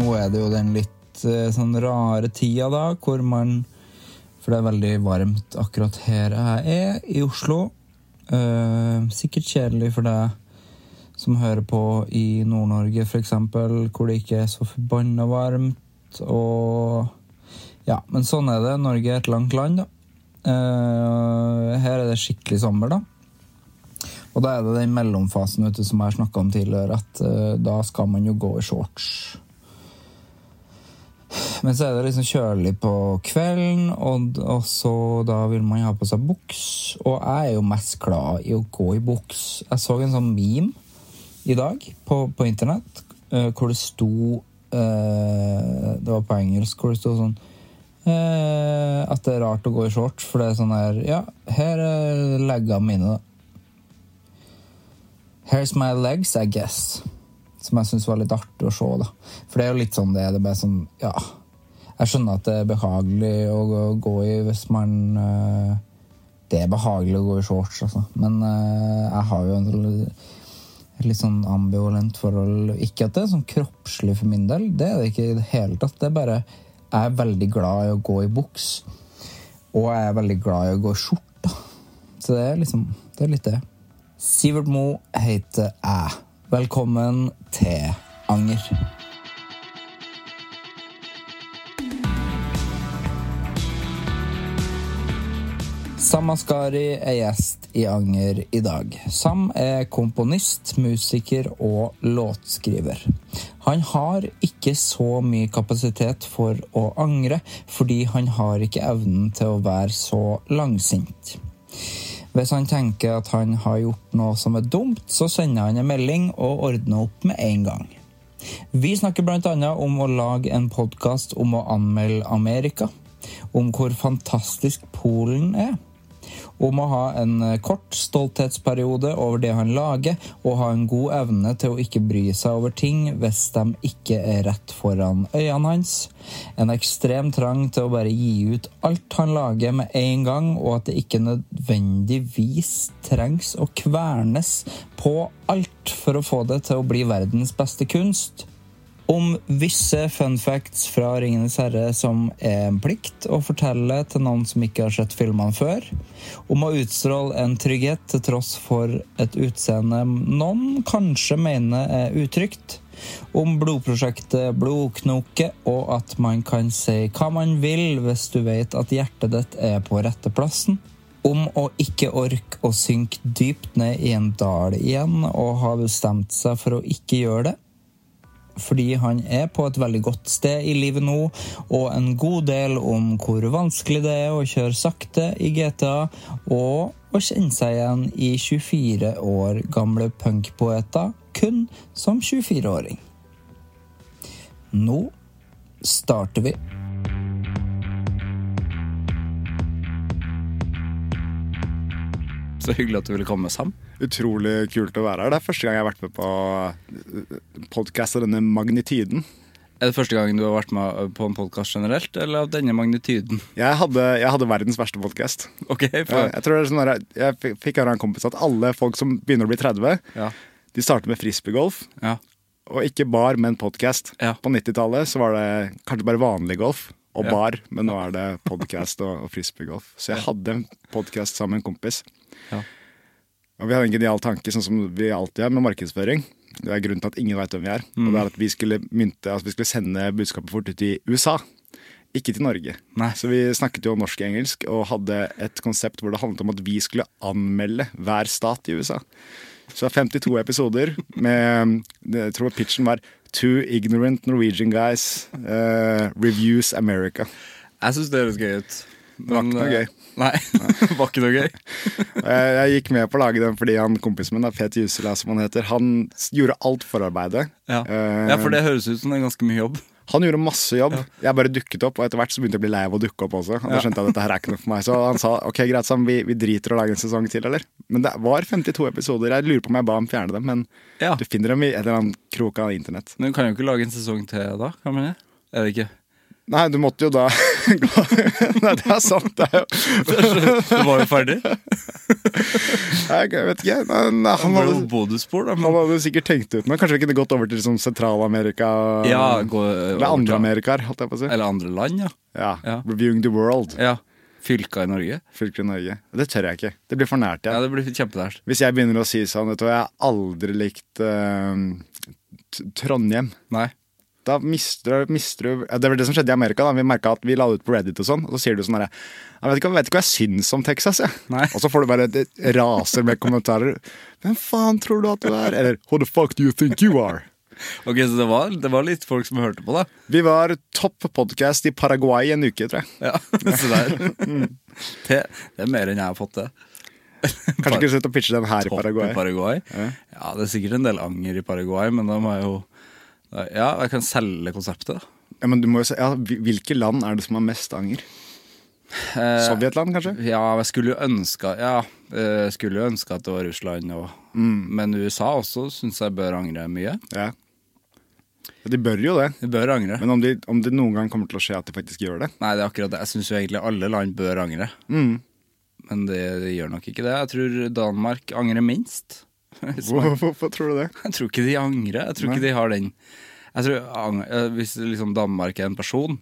Nå er det jo den litt eh, sånn rare tida, da, hvor man For det er veldig varmt akkurat her jeg er, i Oslo. Eh, sikkert kjedelig for deg som hører på i Nord-Norge, f.eks., hvor det ikke er så forbanna varmt. Og Ja, men sånn er det. Norge er et langt land, da. Eh, her er det skikkelig sommer, da. Og da er det den mellomfasen vet du, som jeg snakka om tidligere, at uh, da skal man jo gå i shorts. Men så er det liksom kjølig på kvelden, og, og så da vil man ha på seg buks. Og jeg er jo mest glad i å gå i buks. Jeg så en sånn meme i dag på, på internett uh, hvor det sto uh, Det var på engelsk, hvor det sto sånn uh, At det er rart å gå i shorts, for det er sånn her Ja, her er leggene mine, da. Here's my legs, I guess. Som jeg syns var litt artig å se. da. For det er jo litt sånn det er. Det sånn, ja Jeg skjønner at det er behagelig å gå- gå i hvis man uh, Det er behagelig å gå i shorts, altså. Men uh, jeg har jo en litt sånn ambivalent forhold. Ikke at det er sånn kroppslig for min del, det er det ikke i det hele tatt. Det er bare Jeg er veldig glad i å gå i buks. Og jeg er veldig glad i å gå i skjorte. Så det er liksom Det er litt det. Sivert Mo heter jeg. Velkommen til Anger. Sam Askari er gjest i Anger i dag. Sam er komponist, musiker og låtskriver. Han har ikke så mye kapasitet for å angre, fordi han har ikke evnen til å være så langsint. Hvis han tenker at han har gjort noe som er dumt, så sender han en melding og ordner opp med en gang. Vi snakker bl.a. om å lage en podkast om å anmelde Amerika, om hvor fantastisk Polen er, om å ha en eh, kort stolthetsperiode over det han lager, og ha en god evne til å ikke bry seg over ting hvis de ikke er rett foran øynene hans, en ekstrem trang til å bare gi ut alt han lager med en gang, og at det ikke nødvendigvis trengs å kvernes på alt for å få det til å bli verdens beste kunst. Om visse fun facts fra Ringenes herre som er en plikt å fortelle til noen som ikke har sett filmene før. Om å utstråle en trygghet til tross for et utseende noen kanskje mener er utrygt. Om blodprosjektet Blodknoke, og at man kan si hva man vil hvis du vet at hjertet ditt er på rette plassen. Om å ikke orke å synke dypt ned i en dal igjen, og ha bestemt seg for å ikke gjøre det fordi han er på et veldig godt sted i livet nå, og en god del om hvor vanskelig det er å kjøre sakte i GTA, og å kjenne seg igjen i 24 år gamle punkpoeter kun som 24-åring. Nå starter vi. Så hyggelig at du ville komme, Sam. Utrolig kult å være her. Det er første gang jeg har vært med på podkast av denne magnitiden. Er det første gangen du har vært med på en podkast generelt, eller av denne magnituden? Jeg hadde, jeg hadde verdens verste podkast. Ok, for, jeg jeg, er sånn jeg fikk- høre av en kompis at alle folk som begynner å bli 30, ja. De startet med frisbeegolf, Ja. og ikke bar, men podkast. Ja. På 90-tallet så var det kanskje bare vanlig golf og bar, men nå er det podkast og, og frisbeegolf. Så jeg hadde en podkast sammen med en kompis. Ja. Og vi hadde en genial tanke, sånn som vi alltid har med markedsføring. Det er grunnen til at ingen veit hvem vi er. Og det er at vi skulle, mynte, altså vi skulle sende budskapet fort ut i USA. Ikke til Norge. Nei. Så vi snakket jo norsk og engelsk og hadde et konsept hvor det handlet om at vi skulle anmelde hver stat i USA. Så det er 52 episoder med Jeg tror pitchen var Two ignorant Norwegian guys uh, reviews America. Jeg syns det høres gøy ut. Det var ikke noe eh, gøy. Nei, det var ikke noe gøy. Jeg, jeg gikk med på å lage den fordi han kompisen min, Peter Jusela som han heter, han gjorde alt forarbeidet. Ja. Uh, ja, for det høres ut som det er ganske mye jobb. Han gjorde masse jobb. Jeg bare dukket opp, og etter hvert så begynte jeg å bli lei av å dukke opp også. Og da skjønte jeg at dette her er ikke noe for meg. Så han sa ok, greit, Sam, vi, vi driter å lage en sesong til, eller? Men det var 52 episoder. Jeg lurer på om jeg ba ham fjerne dem, men Ja. du finner dem i en eller annen krok av internett. Men du kan jo ikke lage en sesong til da, kan man det? Er det ikke? Nei, du måtte jo da Nei, det er sant, det er jo Du var jo ferdig. Jeg vet ikke. Nei, nei, han hadde, bonusspor, da. han hadde sikkert tenkt ut noe. Kanskje vi kunne gått over til sånn Sentral-Amerika ja, gå Eller andre Amerikaer, holdt jeg på å si. Eller andre land, ja. Ja. Ja. Reviewing the world. ja. Fylka i Norge. Fylker i Norge. Det tør jeg ikke. Det blir for nært. Ja, Ja. det blir kjempenært Hvis jeg begynner å si sånn, vet du hva, jeg har aldri likt uh, Trondheim. Nei. Da mister, mister ja, Det var det som skjedde i Amerika. da Vi merka at vi la det ut på Reddit, og sånn Og så sier du sånn herre Jeg vet ikke, vet ikke hva jeg syns om Texas, jeg. Nei. Og så får du bare et raser med kommentarer. Hvem faen tror du at du er? Eller Who the fuck do you think you are? Ok, Så det var, det var litt folk som hørte på, da. Vi var topp podcast i Paraguay en uke, tror jeg. Ja, Se der. Det, det er mer enn jeg har fått til. Kanskje ikke slutt å pitche den her i Paraguay. I Paraguay. Ja, det er sikkert en del anger i Paraguay, men må jeg jo Ja, jeg kan selge konseptet. Ja, men du må jo se, ja, Hvilke land er det som har mest anger? Eh, Sovjetland, kanskje? Ja, jeg skulle jo ønske Ja, jeg skulle jo ønske at det var Russland og Men USA også syns jeg bør angre mye. Ja. De bør jo det. De bør angre. Men om, de, om det noen gang kommer til å skje at de faktisk gjør det Nei, det er akkurat det. Jeg syns jo egentlig alle land bør angre. Men det, det gjør nok ikke det. Jeg tror Danmark angrer minst. Hvorfor tror du det? Jeg tror ikke de angrer. Jeg tror ikke de har den jeg tror, eh, Hvis liksom Danmark er en person,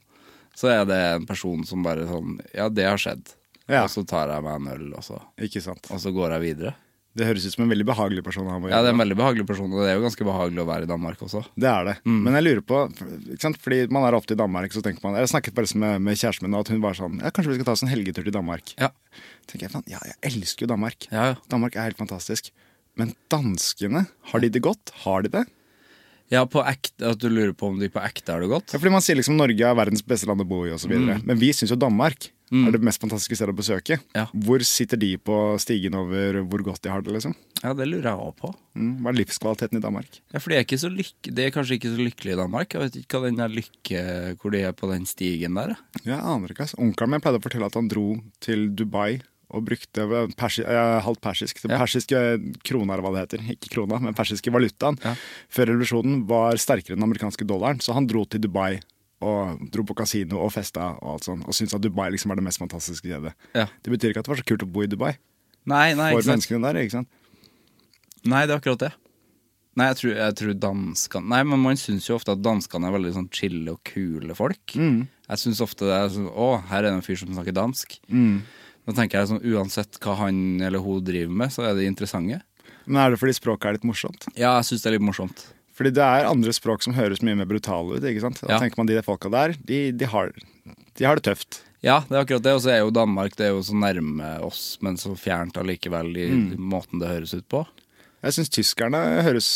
så er det en person som bare sånn Ja, det har skjedd. Ja. Og så tar jeg meg en øl, og så, og så går jeg videre. Det høres ut som en veldig behagelig person Ja, det er en veldig behagelig person, og det er jo ganske behagelig å være i Danmark også. Det er det. Men jeg lurer på? Fordi man er ofte i Danmark, så tenker man Jeg snakket bare med, med kjæresten min, og at hun var sånn Ja, kanskje vi skal ta oss en helgetur til Danmark. Ja, tenker jeg, ja, jeg elsker jo Danmark. ja, ja. Danmark er helt fantastisk. Men danskene, har de det godt? Har de det? ja på ekte, At du lurer på om de på ekte har det godt? Ja, fordi Man sier liksom Norge er verdens beste land å bo i, osv. videre Men vi syns jo Danmark er det mest fantastiske stedet å besøke. Ja. Hvor sitter de på stigen over hvor godt de har det? liksom? Ja, det lurer jeg òg på. Mm. Hva er livskvaliteten i Danmark? Ja, for de er, så de er kanskje ikke så lykkelige i Danmark. Jeg vet ikke hva den der lykke Hvor de er på den stigen der. Jeg aner ikke. altså. Onkelen min pleide å fortelle at han dro til Dubai og brukte persi, eh, halvt persisk. Den persiske krona, eller hva det heter. Ikke krona, men persiske valutaen. Ja. Før revolusjonen var sterkere enn den amerikanske dollaren, så han dro til Dubai og dro på kasino og festa og alt sånt, og syntes at Dubai liksom var det mest fantastiske stedet. Ja. Det betyr ikke at det var så kult å bo i Dubai Nei, nei, for menneskene der. ikke sant? Nei, det er akkurat det. Nei, jeg tror, jeg tror danskene Nei, men man syns jo ofte at danskene er veldig sånn chille og kule folk. Jeg syns ofte det er sånn Å, her er det en fyr som snakker dansk. Da tenker jeg sånn Uansett hva han eller hun driver med, så er det interessante. Men er det fordi språket er litt morsomt? Ja, jeg syns det er litt morsomt. Fordi det er andre språk som høres mye mer brutale ut. ikke sant? Da Ja. tenker man de der folka der, de, de, har, de har det tøft. Ja, det er akkurat det. Og så er jo Danmark det er jo så nærme oss, men så fjernt allikevel i måten det høres ut på. Jeg syns tyskerne høres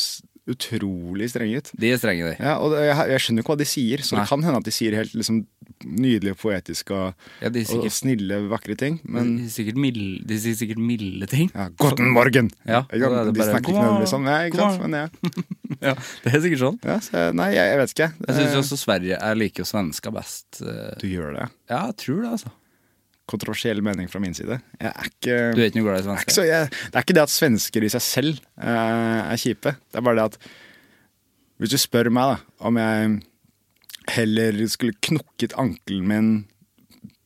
utrolig strenge ut. De er strenge, de. Ja, og jeg, jeg skjønner ikke hva de sier, så Nei. det kan hende at de sier helt liksom, nydelige, poetiske og, Ja, er sikkert, og snille, vakre ting. Men de, sier sikkert milde, de sier sikkert milde ting. ja, Guten morgen! Ja, er det de snakker ikke nødvendigvis sånn. Ja, ikke sant? Men ja. Ja, det er sikkert sånn. Ja, så, nei, jeg, jeg vet ikke. Jeg syns Eh, også Sverige Jeg liker jo svensker best. eh, Du gjør det. Ja, jeg tror det, altså. Kontroversiell mening fra min side. Jeg er ikke, Du er ikke noe glad i er svensker? så, jeg, Det er ikke det at svensker i seg selv uh, er kjipe. Det er bare det at Hvis du spør meg da om jeg heller skulle knukket ankelen min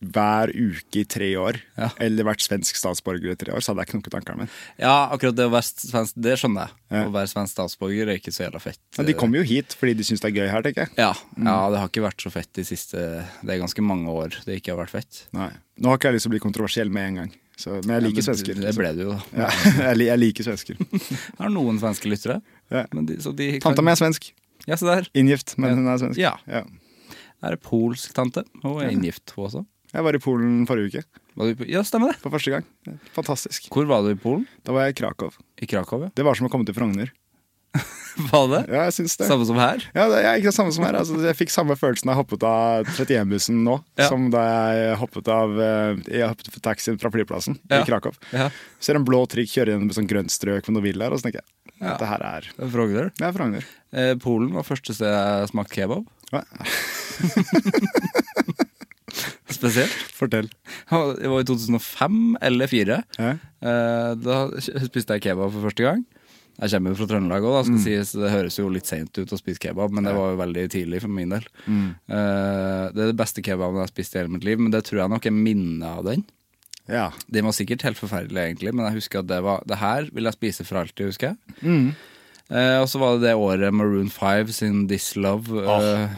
hver uke i tre år, Ja. eller vært svensk statsborger i tre år, så hadde jeg knukket ankelen min. Ja, akkurat det å være svensk, det skjønner jeg. Ja. Å være svensk statsborger er ikke så jævla fett. Men de kommer jo hit fordi de syns det er gøy her, tenker jeg. Ja, ja, det har ikke vært så fett de siste Det er ganske mange år det ikke har vært fett. Nei. Nå har ikke jeg lyst til å bli kontroversiell med en gang, så, men jeg liker Ja, men svensker. Det ble du jo, da. Jeg, liker svensker. Jeg har noen svenske lyttere. Ja. Men de, så de kan- Tanta mi er svensk. Ja, så der. Inngift, men hun er svensk. Ja. Ja. Her er polsk tante. og er inngift, hun også. Jeg var i Polen forrige uke, Var du på, ja, stemmer det. for første gang. Fantastisk. Hvor var du i Polen? Da var jeg i Krakow. I Krakow, ja. Det var som å komme til Frogner. Var det? Ja, jeg syns det. Samme som her? Ja, det er ikke det samme som her. Altså, jeg fikk samme følelsen da jeg hoppet av 31-bussen nå, Ja. som da jeg hoppet av eh, Jeg hoppet for taxien fra flyplassen Ja. i Krakow. Ja. Ser en blå trikk kjøre gjennom et sånt grønt strøk med noen villaer, og så tenker jeg Ja. dette her er Frogner. Det er Frogner. Eh, Polen var første sted jeg smakte kebab. Hva? Spesielt. Fortell. Det var i 2005 eller 2004. Ja. Eh, Da spiste jeg kebab for første gang. Jeg kommer jo fra Trøndelag òg, skal sies. Det høres jo litt seint ut å spise kebab, men det var jo veldig tidlig for min del. Mm. Det er det beste kebaben jeg har spist i hele mitt liv, men det tror jeg nok er minnet av den. ja. Den var sikkert helt forferdelig, egentlig, men jeg husker at det var Det her vil jeg spise for alltid, husker jeg. Eh, og så var det det året Maroon 5 sin This Love eh,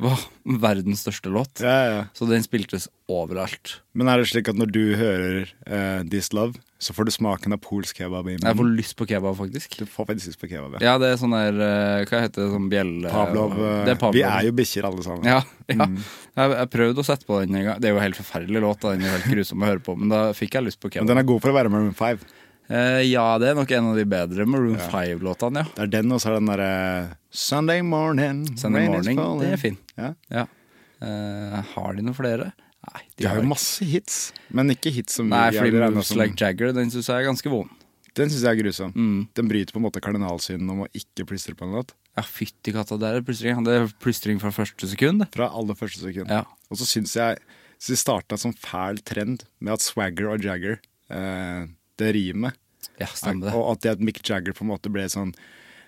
var verdens største låt. Ja, ja. Så den spiltes overalt. Men er det slik at når du hører uh, This Love, så får du smaken av polsk kebab i Jeg får lyst på kebab, faktisk. Du får faktisk lyst på kebab, ja. Ja, det er sånn der uh, Hva heter det? Sånn bjelle... Pavlov, Uh, er Pavlov. Vi er jo bikkjer alle sammen. Ja. ja. Jeg, jeg prøvde å sette på den en gang. Det er jo en helt forferdelig låt, da. den er helt grusom å høre på, men da fikk jeg lyst på kebab. Men den er god for å være med Room 5. Eh, ja, det er nok en av de bedre Maroon 5-låtene, ja. Det er den, og så er den derre Sunday morning, Sunday Morning, det er fin. Ja. ja. Uh, har de noen flere? Nei, De har jo masse hits, men ikke hits som Nei, fordi Moves som- Like Jagger, den syns jeg er ganske vond. Den syns jeg er grusom. Mm. Den bryter på en måte kardinalsynden om å ikke plystre på en låt. Ja, fytti katta, det er plystring. Det er plystring fra første sekund. Fra aller første sekund. Ja. Og så syns jeg så det starta som fæl trend med at Swagger og Jagger, eh, det rimet Ja, stemmer det. Og at det at Mick Jagger på en måte ble sånn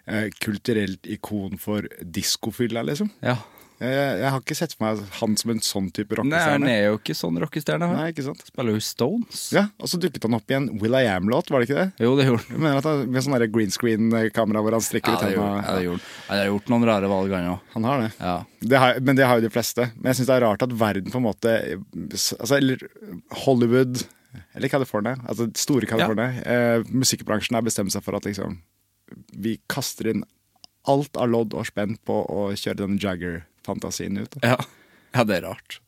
eh, kulturelt ikon for diskofylla, liksom. Ja. Jeg, jeg har ikke sett for meg han som en sånn type rockestjerne. Nei, han er jo ikke sånn rockestjerne. Nei, ikke sant? Spiller jo Stones. Ja, Og så dukket han opp i en Will I Am-låt, var det ikke det? Jo, det gjorde han. mener at han, Med sånn green screen-kamera hvor han strikker Ja, ut han. hendene. Ja, det gjorde han. Ja, har gjort noen rare valg, han òg. Han har det. Ja. det har, men det har jo de fleste. Men jeg syns det er rart at verden på en måte altså, Hollywood eller California, altså store California, eh, musikkbransjen har bestemt seg for at liksom Vi kaster inn alt av lodd og spenn på å kjøre den Jagger-fantasien ut. Ja. ja, det er rart.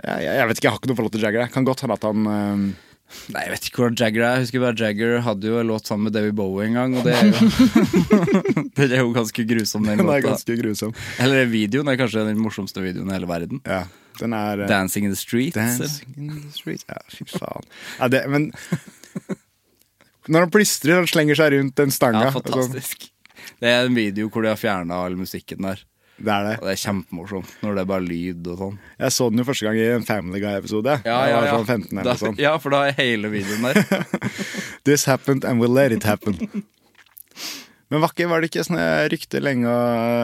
Jeg, jeg, jeg vet ikke, jeg har ikke noe forhold til Jagger. Jeg kan godt hende at han eh, Nei, jeg vet ikke hvordan Jagger er. Jeg husker bare Jagger hadde jo en låt sammen med David Bowie en gang, og det er jo Det er jo ganske grusom, den Den er låta. ganske grusom. Eller videoen er kanskje den morsomste videoen i hele verden. Ja, den er eh, Dancing in the Streets. Dancing in the streets Ja, fy faen. Ja, det, men Når han plystrer og slenger seg rundt den stanga Ja, fantastisk. Det er en video hvor de har fjerna all musikken der. det er det. Og det er kjempemorsomt når det er bare lyd og sånn. Jeg så den jo første gang i en Family Guy-episode. Ja, ja, ja. sånn 15 Da, sånn. ja, for da er hele videoen der. This happened and we'll let it happen. Men var, var det ikke sånne rykter lenge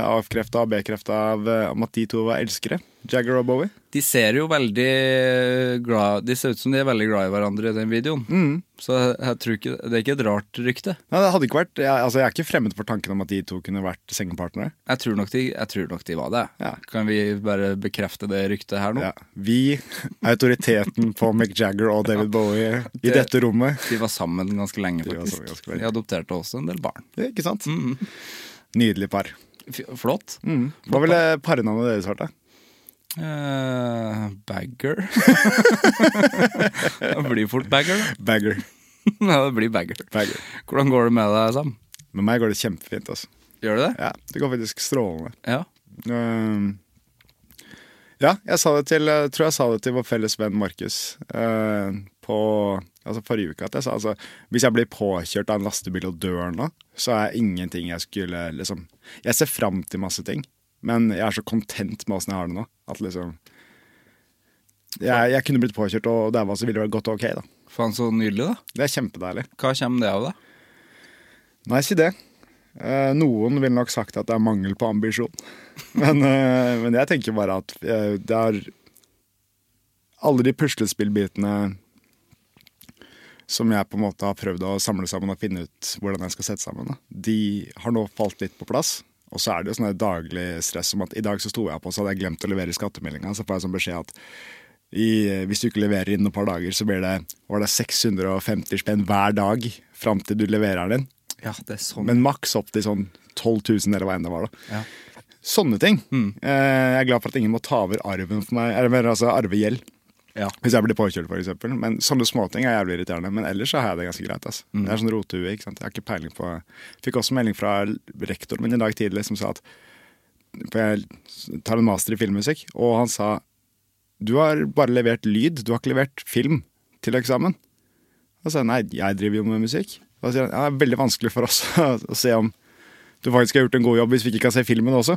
avkrefta og bekrefta av, eh, om at de to var elskere? Jagger og Bowie? De ser jo veldig glad De ser ut som de er veldig glad i hverandre i den videoen. Mm. Så jeg, jeg tror ikke Det er ikke et rart rykte. Nei, det hadde ikke vært, jeg, altså, jeg er ikke fremmed for tanken om at de to kunne vært sengepartnere. Jeg tror nok de, jeg tror nok de var det. Ja. Kan vi bare bekrefte det ryktet her nå? Ja. Vi, autoriteten på Mick Jagger og David Bowie i Det- dette rommet De var sammen ganske lenge, De var faktisk. ganske lenge. De adopterte også en del barn. Ja, Ikke sant? Nydelig par. Flott. Mm. Hva ville parnavnet deres vært? Eh, bagger. det blir fort bagger, da. Bagger. Ja, det blir bagger. Bagger. Hvordan går det med deg, Sam? Med meg går det kjempefint. altså. Gjør det det? Ja, Det går faktisk strålende. Ja. Ehm, ja, jeg sa det til, jeg tror jeg sa det til vår felles venn Markus uh, på altså forrige uke. At jeg sa altså, hvis jeg blir påkjørt av en lastebil og dør nå, så er ingenting jeg skulle liksom Jeg ser fram til masse ting, men jeg er så content med åssen jeg har det nå. At liksom jeg, jeg kunne blitt påkjørt og daua, så ville det vært gått ok. da Faen, så nydelig, da. Det er kjempedeilig. Hva kommer det av, da? Nei, si det. Eh, noen ville nok sagt at det er mangel på ambisjon. Men, eh, men jeg tenker bare at eh, det er alle de puslespillbitene som jeg på en måte har prøvd å samle sammen og finne ut hvordan jeg skal sette sammen, da, de har nå falt litt på plass. Og så er det jo sånn daglig stress som at i dag så sto jeg på, så hadde jeg glemt å levere skattemeldinga. Så får jeg sånn beskjed at i, hvis du ikke leverer innen et par dager, så blir det, var det 650 spenn hver dag fram til du leverer den. Ja, det er sånn. Men maks opp til sånn 12 000 eller hva enn det var. da. Ja. Sånne ting. Mm. jeg er glad for at ingen må ta over arven for meg, eller altså arvegjeld. Ja. Hvis jeg blir påkjørt, eksempel. Men sånne småting er jævlig irriterende. Men ellers så har jeg det ganske greit. Altså. Det er sånn rotehue. ikke sant? Jeg har ikke peiling på Fikk også melding fra rektoren min i dag tidlig som sa at jeg tar en master i filmmusikk, og han sa du har bare levert lyd, du har ikke levert film til eksamen. Og så sa jeg nei, jeg driver jo med musikk. Og så sier han ja, det er veldig vanskelig for oss å se om du faktisk har gjort en god jobb hvis vi ikke kan se filmen også.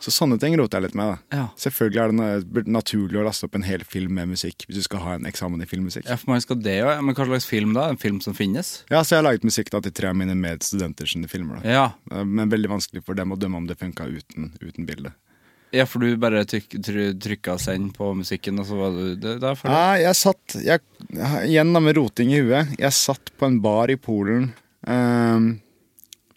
Så sånne ting roter jeg litt med. da. Ja. Selvfølgelig er det naturlig å laste opp en hel film med musikk hvis du skal ha en eksamen i filmmusikk. Ja, for man skal det jo. Men hva slags film da? En film som finnes? Ja, så jeg har laget musikk da til tre av mine medstudenter sine filmer. da. Ja. Eh, Men veldig vanskelig for dem å dømme om det funka uten, uten bilde. Ja, for du bare tryk, try, trykka 'send' på musikken, og så var du der? For det. Nei, jeg satt jeg, Igjen da med roting i huet. Jeg satt på en bar i Polen ehm,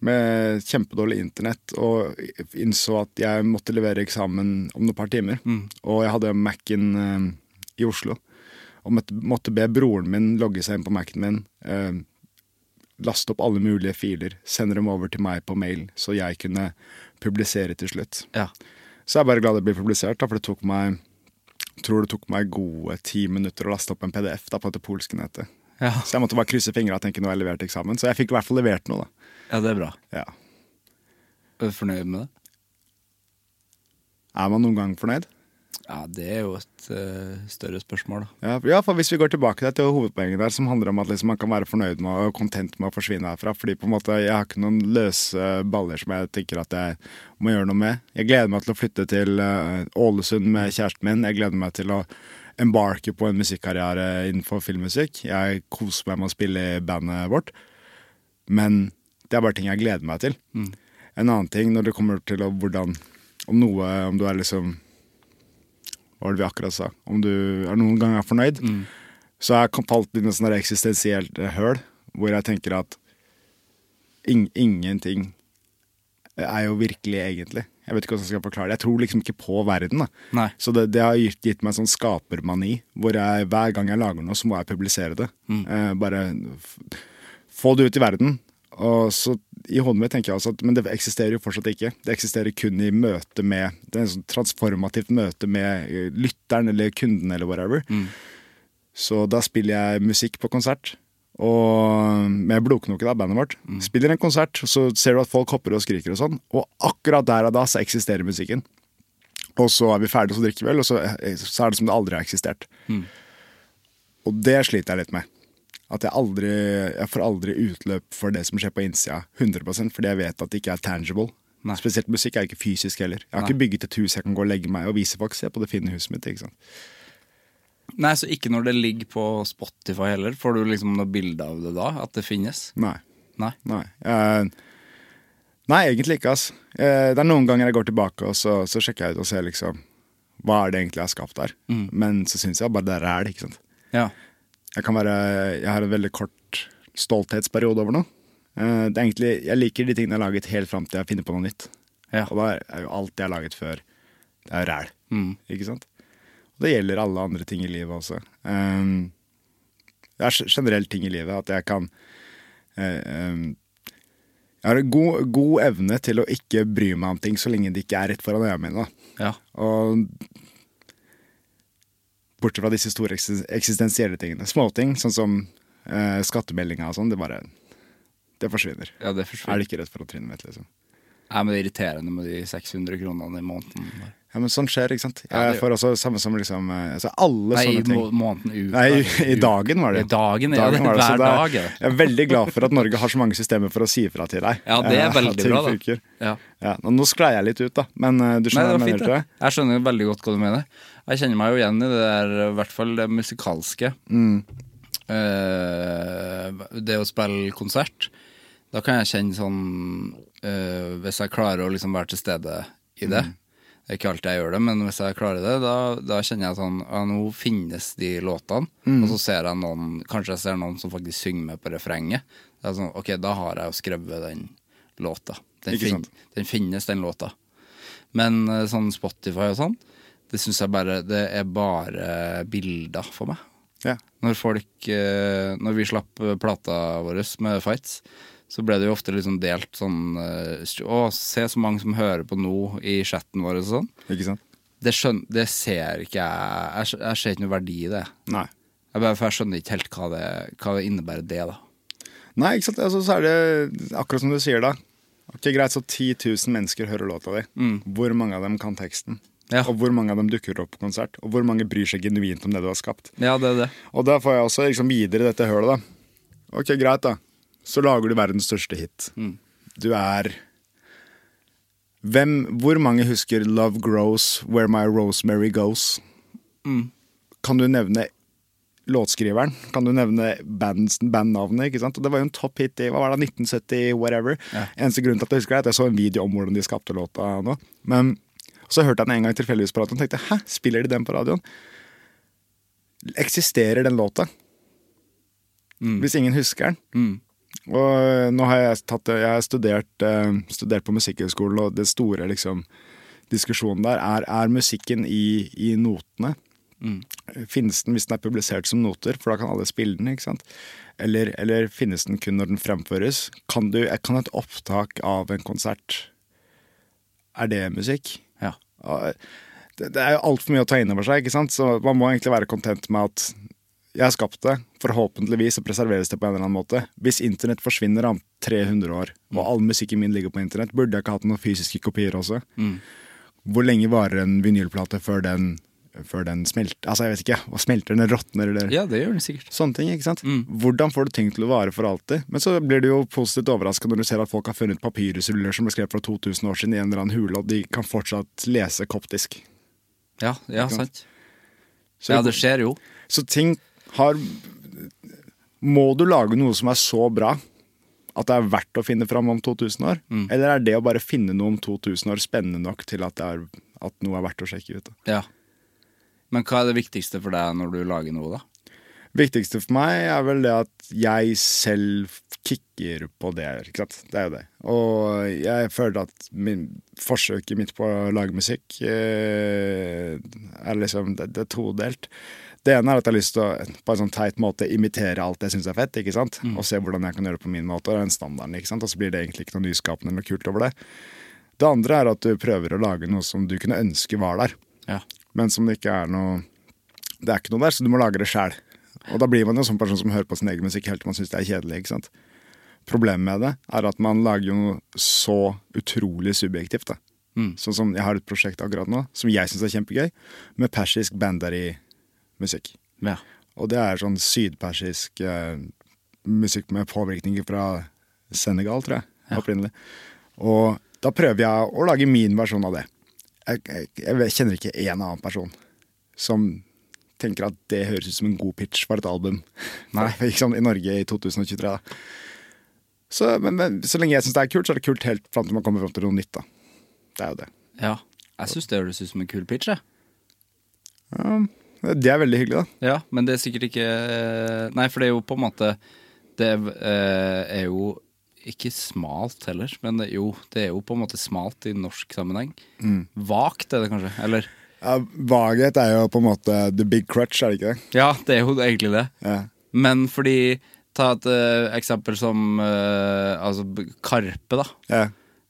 med kjempedårlig internett og innså at jeg måtte levere eksamen om noen par timer. Og jeg hadde Mac-en ehm, i Oslo. Og måtte, måtte be broren min logge seg inn på Mac-en min. ehm, laste opp alle mulige filer, sende dem over til meg på mail, så jeg kunne publisere til slutt. Ja. Så jeg er bare glad det blir publisert, da, for det tok meg tror det tok meg gode ti minutter å laste opp en PDF da, på dette polske nettet. Ja. Så jeg måtte bare krysse fingra og tenke nå har jeg levert eksamen. Så jeg fikk i hvert fall levert noe, da. Ja, det er bra. Ja. Er du fornøyd med det? Er man noen gang fornøyd? Ja, det er jo et uh, større spørsmål, da. Ja, ja, for hvis vi går tilbake til hovedpoenget der, som handler om at liksom man kan være fornøyd med og content med å forsvinne herfra. Fordi på en måte jeg har ikke noen løse baller som jeg tenker at jeg må gjøre noe med. Jeg gleder meg til å flytte til uh, Ålesund med kjæresten min. Jeg gleder meg til å embarke på en musikkarriere innenfor filmmusikk. Jeg koser meg med å spille i bandet vårt. Men det er bare ting jeg gleder meg til. En annen ting når det kommer til hvordan Om noe Om du er liksom hva var det vi akkurat sa? Om du er noen ganger fornøyd, så har jeg falt i et sånt eksistensielt høl, hvor jeg tenker at ing ingenting er jo virkelig egentlig. Jeg vet ikke hvordan jeg skal forklare det. Jeg tror liksom ikke på verden. da. Så det, det har gitt, gitt meg en sånn skapermani, hvor jeg hver gang jeg lager noe, så må jeg publisere det. Eh, bare få det ut i verden. Og så i hodet mitt tenker jeg altså at Men det eksisterer jo fortsatt ikke. Det eksisterer kun i møte med Det er en sånn transformativt møte med eh, lytteren eller kunden eller whatever. Så da spiller jeg musikk på konsert. Og med Blodknoke, da, bandet vårt. Spiller en konsert, så ser du at folk hopper og skriker og sånn. Og akkurat der og da så eksisterer musikken. Og så er vi ferdige, så drikker vi øl, og så, eh, så er det som det aldri har eksistert. Og det sliter jeg litt med. At jeg aldri Jeg får aldri utløp for det som skjer på innsida 100 fordi jeg vet at det ikke er tangible. Nei. Spesielt musikk er ikke fysisk heller. Jeg har Nei. ikke bygget et hus jeg kan gå og legge meg og vise folk. Se på det fine huset mitt. ikke sant? Nei, så ikke når det ligger på Spotify heller. Får du liksom noe bilde av det da? At det finnes? Nei. Nei. Nei, Uh, nei egentlig ikke. ass. Uh, det er noen ganger jeg går tilbake og så, så sjekker jeg ut og ser liksom hva er det egentlig jeg har skapt her. Men så syns jeg bare det er ræl. ikke sant? Ja. Jeg kan være, jeg har en veldig kort stolthetsperiode over noe. Eh, det er egentlig, jeg liker de tingene jeg har laget helt fram til jeg finner på noe nytt. Ja. Og da er jo alt jeg har laget før, det er ræl. Mm. Ikke sant? Og det gjelder alle andre ting i livet også. Um, det er generelt ting i livet at jeg kan uh, um, Jeg har en god, god evne til å ikke bry meg om ting så lenge det ikke er rett foran øynene mine. ja. Og bortsett fra disse store eksistensielle tingene. Småting, sånn som uh, skattemeldinga og sånn, det bare Det forsvinner. Ja, det Er det ikke rett foran trynet mitt, liksom? Nei, men det er irriterende med de 600 kronene i måneden. Ja, men sånn skjer, ikke sant. Jeg får også samme som liksom eh, altså Alle Nei, i sånne ting. må måneden ut. Nei, i, i dagen var det. I dagen, ja. Det, hver det er- dag. er. Jeg er veldig glad for at Norge har så mange systemer for å si ifra til deg. Ja, det er Eh, veldig bra, da. Ja. Ja, nå- sklei jeg litt ut, da, men eh, du skjønner det hva jeg mener. Jeg skjønner veldig godt hva du mener. Jeg kjenner meg jo igjen i det der, i hvert fall det musikalske. Mm. Uh, det å spille konsert, da kan jeg kjenne sånn uh, Hvis jeg klarer å liksom være til stede i det, Mm. Det er ikke alltid jeg gjør det, men hvis jeg klarer det, da, da kjenner jeg sånn Ja, nå finnes de låtene. Mm. Og så ser jeg noen Kanskje jeg ser noen som faktisk synger med på refrenget. Det er sånn, ok, da har jeg jo skrevet den låta. Den, fin, den finnes, den låta. Men eh, sånn Spotify og sånn, det syns jeg bare Det er bare bilder for meg. Ja. Når folk eh, Når vi slapp plata vår med Fights, så ble det jo ofte liksom delt sånn eh, Å, se så mange som hører på nå i chatten vår og sånn. Ikke sant? Det, skjøn, det ser ikke jeg Jeg, jeg ser ikke noe verdi i det. Nei. Jeg, bare, for jeg skjønner ikke helt hva det, hva det innebærer, det, da. Nei, ikke sant? Altså, så er det akkurat som du sier da. Ok, Greit, så 10 000 mennesker hører låta di. Hvor mange av dem kan teksten? Ja. Og hvor mange av dem dukker opp på konsert? Og hvor mange bryr seg genuint om det du har skapt? Ja, det er det. Og da får jeg også liksom videre dette hølet, da. Ok, greit, da. Så lager du verdens største hit. Mm. Du er Hvem Hvor mange husker 'Love Grows Where My Rosemary Goes'? Mm. Kan du nevne låtskriveren? Kan du nevne bandnavnet? ikke sant? Og Det var jo en topp hit i hva var det, 1970, whatever. Ja. Eneste grunn til at jeg husker det, er at jeg så en video om hvordan de skapte låta nå. Men så hørte jeg den en gang tilfeldigvis på radioen og tenkte hæ, spiller de den på radioen? Eksisterer den låta? Hvis ingen husker den? Mm. Og nå har jeg, tatt, jeg har studert, eh, studert på Musikkhøgskolen, og det store liksom, diskusjonen der er er musikken i, i notene. Finnes den hvis den er publisert som noter, for da kan alle spille den? ikke sant? Eller, eller finnes den kun når den fremføres? Kan, du, kan et opptak av en konsert Er det musikk? Det, er jo altfor mye å ta inn over seg, ikke sant? så man må egentlig være content med at jeg har skapt det, forhåpentligvis så preserveres det på en eller annen måte. Hvis internett forsvinner om 300 år, og all musikken min ligger på internett, burde jeg ikke hatt noen fysiske kopier også? Hvor lenge varer en vinylplate før den, før den smelter? Altså, jeg vet ikke, hva smelter den, råtner, eller ja, det gjør den sikkert. Sånne ting, ikke sant? Hvordan får du ting til å vare for alltid? Men så blir du jo positivt overraska når du ser at folk har funnet papyrusruller som ble skrevet for 2000 år siden i en eller annen hule, og de kan fortsatt lese koptisk. Ja, ja sant? Så, Ja, det skjer jo. så ting har Må du lage noe som er så bra at det er verdt å finne fram om 2000 år? Eller er det å bare finne noe om 2000 år spennende nok til at, det er, at noe er verdt å sjekke ut? Da? Ja. Men hva er det viktigste for deg når du lager noe, da? viktigste for meg er vel det at jeg selv kicker på det. Ikke sant? Det er jo det. Og jeg føler at min, forsøket mitt på å lage musikk eh, er liksom det, det er todelt. Det ene er at jeg har lyst til å på en sånn teit måte imitere alt jeg syns er fett, ikke sant? og se hvordan jeg kan gjøre det på min måte. Og den standarden, ikke sant? Og så blir det egentlig ikke noe nyskapende eller kult over det. Det andre er at du prøver å lage noe som du kunne ønske var der, Ja. Men som det ikke er noe Det er ikke noe der, så du må lage det sjæl. Og da blir man jo sånn person som hører på sin egen musikk helt til man syns det er kjedelig. ikke sant? Problemet med det er at man lager jo noe så utrolig subjektivt. da. Sånn som Jeg har et prosjekt akkurat nå som jeg syns er kjempegøy, med persisk bandari-musikk. Ja. Og det er sånn sydpersisk eh, musikk med påvirkninger fra Senegal, tror jeg, opprinnelig. Og da prøver jeg å lage min versjon av det. Jeg, jeg, jeg kjenner ikke én annen person som tenker at det høres ut som en god pitch for et album. Nei. ikke sånn i Norge i 2023, da. Så, men, men så lenge jeg syns det er kult, så er det kult helt fram til man kommer fram til noe nytt, da. Det er jo det. ja. Jeg syns det høres ut som en kul pitch, jeg. Det er veldig hyggelig, da. Ja, men det er sikkert ikke Nei, for det er jo på en måte Det eh, er jo ikke smalt heller, men jo, det er jo på en måte smalt i norsk sammenheng. Vagt er det kanskje? Eller? Ja, Vaghet er jo på en måte the big crutch, er det ikke det? Ja, det er jo egentlig det. Ja. Men fordi Ta et uh, eksempel som uh, altså Karpe, da. Ja.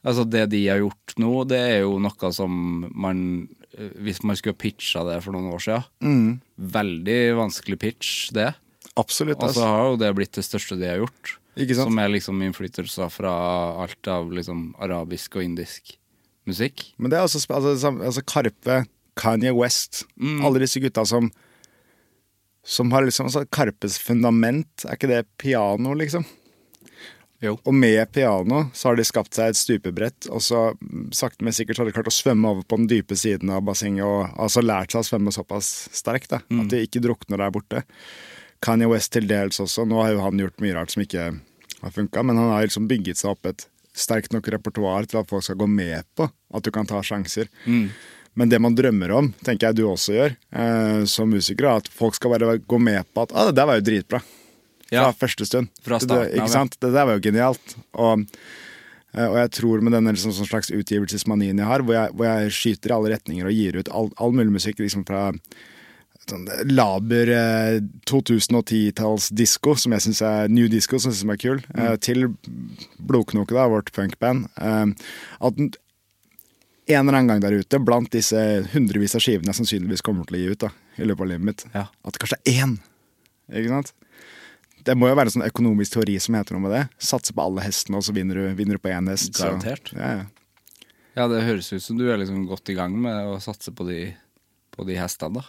Altså Det de har gjort nå, det er jo noe som man uh, Hvis man skulle pitcha det for noen år siden Veldig vanskelig pitch, det. Absolutt. Og så Altså. har jo det blitt det største de har gjort. Som er liksom innflytelser fra alt av liksom arabisk og indisk musikk. Men det er også altså, altså Karpe, Kanye West, alle disse gutta som som har liksom altså Karpes fundament, er ikke det piano, liksom? Jo. Og med piano så har de skapt seg et stupebrett, og så mm, sakte, men sikkert så har de klart å svømme over på den dype siden av bassenget og altså lært seg å svømme såpass sterkt da, at de ikke drukner der borte. Kanye West til dels også. Nå har jo han gjort mye rart som ikke har funka, men han har liksom bygget seg opp et sterkt nok repertoar til at folk skal gå med på at du kan ta sjanser. Men det man drømmer om, tenker jeg du også gjør, eh, som musiker, er at folk skal bare gå med på at ah, det der var jo dritbra. Fra Ja. første stund. Fra starten det. Ikke sant? Det der var jo genialt. Og, eh, og jeg tror med den liksom, sånn slags utgivelsesmanien jeg har, hvor jeg, hvor jeg skyter i alle retninger og gir ut all, all mulig musikk liksom fra sånn laber eh, 2010-talls disko, som jeg syns er new disco, som jeg synes er kul, eh, til Blodknoke, da, vårt punkband. Eh, at en en eller annen gang der ute, blant disse hundrevis av skivene jeg sannsynligvis kommer til å gi ut da, i løpet av livet mitt, Ja. at det kanskje er én. Ikke sant? Det må jo være en sånn økonomisk teori som heter noe med det. Satse på alle hestene, og så vinner du, vinner du på én hest. så- Ja, ja. Ja, det høres ut som du er liksom godt i gang med å satse på de, på de hestene, da.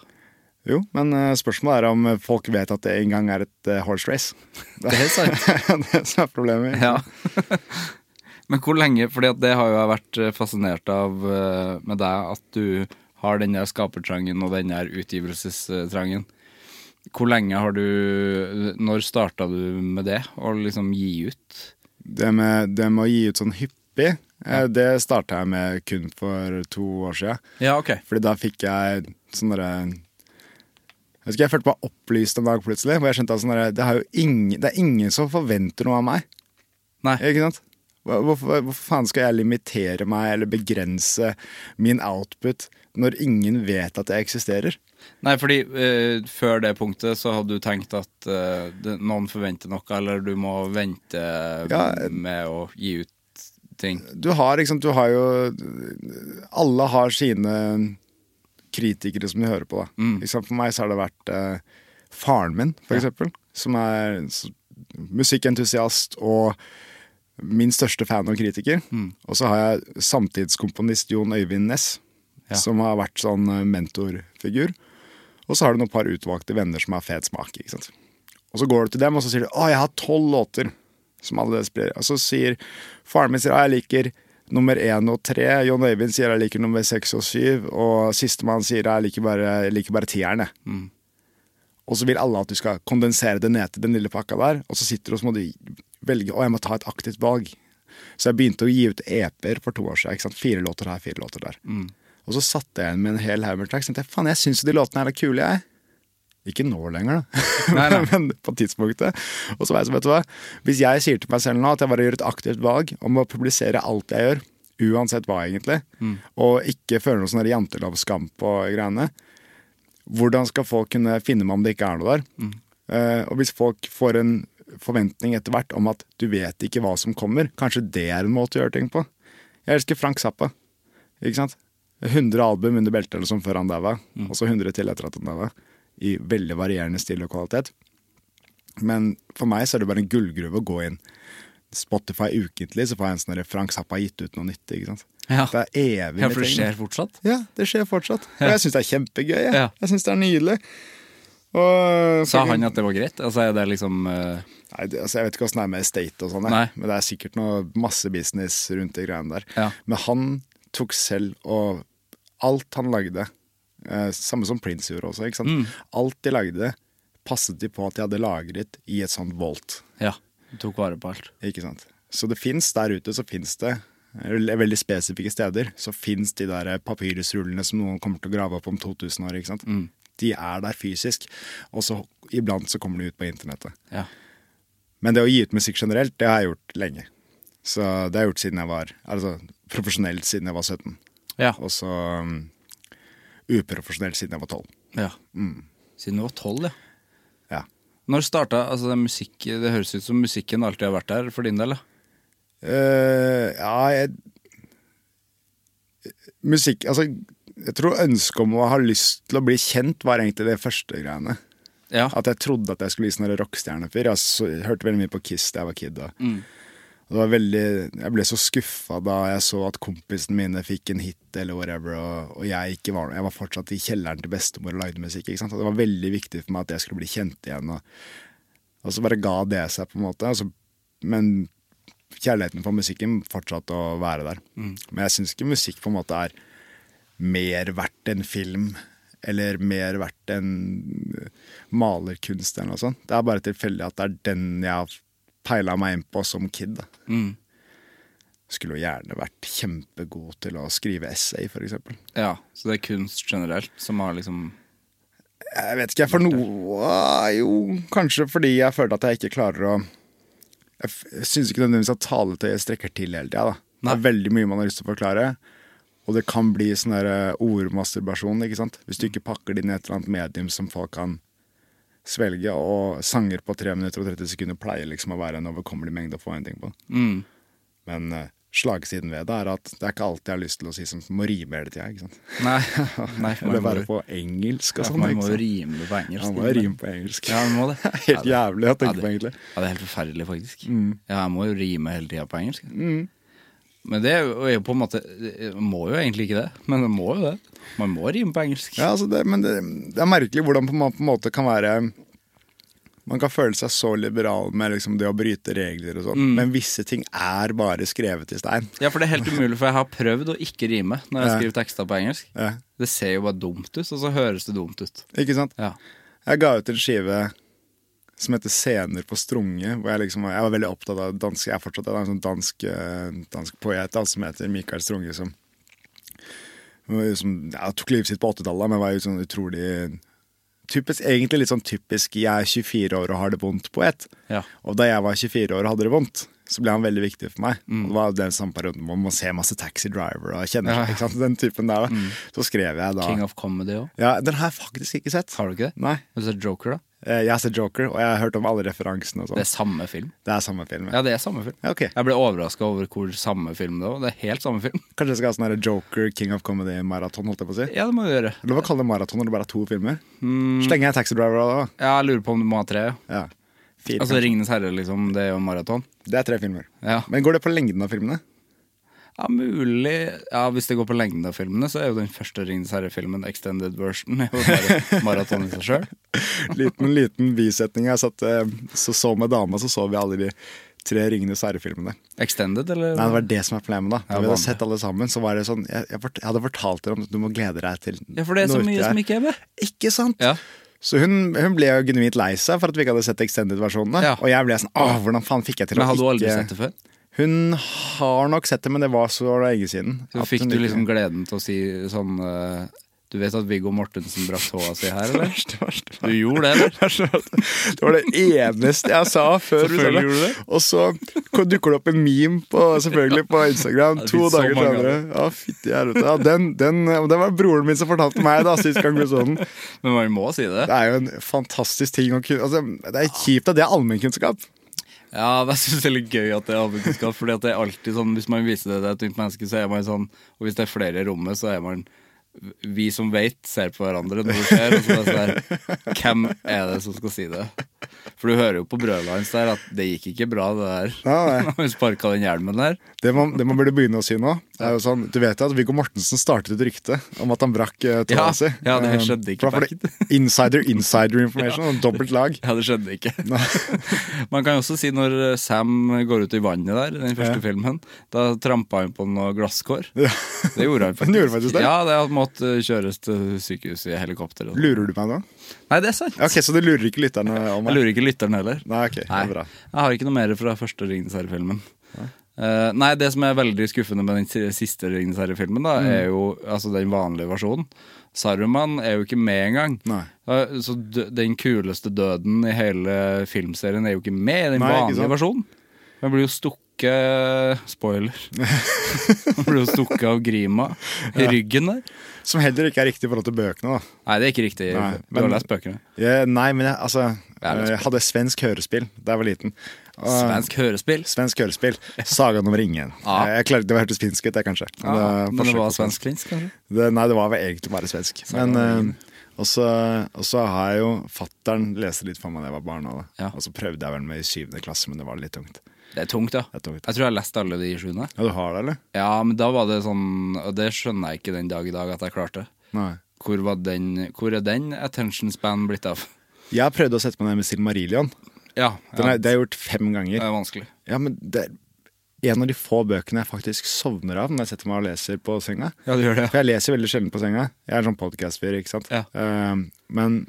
Jo, men eh, spørsmålet er om folk vet at det en gang er et eh, horse race. Det er helt sant. det er som er problemet. Ja. Men hvor lenge, fordi det har jo jeg vært eh, fascinert av med deg, at du har den der skapertrangen og den der utgivelsestrangen. Hvor lenge har du Når starta du med det, å liksom gi ut? Det med, det med å gi ut sånn hyppig, ja. det starta jeg med kun for to år siden. Ja, ok. Fordi da fikk jeg sånn derre jeg jeg følte meg opplyst en dag plutselig. Hvor jeg skjønte at sånn derre, det, ingen, det er ingen som forventer noe av meg. Nei. Ikke sant? Hvorfor, hvorfor faen skal jeg limitere meg eller begrense min output når ingen vet at jeg eksisterer? Nei, fordi uh, før det punktet så hadde du tenkt at uh, noen forventer noe, eller du må vente Ja. med å gi ut ting. Du har, ikke sant, du har jo Alle har sine kritikere som de hører på. Da. Mm. For meg så har det vært eh, faren min, for eksempel, som er musikkentusiast og min største fan og kritiker. Og så har jeg samtidskomponist Jon Øyvind Næss, Ja. som har vært sånn eh, mentorfigur. Og så har du noen par utvalgte venner som har fet smak. ikke sant? Og så går du til dem, og så sier du 'Å, jeg har tolv låter'. Som alle spiller. Og så sier faren min sier, «Å, jeg liker nummer én og tre. John Øyvind sier jeg liker nummer seks og syv. Og sistemann sier jeg liker bare, liker bare tieren. jeg». Og så vil alle at du skal kondensere det ned til den lille pakka der. Og så sitter du og så må du velge å jeg må ta et aktivt valg. Så jeg begynte å gi ut EP-er for to år siden. ikke sant? Fire låter her, fire låter der. Og så satt jeg igjen med en hel haug med tracks. Jeg, faen, jeg syns de låtene her er kule, jeg. Ikke nå lenger, da. Nei, nei. Men på tidspunktet. Og så var jeg så, vet du hva. Hvis jeg sier til meg selv nå at jeg bare gjør et aktivt valg om å publisere alt jeg gjør, uansett hva egentlig, og ikke føler noe sånn jantelovsskam på greiene, hvordan skal folk kunne finne meg om det ikke er noe der? Eh, og hvis folk får en forventning etter hvert om at du vet ikke hva som kommer, kanskje det er en måte å gjøre ting på. Jeg elsker Frank Zappa. Ikke sant? 100 album under beltet eller sånn før han daua, og så 100 til etter at han daua. I veldig varierende stil og kvalitet. Men for meg så er det bare en gullgruve å gå inn. Spotify ukentlig, så får jeg en sånn Frank Zappa har gitt ut noe nytt. ikke sant? Ja. Det er evig Ja, for det ting. skjer fortsatt? Ja, det skjer fortsatt. Og jeg syns det er kjempegøy. Jeg, Ja. jeg syns det er nydelig. Og, Sa han at det var greit? Altså er det liksom uh... Nei, det, altså, Jeg vet ikke åssen det er med estate og sånn. Men det er sikkert noe masse business rundt de greiene der. Ja. Men han tok selv og Alt han lagde, samme som Prince gjorde også, ikke sant. Mm. Alt de lagde, passet de på at de hadde lagret i et sånt volt. Ja. de tok vare på alt. Ikke sant? Så det fins der ute, så fins det veldig spesifikke steder, så fins de der papyrusrullene som noen kommer til å grave opp om 2000 år. ikke sant? Mm. De er der fysisk, og så iblant så kommer de ut på internettet. Ja. Men det å gi ut musikk generelt, det har jeg gjort lenge. Så det har jeg gjort siden jeg var Altså profesjonelt siden jeg var 17. Ja. Og så uprofesjonelt siden jeg var 12. ja. Siden du var tolv, ja. Ja. Når starta altså det, musikk, det høres ut som musikken alltid har vært der for din del? da. Uh, ja, jeg Musikk Altså, jeg tror ønsket om å ha lyst til å bli kjent var egentlig det første greiene. Ja. At jeg trodde at jeg skulle bli sånn rockestjernefyr. Jeg, hørte veldig mye på Kiss da jeg var kid. Og, og det var veldig, jeg ble så skuffa da jeg så at kompisene mine fikk en hit eller whatever, og, og jeg var Jeg var fortsatt i kjelleren til bestemor og lagde musikk. Ikke sant? Og det var veldig viktig for meg at jeg skulle bli kjent igjen. Og, og så bare ga det seg, på en måte. Altså, men kjærligheten for musikken fortsatte å være der. Men jeg syns ikke musikk på en måte er mer verdt enn film. Eller mer verdt enn malerkunst eller noe sånt. Det er bare tilfeldig at det er den jeg har peila meg inn på som kid. Da. skulle jo gjerne vært kjempegod til å skrive essay, eksempel. Ja, Så det er kunst generelt som har liksom Jeg vet ikke, for noe Jo, kanskje fordi jeg føler at jeg ikke klarer å Jeg syns ikke nødvendigvis at taletøyet strekker til hele tida. Det er veldig mye man har lyst til å forklare. Og det kan bli sånn ordmasturbasjon, ikke sant. Hvis du ikke pakker det inn i et eller annet medium som folk kan svelge. Og sanger på 3 minutter og 30 sekunder pleier liksom å være en overkommelig mengde å få en ting på. mm. Men uh, slagsiden ved det er at det er ikke alt jeg har lyst til å si som må rime hele tida. ikke sant? Nei. Nei Eller være på engelsk og sånn. man må jo rime det på engelsk. Man må jo rime på engelsk. Ja, man må det. Helt det- jævlig å tenke ja, på, egentlig. Ja, det er helt forferdelig, faktisk. Mm. Ja, jeg må jo rime hele tida på engelsk. Men det er jo på en måte må jo egentlig ikke det, men det må jo det. Man må rime på engelsk. Ja, altså det, men det, det er merkelig hvordan man på en måte kan være Man kan føle seg så liberal med liksom det å bryte regler og sånn, Mm. men visse ting er bare skrevet i stein. Ja, for det er helt umulig, for jeg har prøvd å ikke rime når jeg Ja. skriver tekster på engelsk. Ja. Det ser jo bare dumt ut, og så høres det dumt ut. Ikke sant? Ja. Jeg ga ut en skive som heter 'Scener på Strunge'. Hvor jeg liksom Jeg var veldig opptatt av dansk Jeg er fortsatt det er en sånn dansk, eh, dansk poet da, som heter Mikael Strunge, som, som ja, tok livet sitt på 80-tallet, men var jo sånn utrolig typisk, Egentlig litt sånn typisk 'jeg er 24 år og har det vondt'-poet. Ja. Og da jeg var 24 år og hadde det vondt, så ble han veldig viktig for meg. Og det var den samme perioden hvor man ser masse Taxi Driver og kjenner Ja. ikke sant? den typen der. da Så skrev jeg da King of Comedy òg. Ja, Den har jeg faktisk ikke sett. Har du ikke det? Nei. Har du sett Joker, da? Eh, Jeg har sett Joker, og jeg har hørt om alle referansene og sånn. Det er samme film. Det er samme film. Ja, det er samme film. Ja, okay. Jeg ble overraska over hvor samme film det var. Det er helt samme film. Kanskje jeg skal ha sånn Joker King of Comedy-maraton, holdt jeg på å si. Ja, det må du gjøre. Lov hva kaller det maraton når det bare er to filmer? Mm. Slenger jeg Taxi Driver da? Ja, jeg lurer på om du må ha tre. Ja. Fire, Altså. Ringenes herre, liksom. Det er jo maraton. Det er tre filmer. Ja. Men går det på lengden av filmene? Ja, mulig Ja, Hvis det går på lengden av filmene, så er jo den første Ringenes herre-filmen extended version. er jo bare maraton i seg sjøl. Liten, liten bisetning. Jeg satt, eh, så, så med dama, så så vi alle de tre Ringenes herre-filmene. Extended, eller? Nei, Det var det som er problemet. da Da vi hadde sett alle sammen, så var det sånn Jeg, jeg, jeg hadde fortalt dere om at du må glede deg til Ja, for det er så mye som ikke er med. Ikke sant? Ja. Så hun, hun ble jo genuint lei seg for at vi ikke hadde sett extended-versjonene. Ja. Og jeg ble sånn Åh, hvordan faen fikk jeg til Men å hadde du aldri sett det før? Hun har nok sett det, men det var så lenge siden. Så fikk du liksom gleden til å si sånn eh, Du vet at Viggo Mortensen brakk tåa si her, eller? Verste, verste. Du gjorde det, eller? Det var det eneste jeg sa før. du sa Selvfølgelig gjorde du det. Og så dukker det opp en meme på, selvfølgelig på Instagram Ja, to dager senere. Ja, fytti helvete. Ja, den, den, det var broren min som fortalte meg da, sist gang vi så den. Men man må si det. Det er jo en fantastisk ting å kunne altså, Det er kjipt at det er allmennkunnskap. Ja, jeg syns det er litt gøy at det er allmennkunnskap. Fordi at det er alltid sånn, Hvis man viser det til et ungt menneske, så er man sånn Og hvis det er flere i rommet, så er man Vi som vet, ser på hverandre når det skjer. Og så er det sånn Hvem er det som skal si det? For du hører jo på brølet hans der at det gikk ikke bra, det der. Nei. Når han sparka den hjelmen der. Det man, det man burde begynne å si nå, er jo sånn Du vet jo at Viggo Mortensen startet et rykte om at han brakk uh, tåa Ja, si. ja, det Eh, skjedde ikke for da får Insider, insider information. Ja. Dobbelt lag. Ja, det skjedde ikke. Man kan jo også si når eh, Sam går ut i vannet der, i den første Ja. filmen, da trampa han på noe glasskår. Ja. Det gjorde han faktisk. Gjorde faktisk det? Ja, det måtte kjøres til sykehuset i helikopter. Lurer du meg nå? Nei, det er sant. Ok, Så du lurer ikke lytterne om Jeg lurer ikke lytteren heller. Nei, ok, det Nei, er bra. jeg har ikke noe mer fra første Ringenes herre-filmen. Uh, nei, det som er veldig skuffende med den siste Ringenes herre-filmen, da, Mm. er jo altså den vanlige versjonen. Saruman er jo ikke med engang. Nei. Eh, Så den kuleste døden i hele filmserien er jo ikke med i den Nei, vanlige versjonen. Den blir jo stukket Spoiler. Han blir jo stukket av Grima i ryggen der. Som heller ikke er riktig i forhold til bøkene. da Nei, det er ikke riktig. Nei, du har lest bøkene. Ja, Nei, men jeg, altså er Jeg hadde svensk hørespill da jeg var liten. Og- Svensk hørespill. Svensk hørespill. Sagaen om ringen. Ja. Jeg klarer, det hørtes finsk ut, det, kanskje. Ja, det, men det var svensk. svensk-finsk, kanskje? Det, nei, det var vel egentlig bare svensk. Men eh. Og så og så har jeg jo Fattern leste litt for meg da jeg var barn. Ja. Og så prøvde jeg vel med i syvende klasse, men det var litt tungt. Det er tungt, ja. Det er tungt. Jeg tror jeg har lest alle de i sjuende. Ja, du har det, eller? Ja, men da var det sånn Og det skjønner jeg ikke den dag i dag at jeg klarte. Nei. Hvor, var den, hvor er den attention span blitt av? Jeg har prøvd å sette meg ned med Silmarillion. Ja, ja er, det har jeg gjort fem ganger. det er vanskelig. Ja, men det er en av de få bøkene jeg faktisk sovner av når jeg setter meg og leser på senga. Ja, du gjør det. For jeg leser veldig sjelden på senga. Jeg er en sånn podkast-fyr, ikke sant. Ja. Uh, men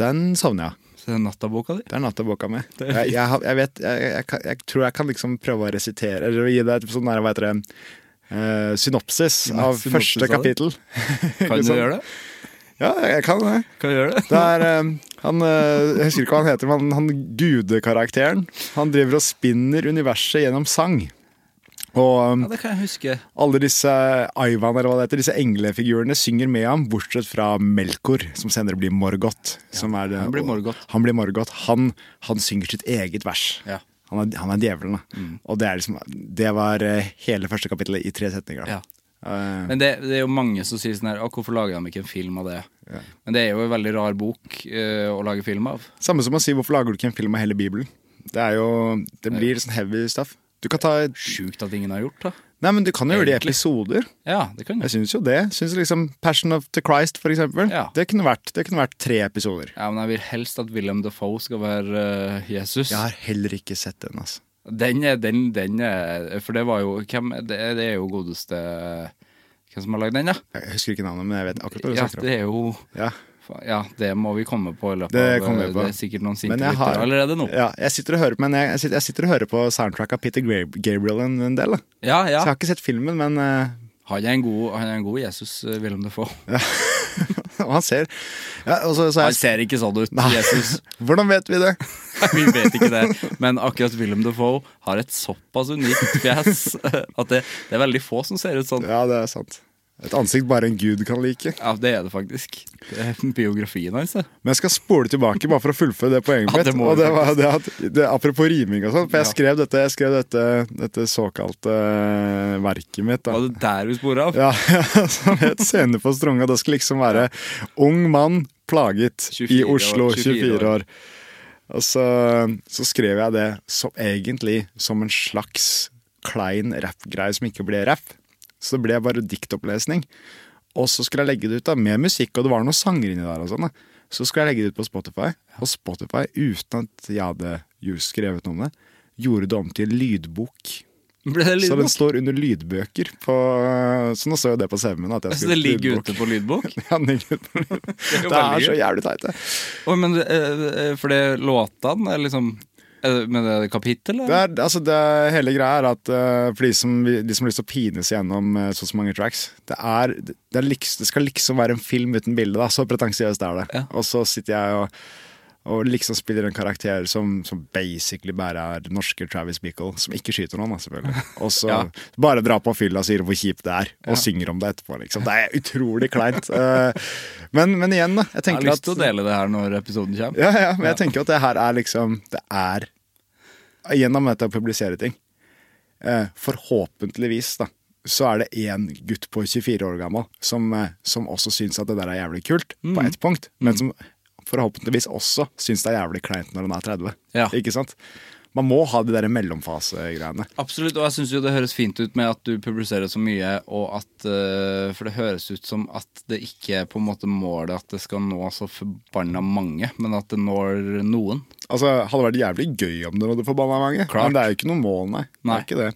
den sovner jeg av. Er nattaboka di. Det er nattaboka mi. Jeg, jeg, jeg vet kan- jeg tror jeg kan liksom prøve å resitere, eller gi deg et sånn der, hva heter det, uh, synopsis av synopsis første av kapittel. Kan du gjøre det? Ja, jeg kan det. Kan du gjøre det? Det er uh, han, uh, Jeg husker ikke hva han heter, men han gudekarakteren. Han driver og spinner universet gjennom sang. Og um, Ja, det kan jeg huske. alle disse Ivan, eller hva det heter, disse englefigurene synger med ham, bortsett fra Melkor, som senere blir Morgoth. som er det, han blir Morgoth. Han blir Morgoth. Han, han synger sitt eget vers. Ja. Han er, han er djevelen, da. Og det, liksom, det var eh, hele første kapittelet i tre setninger. da. Ja. Uh, Men det, det er jo mange som sier sånn her Hvorfor lager de ikke en film av det? Men det er jo en veldig rar bok uh, å lage film av. samme som å si hvorfor lager du ikke en film av hele Bibelen? Det jo, det blir sånn heavy stuff. Du kan ta Sjukt at ingen har gjort det. Nei, men du kan jo gjøre det i episoder. Ja, det kan Jeg du. syns jo det. Synes liksom Passion of the Christ, for eksempel. Ja. Det, kunne vært, det kunne vært tre episoder. Ja, men jeg vil helst at Willem Dafoe skal være uh, Jesus. Jeg har heller ikke sett den, altså. Den er, den, den er For det var jo hvem, det, det er jo godeste Hvem som har lagd den, da? Jeg husker ikke navnet, men jeg vet akkurat hva du Ja, snakker om. det er jo Ja. Ja, det må vi komme på i løpet Det av det. Det er sikkert noen sinte lyttere allerede nå. Ja, jeg sitter og hører på, men jeg, sitter, jeg sitter og hører på soundtrack av Peter Gabriel en, en del. Da. Ja, Så jeg har ikke sett filmen, men uh, Han er en god, han er en god Jesus, eh, Willem Dafoe. Og han ser ja, også, så, jeg, Han ser ikke sånn ut, Nei. Jesus. Hvordan vet vi det? Vi vet ikke det, men akkurat Willem Dafoe har et såpass unikt fjes at det, det er veldig få som ser ut sånn. Ja, det er sant. Et ansikt bare en gud kan like. Ja, det er det faktisk. Det er biografien hans, Altså. Men jeg skal spole tilbake bare for å fullføre det poenget Ja, mitt. det må og det var det at, det, apropos riming og sånn, for jeg Ja. skrev dette, jeg skrev dette, dette såkalte uh, verket mitt. Da. Var det der vi spora av? Ja, som het 'Scene på Stronga'. Det skulle liksom være ung mann plaget 24 i år, Oslo, 24 24 år. Og så, så skrev jeg det som, egentlig som en slags klein rappgreie som ikke ble rapp. Så det ble bare diktopplesning. Og så skulle jeg legge det ut da, med musikk, og det var noen sanger inni der. og sånn da. Så skulle jeg legge det ut på Spotify, og Spotify, uten at jeg hadde just skrevet noe om det, gjorde det om til lydbok. Det Så den står under lydbøker. På, så nå står jo det på CV-en. at jeg Så skulle det ligger lydbok. ute på lydbok? Ja, den ligger ute på lydbok. er Det er så jævlig teit, det. Oh, men eh, eh, For det låtene er liksom det, Men det er kapittel, Det eller? er, altså det hele greia er at uh, for de som, de som har lyst til å pines gjennom uh, så og så mange tracks det, er, det, er liksom, det skal liksom være en film uten bilde. Da. Så pretensiøst er det. Ja. Og så sitter jeg og, og liksom spiller en karakter som, som basically bare er norske Travis Bickle, som ikke skyter noen, selvfølgelig. Og så Ja. bare drar på fylla og sier hvor kjipt det er, og Ja. synger om det etterpå. Liksom. Det er utrolig kleint. Eh, men, men igjen, da. Jeg Jeg har lyst til å dele det her når episoden kommer. ja, ja, men jeg tenker at det her er liksom Det er Gjennom dette å publisere ting eh, Forhåpentligvis da Så er det en gutt på 24 år gammel Som, eh, som også synes at det der er jævlig kult På ett punkt Men som forhåpentligvis også synes det er jævlig kleint når han er 30 Ja. Ikke sant? Man må ha de der mellomfase-greiene Absolutt, og jeg syns jo det høres fint ut med at du publiserer så mye, og at eh, For det høres ut som at det ikke er på en måte målet at det skal nå så forbanna mange, men at det når noen. Altså, hadde vært jævlig gøy om det nådde forbanna mange Klart. Men det er jo ikke noe mål, nei, Det Nei. er ikke det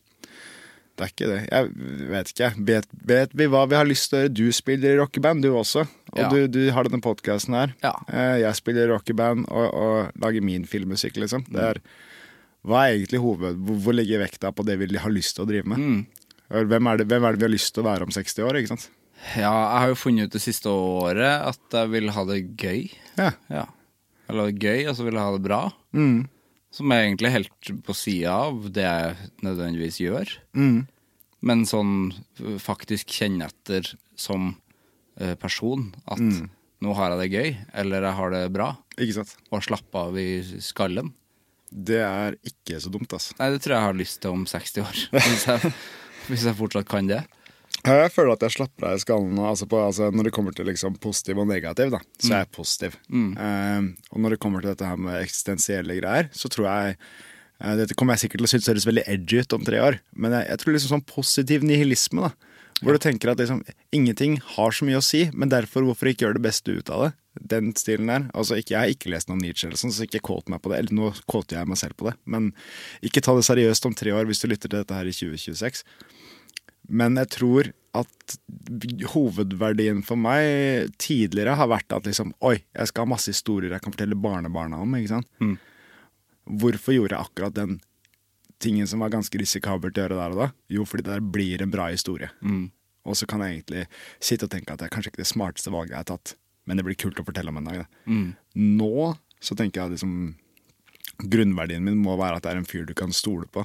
det er ikke det. Jeg vet ikke. Vet, vet vi hva vi har lyst til å gjøre? Du spiller i rockeband, du også. Og Ja. du, du har denne podkasten her. Ja. Eh, Jeg spiller i rockeband og, og lager min filmmusikk, liksom. Det er, hva er egentlig hoved... Hvor, ligger vekta på det vi har lyst til å drive med? Mm. Hvem, er det, hvem er det vi har lyst til å være om 60 år? ikke sant? Ja, jeg har jo funnet ut det siste året at jeg vil ha det gøy. Ja. Ja. Eller ha det gøy, og så vil jeg ha det bra. Mm. Som er egentlig helt på sida av det jeg nødvendigvis gjør. Mm. Men sånn eh, faktisk kjenne etter som eh, person at Mm. nå har jeg det gøy, eller jeg har det bra, Ikke sant? og slappe av i skallen. Det er ikke så dumt, altså. Nei, det tror jeg jeg har lyst til om 60 år. Hvis jeg, hvis jeg fortsatt kan det. Jeg føler at jeg slapper av i skallen. Altså på, altså når det kommer til liksom positiv og negativ, da, så er jeg positiv. Eh, og når det kommer til dette her med eksistensielle greier, så tror jeg Dette kommer jeg sikkert til å synes høres veldig edgy ut om tre år, men jeg, jeg tror liksom sånn positiv nihilisme, da. Hvor du tenker at liksom, ingenting har så mye å si, men derfor hvorfor ikke gjøre det beste ut av det? Den stilen der. Altså, ikke, jeg har ikke lest noen Nietzsche, eller sånn, så ikke kåt meg på det. Eller nå kåter jeg meg selv på det. Men ikke ta det seriøst om tre år hvis du lytter til dette her i 2026. Men jeg tror at hovedverdien for meg tidligere har vært at liksom Oi, jeg skal ha masse historier jeg kan fortelle barnebarna om. ikke sant? Mm. Hvorfor gjorde jeg akkurat den tingen som var ganske risikabelt å gjøre der og da? Jo, fordi det der blir en bra historie. Mm. Og så kan jeg egentlig sitte og tenke at det er kanskje ikke det smarteste valget jeg har tatt, men det blir kult å fortelle om en dag. Da. Mm. Nå så tenker jeg liksom Grunnverdien min må være at det er en fyr du kan stole på.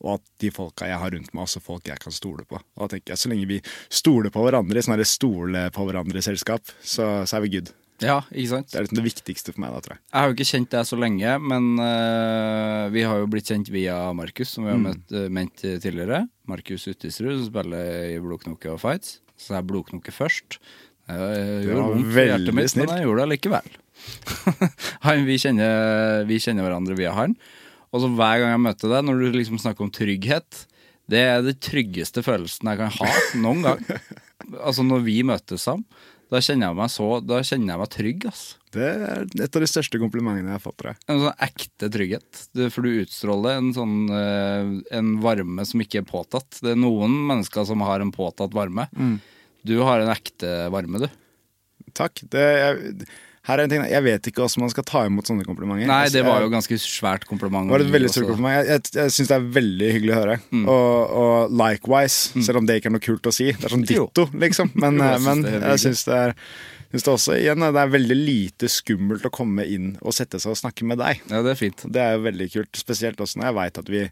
Og at de folka jeg har rundt meg, også folk jeg kan stole på. Og da tenker jeg Så lenge vi stoler på hverandre i sånn stole på hverandre-selskap, så, så er vi good. Ja, ikke sant? Det er liksom det viktigste for meg da, tror jeg. Jeg har jo ikke kjent deg så lenge, men eh, vi har jo blitt kjent via Markus, som vi har møtt, eh, ment tidligere. Markus Uttisrud, som spiller i Blodknoke og Fights. Så jeg blodknoke først. Det gjorde var vondt veldig mitt, snilt. men jeg gjorde det likevel. han, vi, kjenner, vi kjenner hverandre via han. Og så hver gang jeg møter deg, når du liksom snakker om trygghet Det er det tryggeste følelsen jeg kan ha noen gang. altså når vi møtes sammen. Da kjenner jeg meg så Da kjenner jeg meg trygg, ass. Det er et av de største komplimentene jeg har fått. Jeg. En sånn ekte trygghet. Du, for du utstråler en sånn eh, En varme som ikke er påtatt. Det er noen mennesker som har en påtatt varme. Du har en ekte varme, du. Takk. Det, jeg, her er en ting, jeg vet ikke hvordan man skal ta imot sånne komplimenter. Nei, det var jo ganske svært kompliment. Det var et veldig stort kompliment. Jeg, jeg, jeg syns det er veldig hyggelig å høre. Og, og likewise, selv om det ikke er noe kult å si. Det er sånn ditto, liksom. Men, Jo, jeg eh, men syns det er syns det også igjen, det er veldig lite skummelt å komme inn og sette seg og snakke med deg. Ja, det er fint. Det er jo veldig kult, spesielt også når jeg veit at vi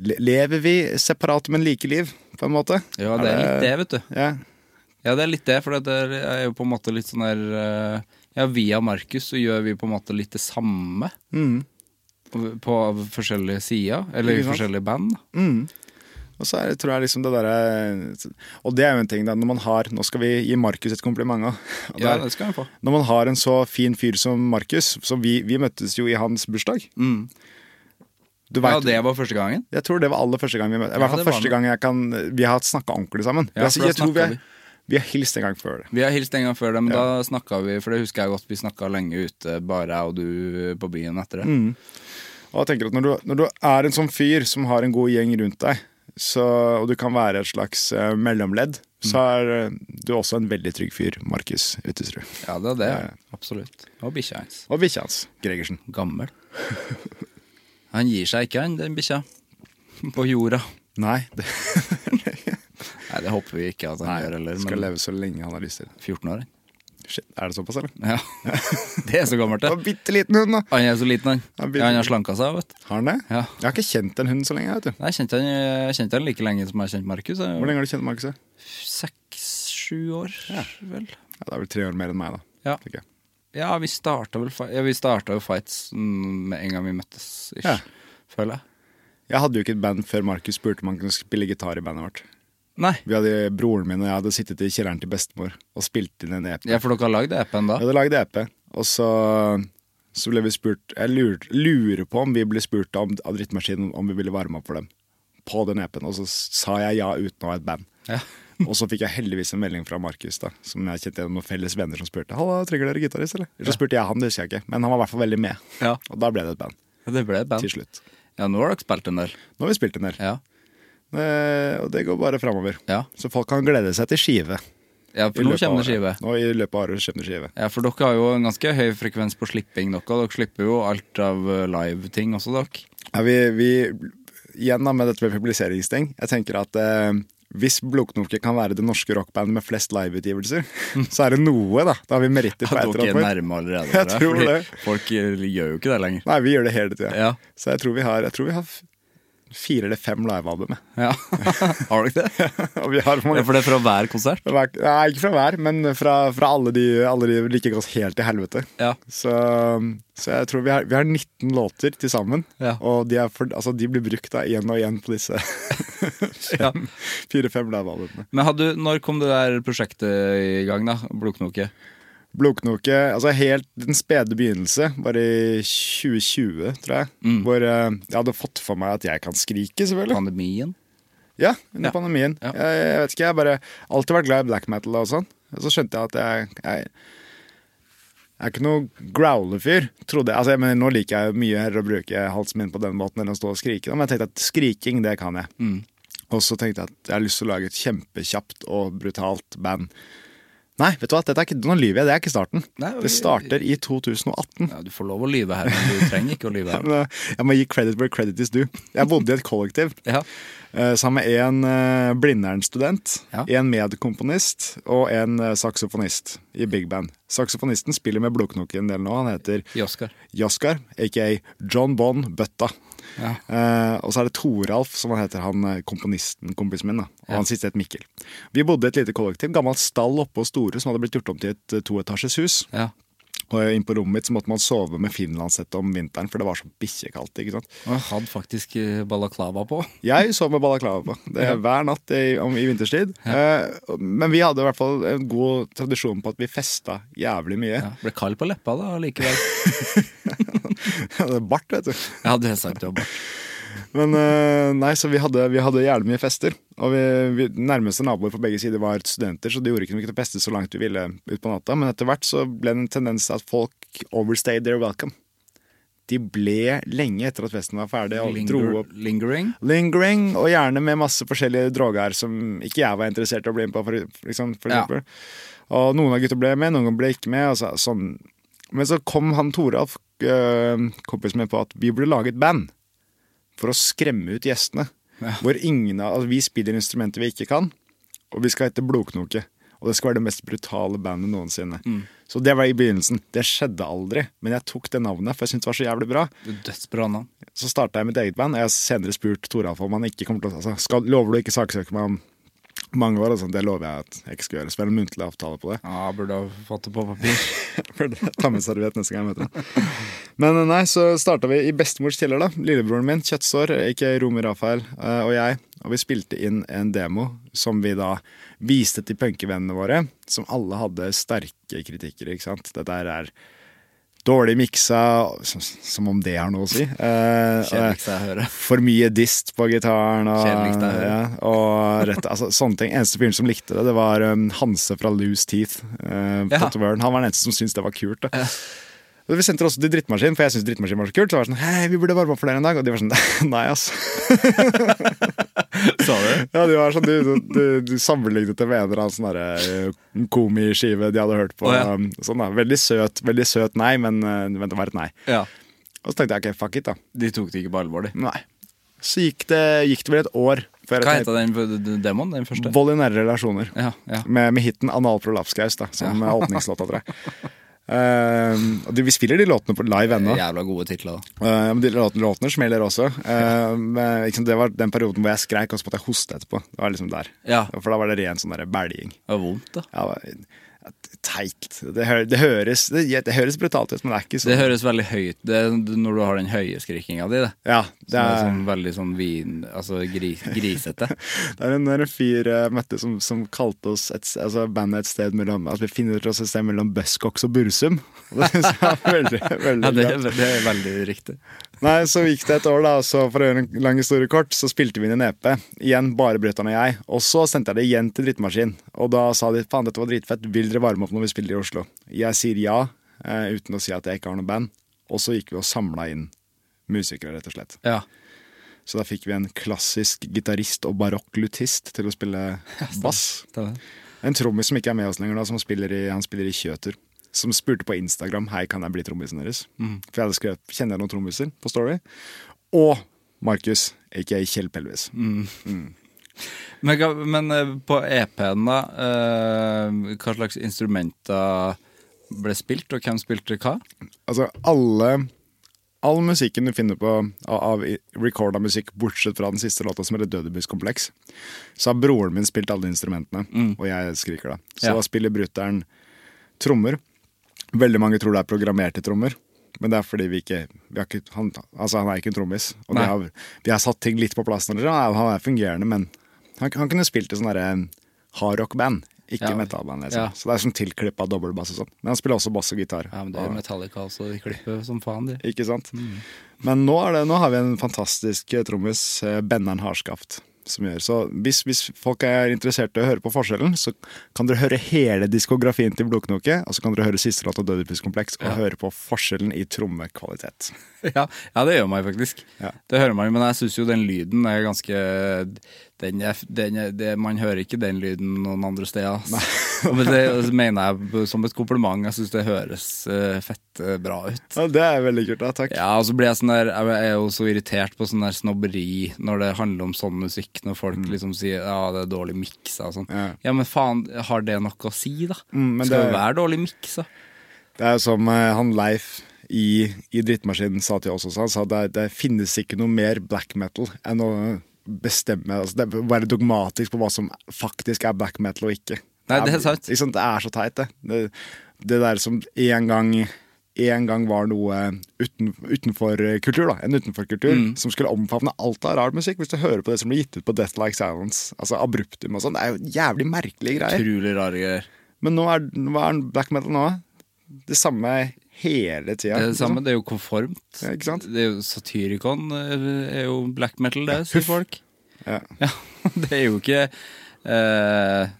Lever vi separat, men like liv, på en måte? Ja, det er litt det, vet du. Ja. Ja, det er litt det, for det er jo på en måte litt sånn der eh, Ja, via Markus så gjør vi på en måte litt det samme. På forskjellige sider, eller i Mm. Forskjellige band. Mm. Og så er tror jeg liksom det derre Og det er jo en ting da, når man har Nå skal vi gi Markus et kompliment òg. Ja, det skal vi få. Når man har en så fin fyr som Markus så vi, vi møttes jo i hans bursdag. Du Ja, det var første gangen. Jeg tror det var aller første gang vi møttes. I hvert fall første gang jeg kan Vi har snakka ordentlig sammen. Ja, jeg, da jeg tror vi, er, vi har hilst en gang før det. Vi har hilst en gang før det, men da snakka vi For det husker jeg godt, vi snakka lenge ute, bare jeg og du på byen etter det. Mm. Og jeg tenker at når du, når du er en sånn fyr som har en god gjeng rundt deg, så, og du kan være et slags uh, mellomledd, så Mm. er uh, du også en veldig trygg fyr, Markus Uttesrud. Ja, det er det. Ja, ja. Absolutt. Og bikkja hans. Og bikkja hans, Gregersen. Gammel. Han gir seg ikke, han, den bikkja. På jorda. Nei, det, Nei, det håper vi ikke at han nei gjør heller. skal Men leve så lenge han har lyst til. 14 år. Shit, er det såpass, eller? Ja. Det er så gammelt, det. bitte liten hund, da! Han er så liten, han. Ja, han har slanka seg, vet du. Har han det? Ja. Jeg har ikke kjent en hund så lenge. vet du Nei, Jeg kjente han, jeg kjente han like lenge som jeg har kjent Markus. Hvor lenge har du kjent Markus? Ja, Seks-sju år, vel. det er vel tre år mer enn meg, da. Ja. Ja, vi starta vel ja, vi starta jo fights med en gang vi møttes, ish, Ja. føler jeg. Jeg hadde jo ikke et band før Markus spurte om han kunne spille gitar i bandet vårt. Nei, Vi hadde, Broren min og jeg hadde sittet i kjelleren til bestemor og spilt inn en EP. ja, for dere har lagd EP-en da? Vi hadde lagd EP, og så, så ble vi spurt Jeg lurer, lurer på om vi ble spurt om, av Drittmaskinen om vi ville varme opp for dem på den EP-en, og så sa jeg ja uten å ha et band. Ja. og så fikk jeg heldigvis en melding fra Markus, da som jeg kjente gjennom noen felles venner som spurte Halla, trenger dere gitarist, eller? Så spurte jeg han, det husker jeg ikke, men han var i hvert fall veldig med. Ja. Og da ble det et band Ja, Det ble et band. til slutt. Ja, nå har dere spilt en del. Nå har vi spilt en del, Ja. Eh, og det går bare framover. Ja. Så folk kan glede seg til skive. ja, for nå kommer det skive. Nå I løpet av året kommer det skive. Ja, for dere har jo en ganske høy frekvens på slipping, dere. Dere slipper jo alt av eh, live-ting også, dere. Ja, vi, vi, igjen da med dette med publiseringsting. Jeg tenker at eh, hvis Blodknoke kan være det norske rockbandet med flest liveutgivelser, så er det noe, da. Da har vi meritter på et Dere er nærme allerede. Jeg tror det. Folk eh, gjør jo ikke det lenger. Nei, vi gjør det hele tida. Ja. Så jeg tror vi har, jeg tror vi har fire eller fem livealbumet. Ja. Har dere det? Og vi har Ja, for det er fra hver konsert? hver, nei, ikke fra hver, men fra, fra alle, de, alle de like godt helt til helvete. Ja. Så, så jeg tror vi har, vi har 19 låter til sammen. Ja. Og de, for, altså, de blir brukt da igjen og igjen på disse Ja. fire-fem livealbumene. Men hadde, når kom det der prosjektet i gang, da? Blodknoke? Blodknoke, altså helt den spede begynnelse, bare i 2020, tror jeg. Mm. Hvor eh, jeg hadde fått for meg at jeg kan skrike, selvfølgelig. Pandemien? Ja, under Ja. pandemien. Ja. Jeg, jeg vet ikke, jeg har bare alltid vært glad i black metal og sånn. Så skjønte jeg at jeg, jeg, jeg er ikke noe growler-fyr. Altså, jeg mener, nå liker jeg mye heller å bruke halsen min på den måten enn å stå og skrike. Men jeg tenkte at skriking, det kan jeg. Mm. Og så tenkte jeg at jeg har lyst til å lage et kjempekjapt og brutalt band. Nei, vet du hva, dette er ikke, nå lyver jeg. Det er ikke starten. Nei, det starter i 2018. Ja, du får lov å lyve her, men du trenger ikke å lyve her. Eh, Jeg må gi credit where credit is due. Jeg bodde i et kollektiv Ja. eh, sammen med en uh, Blindern-student, Ja. en medkomponist og en eh, saksofonist i big band. Saksofonisten spiller med blodknoke en del nå. Han heter Joskar. Jaskar, aka John Bon Bøtta. Ja. Eh, og så er det Toralf, som han heter, han eh, komponisten, kompisen min. da Og Ja. han siste het Mikkel. Vi bodde i et lite kollektiv. Gammelt stall oppe på Store som hadde blitt gjort om til et eh, toetasjes hus. Ja. Inn på rommet mitt så måtte man sove med finlandshette om vinteren, for det var så bikkjekaldt. ikke sant? Og jeg hadde faktisk eh, balaklava på. Jeg sov med balaklava på det er hver natt i, om, i vinterstid. Eh, men vi hadde i hvert fall en god tradisjon på at vi festa jævlig mye. Ja. Ble kald på leppa da likevel. Det er Bart, vet du. Ja, det er sant. Det var bart. Men eh, nei, så vi hadde, vi hadde jævlig mye fester. Og vi, vi, nærmeste naboer på begge sider var studenter, så det gjorde ikke noe å feste så langt vi ville ut på natta. Men etter hvert så ble det en tendens til at folk overstayed their welcome. De ble lenge etter at festen var ferdig. Og dro opp lingering. Lingering, og gjerne med masse forskjellige droger som ikke jeg var interessert i å bli med på, for, liksom, for Ja. eksempel. Og noen av gutta ble med, noen ble ikke med. Så, sånn. Men så kom han Toralf, øh, kompisen min, på at vi burde lage et band for å skremme ut gjestene. Hvor ingen av, altså Vi spiller instrumenter vi ikke kan, og vi skal hete Blodknoke. Og det skal være det mest brutale bandet noensinne. Så det var i begynnelsen. Det skjedde aldri, men jeg tok det navnet, for jeg syntes det var så jævlig bra. Dødsbra navn. Så starta jeg mitt eget band. og Jeg har senere spurt Toralf om han ikke kommer til å altså, skal, Lover du ikke saksøke meg om mange år? Sånn, det lover jeg at jeg ikke skal gjøre. Spille en muntlig avtale på det. Ja, burde ha fått det på papir. burde Ta med serviett neste gang jeg møter ham. Men nei, så starta vi i bestemors kjeller, da. Lillebroren min, Kjøttsår, ikke Romer Rafael, eh, og jeg. Og vi spilte inn en demo som vi da viste til punkevennene våre, som alle hadde sterke kritikker, ikke sant. Dette er dårlig miksa, som, om det har noe å si. Eh, Kjedeligste jeg hører. for mye dist på gitaren. Og, Kjedeligst jeg hører. ja, og rett, altså, sånne ting. Eneste fyren som likte det, det var um, Hanse fra Loose Teeth. Uh, Ja. Han var den eneste som syntes det var kult. Da. Vi sendte det også til Drittmaskin, for jeg syntes Drittmaskin var så kult. Så var det sånn, hei, vi burde varme opp for dere en dag. Og de var sånn, nei, altså. Sa du? Ja, de var sånn, du, du, du sammenlignet det med en eller annen sånn derre, eh, komiskive de hadde hørt på. Oh, ja. um, sånn da, Veldig søt, veldig søt nei, men, uh, men det var et nei. Ja. Og så tenkte jeg ok, fuck it, da. De tok det ikke på alvor, de. Nei. Så gikk det, gikk det vel et år før Hva heter den demoen? Den første? Vold i nære relasjoner. Ja, ja. Med, med hiten 'Anal prolapskaus' da, som Ja. åpningslåta, tror jeg. Og de, vi spiller de låtene på live ennå. Jævla gode titler. Eh, de låtene, låtene smeller også. Uh, men, liksom, det var den perioden hvor jeg skreik, og så måtte jeg hoste etterpå. Det var liksom der. Ja. For da var det ren sånn bæljing. Det var vondt, da. Ja, teit. Det, hø det, høres, det, det høres brutalt ut, men det er ikke sånn. Det høres veldig høyt Det er når du har den høye skrikinga di. Det. Ja, det er er, sånn veldig sånn vin... Altså gri, grisete. det er en, er en fyr jeg møtte som, som kalte oss et, altså bandet et sted mellom At vi finner oss et sted mellom Buzzcocks og Bursum. Det var veldig, veldig Ja, det, er- det er veldig riktig. Nei, så gikk det et år, da, og så for å gjøre en lang historie kort, så spilte vi inn en EP. Igjen bare Brøttan og jeg. Og så sendte jeg det igjen til Drittmaskin. Og da sa de faen, dette var dritfett, vil dere varme opp når vi spiller i Oslo? Jeg sier ja, eh, uten å si at jeg ikke har noe band. Og så gikk vi og samla inn musikere, rett og slett. Ja. Så da fikk vi en klassisk gitarist og barokk-lutist til å spille bass. En trommis som ikke er med oss lenger, da, som spiller i, han spiller i Kjøter. Som spurte på Instagram Hei, kan jeg bli trommisen deres. For jeg hadde skrevet Kjenner jeg noen trommiser på Story. Og Markus, aka Kjell Pelvis. Men, Mm. men men, på EP-en, da, eh, hva slags instrumenter ble spilt, og hvem spilte hva? Altså, alle All musikken du finner på av, recorda musikk, bortsett fra den siste låta som heter Dødebuss-kompleks, så har broren min spilt alle instrumentene, og jeg skriker da. Så Ja. da spiller brutter'n trommer. Veldig mange tror det er programmerte trommer. Men det er fordi vi ikke, vi har ikke han, Altså, han er ikke en trommis. Og det har, vi har satt ting litt på plass. når det- Han er, er fungerende, men han, han kunne spilt i sånn derre hardrock-band. Ikke Ja. metal-band. Liksom. Ja. Så det er sånn tilklippa dobbeltbass og sånn. Men han spiller også bass og gitar. Ja, men Det er Og- Metallica, også, De klipper som faen, de. ikke sant? Men nå, det, nå har vi en fantastisk eh, trommis, eh, Benneren Harskaft, som gjør. Så hvis, hvis folk er interessert i å høre på forskjellen, så kan dere høre hele diskografien til Blodknoke, og så kan dere høre siste låt av Dødepuskompleks og Ja. høre på forskjellen i trommekvalitet. Ja, ja, det gjør man faktisk. Ja. Det hører man jo, men jeg syns jo den lyden er ganske Den er, den er, det, man hører ikke den lyden noen andre steder. Men det mener jeg som et kompliment. Jeg syns det høres eh, fett eh, bra ut. Ja, det er veldig kult. da, Takk. Ja, og så blir jeg sånn der Jeg er jo så irritert på sånn der snobberi når det handler om sånn musikk, når folk liksom sier ja, det er dårlig miksa og sånn. Ja. Ja, men faen, har det noe å si, da? Mm, Skal det- jo være dårlig miksa. Det er jo som eh, han Leif i, i Drittmaskinen sa til oss også. Han sa det, det finnes ikke noe mer black metal enn å bestemme altså det, Være dogmatisk på hva som faktisk er black metal og ikke. Nei, det er sant. Sant? Det er så teit, det. Det, det der som en gang en gang var noe uten, utenfor kultur, da. En utenforkultur Mm. som skulle omfavne alt av rar musikk. Hvis du hører på det som blir gitt ut på Death Like Silence, altså abruptum og sånn, det er jo jævlig merkelige greier. Utrolig rare greier. Men nå er, hva er black metal nå? Det samme hele tida. Det er det samme, det er jo konformt. Ja, ikke sant? Det er jo Satyricon eh, er jo black metal, det, sier folk. Ja. Ja, det er jo ikke eh,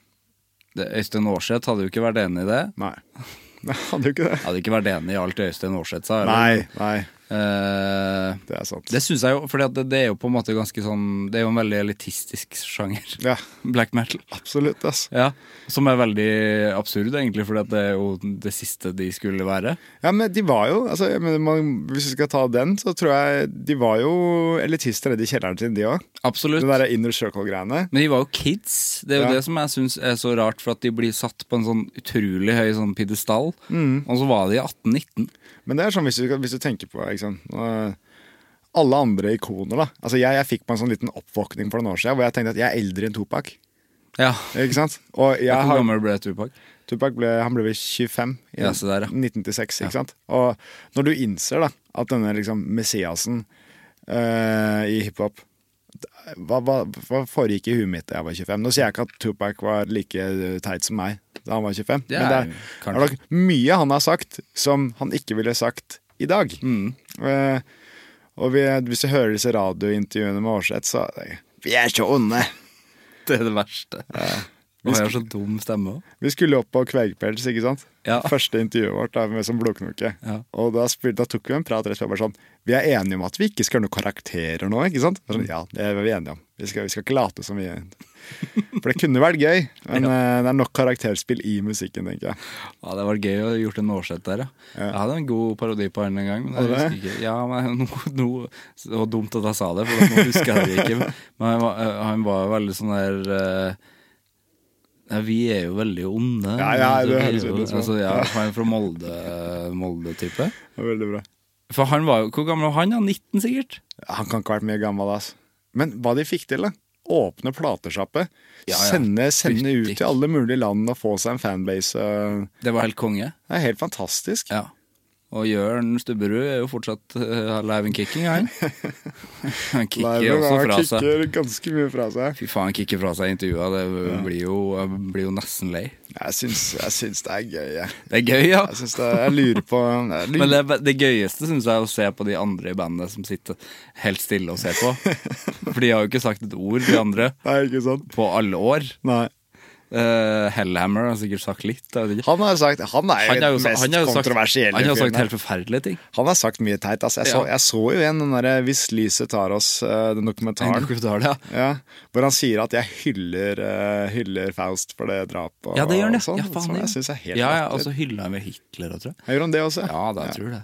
det, Øystein Aarseth hadde jo ikke vært enig i det. Nei. Hadde jo ikke det. Hadde ikke vært enig i alt Øystein Aarseth sa. Nei, nei, Eh, det er sant. det syns jeg jo, for det, det er jo på en måte ganske sånn Det er jo en veldig elitistisk sjanger. Ja, Black metal. absolutt, ass. Ja, Som er veldig absurd, egentlig, for det er jo det siste de skulle være. Ja, men de var jo altså, man, Hvis vi skal ta den, så tror jeg de var jo elitister nede i kjelleren sin, de òg. Absolutt. Den der inner circle-greiene. Men de var jo kids. Det er jo Ja. det som jeg syns er så rart, for at de blir satt på en sånn utrolig høy sånn pidestall. Mm. Og så var de 18-19. Men det er sånn hvis du, hvis du tenker på liksom, Alle andre ikoner, da. Altså, jeg, jeg fikk meg en sånn liten oppvåkning for noen år siden hvor jeg tenkte at jeg er eldre enn Topak. Ja. Ikke sant? Og jeg Hvor gammel ble Tupac? Tupac ble, han ble vel 25 i Ja, der, ja. 1996, ikke sant? Og når du innser da at denne liksom Messiasen uh, i hiphop hva, hva, hva foregikk i huet mitt da jeg var 25? Nå sier jeg ikke at Tupac var like teit som meg da han var 25, Det men det er er, det er nok mye han har sagt som han ikke ville sagt i dag. Mm. Eh, og vi, hvis du hører disse radiointervjuene med Aarseth, så Vi er så onde! Det er det verste. Og jeg har så dum stemme òg. Vi skulle opp på Kveggpels, ikke sant? Ja. Første intervjuet vårt da, med som blodknoke. Ja. Og da, spil, da tok vi en prat rett før. Bare sånn, vi er enige om at vi ikke skal gjøre noen karakterer nå, ikke sant? Sånn, ja, det er vi enige om. Vi skal, vi skal ikke late som vi For det kunne vært gøy, men eh, det er nok karakterspill i musikken, tenker jeg. Ja, det var gøy å gjort en årsett der, ja. Jeg hadde en god parodi på han en gang. Men jeg husker ikke Ja, men no, no, Det var dumt at jeg sa det, for nå husker jeg det ikke. Men han var, han var jo veldig sånn der eh, ja, vi er jo veldig onde. Ja, ja, det høres er jo- ut som- altså, ja, Han er fra Molde, Molde-type. Det var veldig bra. For han var jo Hvor gammel var han? Ja, 19 sikkert? Han kan ikke ha vært mye gammel, ass. Men hva de fikk til, da? Åpne platesjappe. Ja, ja. Sende, sende ut til alle mulige land og få seg en fanbase. eh, Det var helt konge. Det er helt fantastisk. Ja. Og Jørn Stubberud er jo fortsatt uh, live and kicking, han. Han kicker Live, også fra seg. kicker ganske mye fra seg. Fy faen, kicker fra seg i intervjua. Det blir jo, blir jo nesten lei. Jeg syns, jeg syns det er gøy, jeg. Det er gøy, ja. Jeg, syns det, jeg lurer på jeg lurer, Men det, det gøyeste syns jeg er å se på de andre i bandet som sitter helt stille og ser på. For de har jo ikke sagt et ord, de andre, Nei, ikke sant? på alle år. Nei. Eh, Hellhammer har sikkert sagt litt. Han har sagt Han er jo den mest han sagt, kontroversielle han har sagt helt forferdelige ting. Han har sagt mye teit. Altså. Jeg, så, Ja. jeg så jo igjen den derre 'Hvis lyset tar oss', eh, den dokumentaren. ja. Ja, hvor han sier at jeg hyller, uh, hyller Faust for det drapet. Og, Ja, det gjør han, og sånn, Ja, faen, som jeg er helt Ja, ja, og så hyller han vel Hitler òg, tror jeg. Gjør han det også? Ja, da, jeg tror det.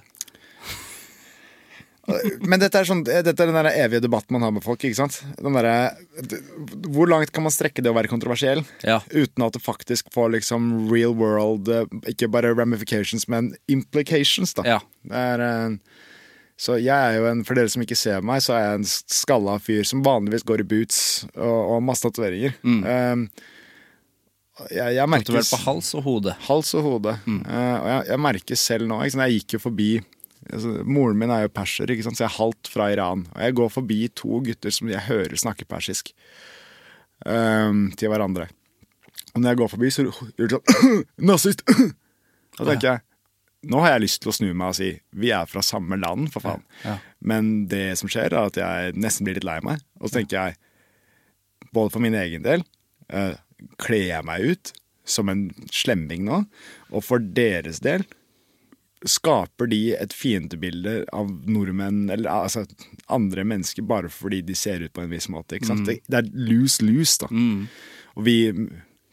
Men dette er, sånn, dette er den der evige debatten man har med folk. ikke sant? Den derre- hvor langt kan man strekke det å være kontroversiell Ja. uten at det faktisk får liksom real world eh, Ikke bare ramifications, men implications, da. Ja. Det er, eh, så jeg er jo en, For dere som ikke ser meg, så er jeg en skalla fyr som vanligvis går i boots og, og masse tatoveringer. Eh, jeg, jeg merker på hals og hode. Hals og hode. Eh, og jeg, jeg merker selv nå ikke sant? Jeg gikk jo forbi altså, Moren min er jo perser, ikke sant? så jeg er halvt fra Iran. Og jeg går forbi to gutter som jeg hører snakke persisk um, til hverandre. Og når jeg går forbi, så gjør de sånn Nazist! Da tenker jeg Nå har jeg lyst til å snu meg og si vi er fra samme land, for faen. Ja. Men det som skjer, er at jeg nesten blir litt lei meg. Og så tenker jeg, både for min egen del, uh, kler jeg meg ut som en slemming nå? Og for deres del, skaper de et fiendebilde av nordmenn eller altså andre mennesker bare fordi de ser ut på en viss måte. sant? Det, det er lose-lose, da. Og vi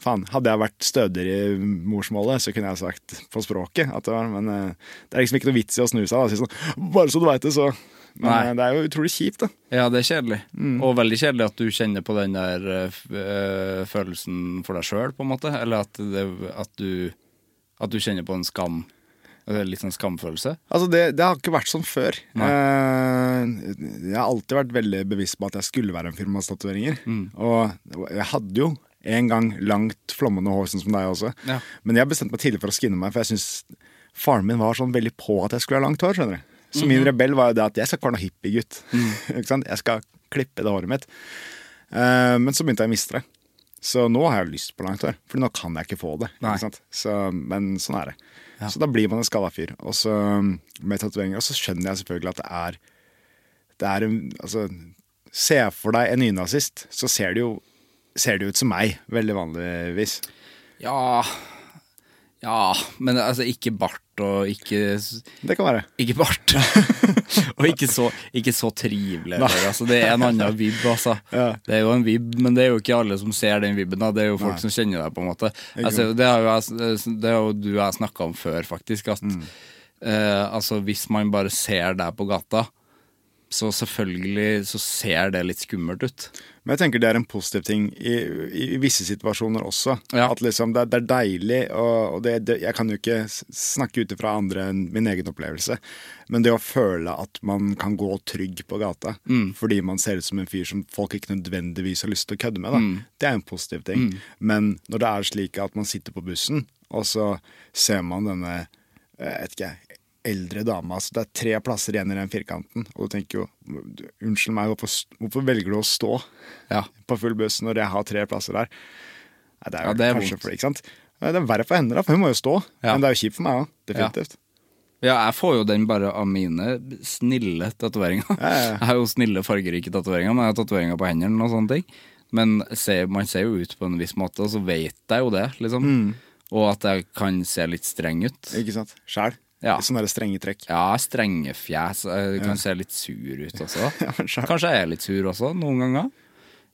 Faen, hadde jeg vært stødigere i morsmålet, så kunne jeg sagt på språket at det var Men eh, det er liksom ikke noe vits i å snu seg da, og si sånn Bare så du veit det, så Men Nei. eh, det er jo utrolig kjipt, da. Ja, det er kjedelig. Mm. Og veldig kjedelig at du kjenner på den der øh, følelsen for deg sjøl, på en måte. Eller at, det, at, du, at du kjenner på en skam. Litt sånn skamfølelse. Altså, det, det har ikke vært sånn før. Eh, jeg har alltid vært veldig bevisst på at jeg skulle være en firmastatueringer. Mm. Og jeg hadde jo en gang langt, flommende hår, sånn som deg også. Ja. Men jeg bestemte meg tidlig for å skinne meg, for jeg syns faren min var sånn veldig på at jeg skulle ha langt hår. skjønner du Så min rebell var jo det at jeg skal ikke være noe hippiegutt. Mm. jeg skal klippe det håret mitt. Eh, men så begynte jeg å miste det. Så nå har jeg lyst på langt hår, for nå kan jeg ikke få det. Ikke? Så, men sånn er det. Så da blir man en skalla fyr. Og så med tatoveringer. Og så skjønner jeg selvfølgelig at det er Det er en Altså, se for deg en nynazist, så ser det jo ser det ut som meg, veldig vanligvis. Ja Ja, men altså ikke bart og ikke Det kan være. Ikke bart. og ikke så, ikke så trivelig. Altså, det er en annen vibb, altså. Ja. Det er jo en vibb, men det er jo ikke alle som ser den vibben. Da. Det er jo folk som kjenner deg, på en måte. Altså, det, har jo, jeg- det har jo du og jeg snakka om før, faktisk. At eh, altså, hvis man bare ser deg på gata, så selvfølgelig så ser det litt skummelt ut. Men jeg tenker det er en positiv ting i, i, i visse situasjoner også. Ja. At liksom det, det er deilig, og, og det, det, jeg kan jo ikke snakke ut ifra andre enn min egen opplevelse, men det å føle at man kan gå trygg på gata fordi man ser ut som en fyr som folk ikke nødvendigvis har lyst til å kødde med, da, det er en positiv ting. Men når det er slik at man sitter på bussen, og så ser man denne eh, jeg vet ikke, eldre dame. Altså det er tre plasser igjen i den firkanten, og du tenker jo Unnskyld meg, hvorfor, hvorfor velger du å stå? Ja. på full buss når jeg har tre plasser der. Nei, det er jo Ja, det er kanskje vondt. for, ikke sant? Det er verre for henne, da, for hun må jo stå. Ja. Men det er jo kjipt for meg òg, definitivt. Ja, jeg får jo den bare av mine snille tatoveringer. Ja, ja. Jeg har jo snille, fargerike tatoveringer, men jeg har tatoveringer på hendene og sånne ting. Men se, man ser jo ut på en viss måte, og så vet jeg jo det, liksom. Mm. Og at jeg kan se litt streng ut. Ikke sant? Sjæl. Ja. Sånne der strenge trekk. Ja, strenge fjes. Jeg kan se litt sur ut også. Ja. Kanskje jeg er litt sur også, noen ganger.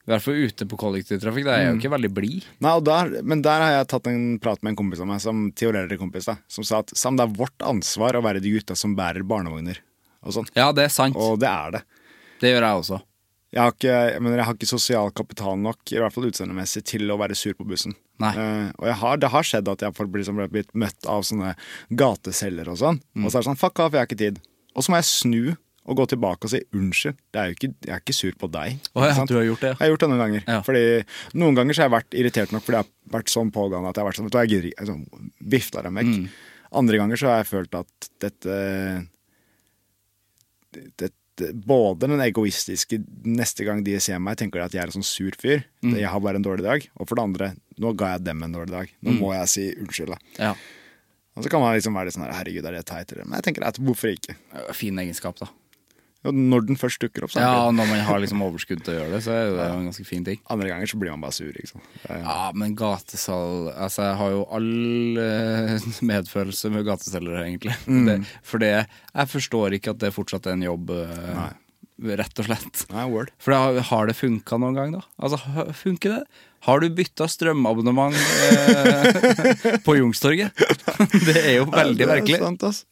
I hvert fall ute på kollektivtrafikk. Da er Mm. jeg jo ikke veldig blid. Nei, der, men der har jeg tatt en prat med en kompis av meg, som teorerer-kompis, da, som sa at Sam, det er vårt ansvar å være de gutta som bærer barnevogner. Og sånn. Ja, det er sant. Og det er det. Det gjør jeg også. Jeg har, ikke, jeg, mener, jeg har ikke sosial kapital nok, i hvert fall utseendemessig, til å være sur på bussen. Eh, og har, det har skjedd at jeg har liksom, blitt møtt av sånne gateselgere og sånn. Mm. Og så er det sånn fuck off, jeg har ikke tid. Og så må jeg snu og gå tilbake og si unnskyld. Det er ikke, jeg er ikke sur på deg. Oh, ja, du har gjort det, ja. Jeg har gjort det noen ganger. Ja. Fordi Noen ganger så har jeg vært irritert nok fordi jeg har vært sånn pågående at jeg har vært sånn, vet du jeg gidder ikke. Altså, vifta dem vekk. Mm. Andre ganger så har jeg følt at dette dette, både den egoistiske neste gang de ser meg, tenker de at jeg er en sånn sur fyr. Mm. Jeg har bare en dårlig dag. Og for det andre, nå ga jeg dem en dårlig dag. Nå må jeg si unnskyld. Ja. Og så kan man liksom være litt sånn her, herregud, er det teit? Men jeg tenker at hvorfor ikke? Fin egenskap, da. Og når den først dukker opp, så er Ja, og når man har liksom overskudd til å gjøre det, så er det jo en ganske fin ting. andre ganger så blir man bare sur. liksom. er- Ja, men gatesalg Altså, jeg har jo all eh, medfølelse med gateselgere, egentlig. Mm. Det, for det Jeg forstår ikke at det fortsatt er en jobb, Nei. rett og slett. Nei, word. For det har, har det funka noen gang, da? Altså, funker det? Har du bytta strømabonnement eh, på Youngstorget? det er jo veldig Ja, det er merkelig. Sant, ass.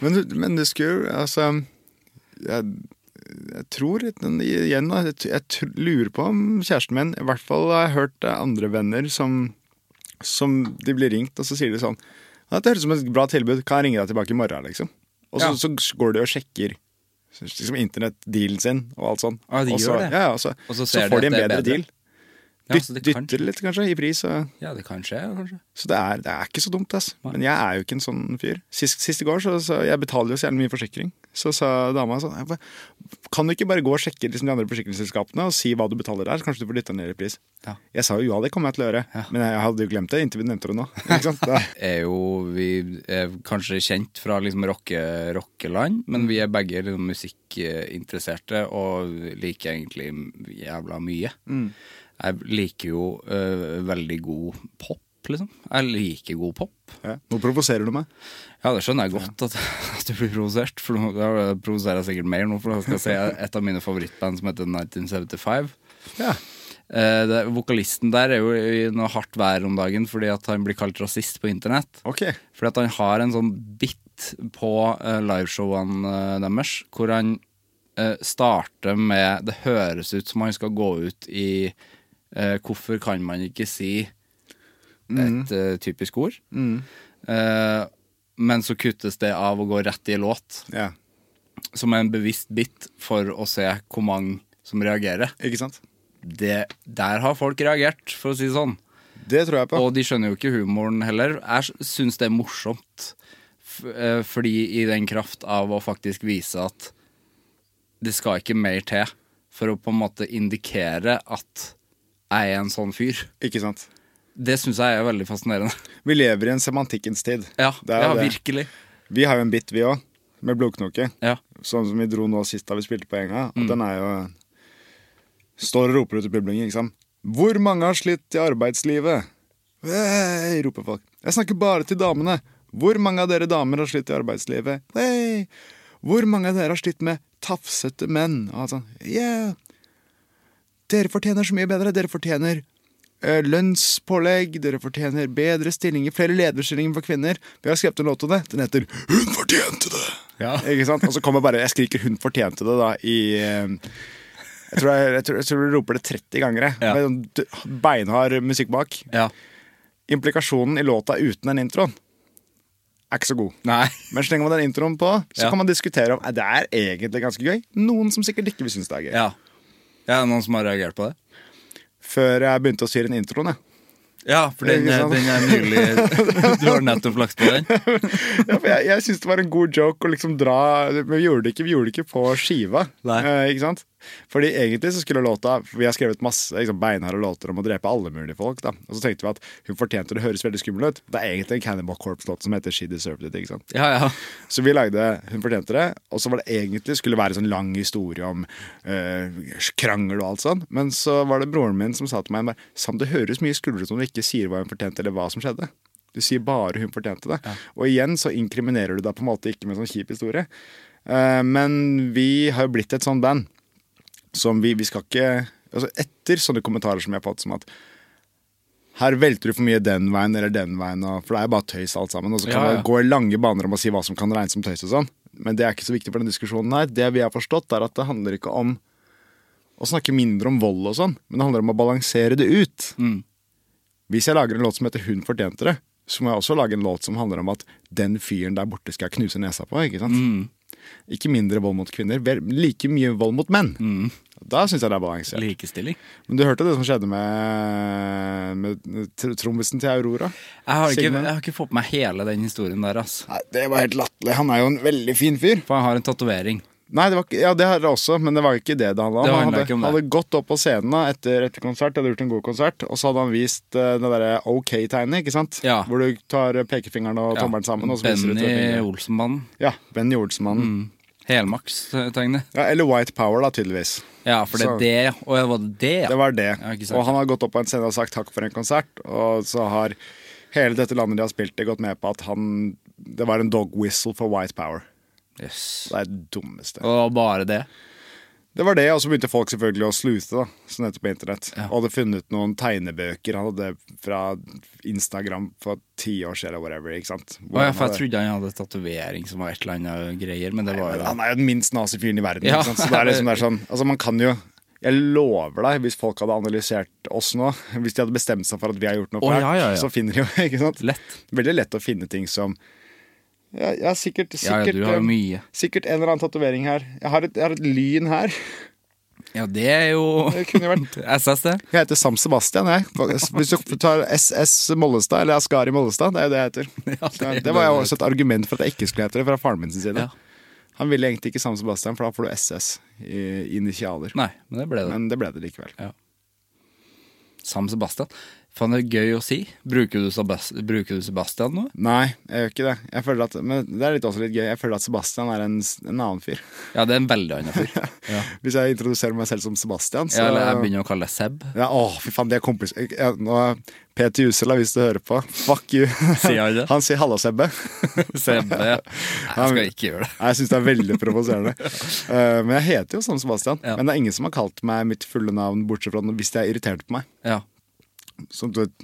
Men, men det skulle jo Altså jeg, jeg tror igjen jeg, jeg lurer på om kjæresten min I hvert fall har jeg hørt andre venner som, som de blir ringt, og så sier de sånn «Ja, 'Det høres ut som et bra tilbud, kan jeg ringe deg tilbake i morgen? liksom Og så, Ja. så går de og sjekker liksom internettdealen sin og alt sånn. Ja, de og så. Ja, og så, Og så så, får de en bedre bedre. deal. Ja, Dyt, så det kan- dytter litt kanskje i pris. Og, Ja, det kan skje, kanskje. så det er, det er ikke så dumt, ass. Men jeg er jo ikke en sånn fyr. Sist, sist i går, så, så jeg betaler jo så gjerne mye forsikring. Så sa dama sånn Kan du ikke bare gå og sjekke liksom, de andre forsikringsselskapene og si hva du betaler der? så Kanskje du får dytta ned i pris. Ja. Jeg sa jo ja, det kommer jeg til å gjøre. Ja. Men jeg hadde jo glemt det inntil vi nevnte det nå. Er jo vi er kanskje kjent fra liksom rocke, rockeland, men vi er begge liksom musikkinteresserte og liker egentlig jævla mye. Jeg liker jo uh, veldig god pop. liksom. Jeg liker god pop. Ja. Nå provoserer du meg. Ja, det skjønner jeg godt at, at du blir provosert. For nå da provoserer jeg sikkert mer nå, for da skal jeg si et av mine favorittband som heter 1975. Ja. Eh, det, vokalisten der er jo i noe hardt vær om dagen fordi at han blir kalt rasist på internett. Ok. Fordi at han har en sånn bit på eh, liveshowene eh, deres hvor han eh, starter med Det høres ut som han skal gå ut i eh, Hvorfor kan man ikke si et eh, typisk ord? Eh, men så kuttes det av å gå rett i låt, Ja. som er en bevisst bit for å se hvor mange som reagerer. Ikke sant? Det, der har folk reagert, for å si det sånn. Det tror jeg på. Og de skjønner jo ikke humoren heller. Jeg syns det er morsomt. F eh, fordi i den kraft av å faktisk vise at det skal ikke mer til for å på en måte indikere at jeg er en sånn fyr. Ikke sant? Det syns jeg er veldig fascinerende. Vi lever i en semantikkens tid. Ja, Det er ja det. virkelig. Vi har jo en bit, vi òg, med blodknoke. Ja. Sånn som vi dro nå sist da vi spilte på Enga. Og den er jo Står og roper ut i publikum, ikke sant. Hvor mange har slitt i arbeidslivet? Hei, roper folk. Jeg snakker bare til damene. Hvor mange av dere damer har slitt i arbeidslivet? Hei. Hvor mange av dere har slitt med tafsete menn? Og sånn, yeah. Dere fortjener så mye bedre. Dere fortjener eh, lønnspålegg, dere fortjener bedre stillinger, flere lederstillinger for kvinner. Vi har skrevet en låt om det. Den heter 'Hun fortjente det'. Ikke sant? Og så kommer bare Jeg skriker 'Hun fortjente det' da i eh, jeg tror, jeg, jeg, tror, jeg tror du roper det 30 ganger. Ja. Med beinhard musikk bak. ja. Implikasjonen i låta uten den introen er ikke så god. Nei. Men slenger man den introen på, så Ja. kan man diskutere om eh, det er egentlig ganske gøy. Noen som sikkert ikke vil synes det er gøy. Ja. Ja. Noen som har reagert på det? Før jeg begynte å styre den introen. Jeg. Ja, for den, den er nylig Du har nettopp lagt på den? Ja, for jeg, jeg syns det var en god joke å liksom dra Men vi gjorde det ikke, vi gjorde det ikke på skiva. Eh, ikke sant? Fordi egentlig så skulle låta Vi har skrevet masse liksom, beinharde låter om å drepe alle mulige folk. da Og så tenkte vi at hun fortjente det høres veldig skummel ut. Det er egentlig en Cannibal Corpse-låt som heter She Deserved It. ikke sant? Ja, ja. Så vi lagde Hun fortjente det, og så var det egentlig skulle være en sånn lang historie om øh, krangel og alt sånn. Men så var det broren min som sa til meg Sam, det høres mye skumlere ut om du ikke sier hva hun fortjente, eller hva som skjedde. Du sier bare hun fortjente det. Og igjen så inkriminerer du deg på en måte ikke med en sånn kjip historie. Uh, men vi har jo blitt et sånt band som vi, vi skal ikke altså Etter sånne kommentarer som jeg har fått som at her velter du for mye den veien eller den veien, og, for det er bare tøys alt sammen. Og så kan Ja, ja. man gå i lange baner om å si hva som kan regnes som tøys og sånn. Men det er ikke så viktig for denne diskusjonen her. Det vi har forstått, er at det handler ikke om å snakke mindre om vold og sånn, men det handler om å balansere det ut. Mm. Hvis jeg lager en låt som heter 'Hun fortjente det', så må jeg også lage en låt som handler om at den fyren der borte skal jeg knuse nesa på. Ikke sant? Mm. Ikke mindre vold mot kvinner, like mye vold mot menn. Mm. Da syns jeg det er balansert. Likestilling. Men du hørte det som skjedde med, med trommisen til Aurora? Jeg har, ikke, jeg har ikke fått med meg hele den historien der, altså. Nei, Det var helt latterlig. Han er jo en veldig fin fyr. For han har en tatovering. Nei, det var ikke, ja, det har jeg også, men det var ikke det det handla om. Det Han hadde, hadde gått opp på scenen etter, etter konsert, hadde gjort en god konsert, og så hadde han vist uh, det derre OK-tegnet, ikke sant? Ja. Hvor du tar pekefingeren og tommelen sammen, og Benny. Olsenmannen. Ja, Benny Olsenmannen. Mm. Helmaks-tegnet. Ja, eller White Power, da, tydeligvis. Ja, for det er det. Og var det det, ja? Det var det. Ja, og han har gått opp på en scene og sagt takk for en konsert, og så har hele dette landet de har spilt i, gått med på at han Det var en dog whistle for White Power. Yes. Det er det dummeste. Og bare det. Det var det, og så begynte folk selvfølgelig å slute, da, som det heter på internett. Ja. Og hadde funnet noen tegnebøker han hadde fra Instagram for ti år siden, eller whatever. ikke sant? Hvor ja, for jeg hadde- trodde han hadde tatovering som var et eller annet greier, men det var jo Han er jo den minst nazi-fyren i verden. Ja. Ikke sant? Så det er liksom det er sånn, altså man kan jo jeg lover deg, hvis folk hadde analysert oss nå, hvis de hadde bestemt seg for at vi har gjort noe Å, fælt, ja, ja, ja. så finner de jo ikke sant? lett. Veldig lett å finne ting som ja, har sikkert, Ja, ja, har um, mye. sikkert en eller annen tatovering her. Jeg har, et, jeg har et lyn her. Ja, det er jo Det kunne jo vært SS, det. Jeg heter Sam Sebastian, jeg. Hvis du tar SS Mollestad, eller Askari Mollestad, det er jo det jeg heter. Ja, det, det var jo også et argument for at jeg ikke skulle hete det, fra faren min sin side. Ja. Han ville egentlig ikke Sam Sebastian, for da får du SS i initialer. Nei, men det ble det. Men det ble det likevel. Sam Sebastian. Faen, det er gøy å si. Bruker du, Sebast bruker du Sebastian nå? Nei, jeg gjør ikke det. Jeg føler at, men det er litt også litt gøy. Jeg føler at Sebastian er en, en annen fyr. Ja, det er en veldig annen fyr. Ja. Hvis jeg introduserer meg selv som Sebastian, så Ja, eller jeg begynner å kalle deg Seb. ja, Å, fy faen, det er kompis... Ja, nå er Peter Jusela, hvis du hører på. Fuck you. Sier han det? Han sier 'halla, Sebbe'. Sebbe, ja. Nei, jeg skal ikke gjøre det. Nei, Jeg syns det er veldig provoserende. Eh, men jeg heter jo sånn Sebastian. Ja. Men det er ingen som har kalt meg mitt fulle navn, bortsett fra hvis de er irritert på meg. Ja. Så, du vet, når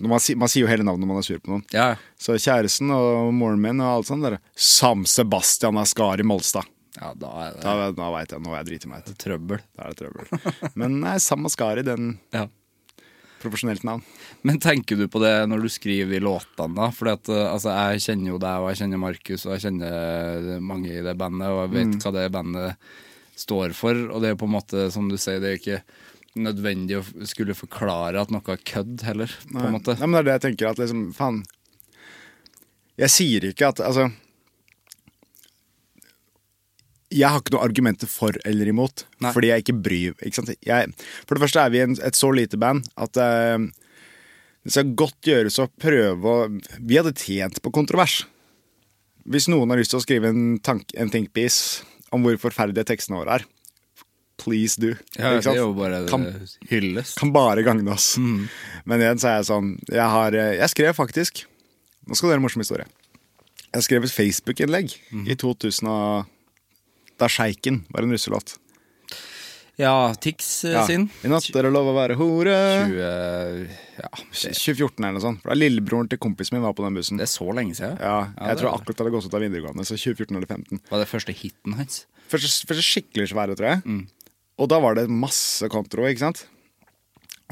man, si- man sier jo hele navnet når man er sur på noen. Ja, Så kjæresten og moren min og alt sånt der Sam Sebastian Askari Molstad. ja da er det Da, da veit jeg, nå er jeg driti meg ut. trøbbel. Da er det trøbbel. Men nei, Sam Askari, den Ja. profesjonelt navn. Men tenker du på det når du skriver i låtene, da? For eh, altså, jeg kjenner jo deg, og jeg kjenner Markus, og jeg kjenner mange i det bandet, og jeg vet hva det bandet står for. Og det er på en måte, som du sier, det er ikke nødvendig å skulle forklare at noe er kødd heller, på en måte. Nei, men det er det jeg tenker at liksom, faen Jeg sier ikke at Altså Jeg har ikke noe argumenter for eller imot, Nei. fordi jeg ikke bryr ikke sant? Jeg, For det første er vi en, et så lite band at uh, det skal godt gjøres å prøve å Vi hadde tjent på kontrovers. Hvis noen har lyst til å skrive en, tank, en thinkpiece om hvor forferdelige tekstene våre er, please do. Ja, det er jo bare Kan- hylles. kan bare gagne oss. Men igjen så er jeg sånn Jeg, har, jeg skrev faktisk Nå skal dere ha en morsom historie. Jeg skrev et Facebook-innlegg i 2000 og, Da Sjeiken var en russelåt. Ja, Tix eh, Ja. sin. I natt er det lov å være hore. 20, ja, det, 2014 eller noe sånt. For da Lillebroren til kompisen min var på den bussen. det er så lenge siden. Ja, Ja, jeg tror det. akkurat det hadde gått ut av videregående. Så 2014 eller 2015. Var det første hiten hans? Første, første skikkelig svære, tror jeg. Mm. Og da var det masse kontro, ikke sant.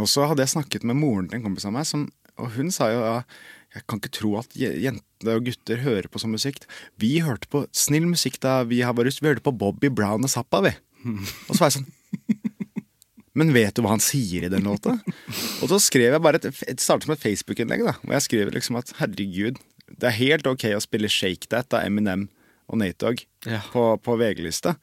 Og så hadde jeg snakket med moren til en kompis av meg, som, og hun sa jo ja, jeg kan ikke tro at jenter og gutter hører på sånn musikk. Vi hørte på snill musikk da vi har vært Vi hørte på Bobby Brown og Zappa, vi. Og så var jeg sånn Men vet du hva han sier i den låta? Og så skrev jeg bare et, et startet med et Facebook-innlegg, da. Hvor jeg skriver liksom at herregud, det er helt ok å spille Shake That av Eminem og Nate Dogg Ja. på, på VG-lista.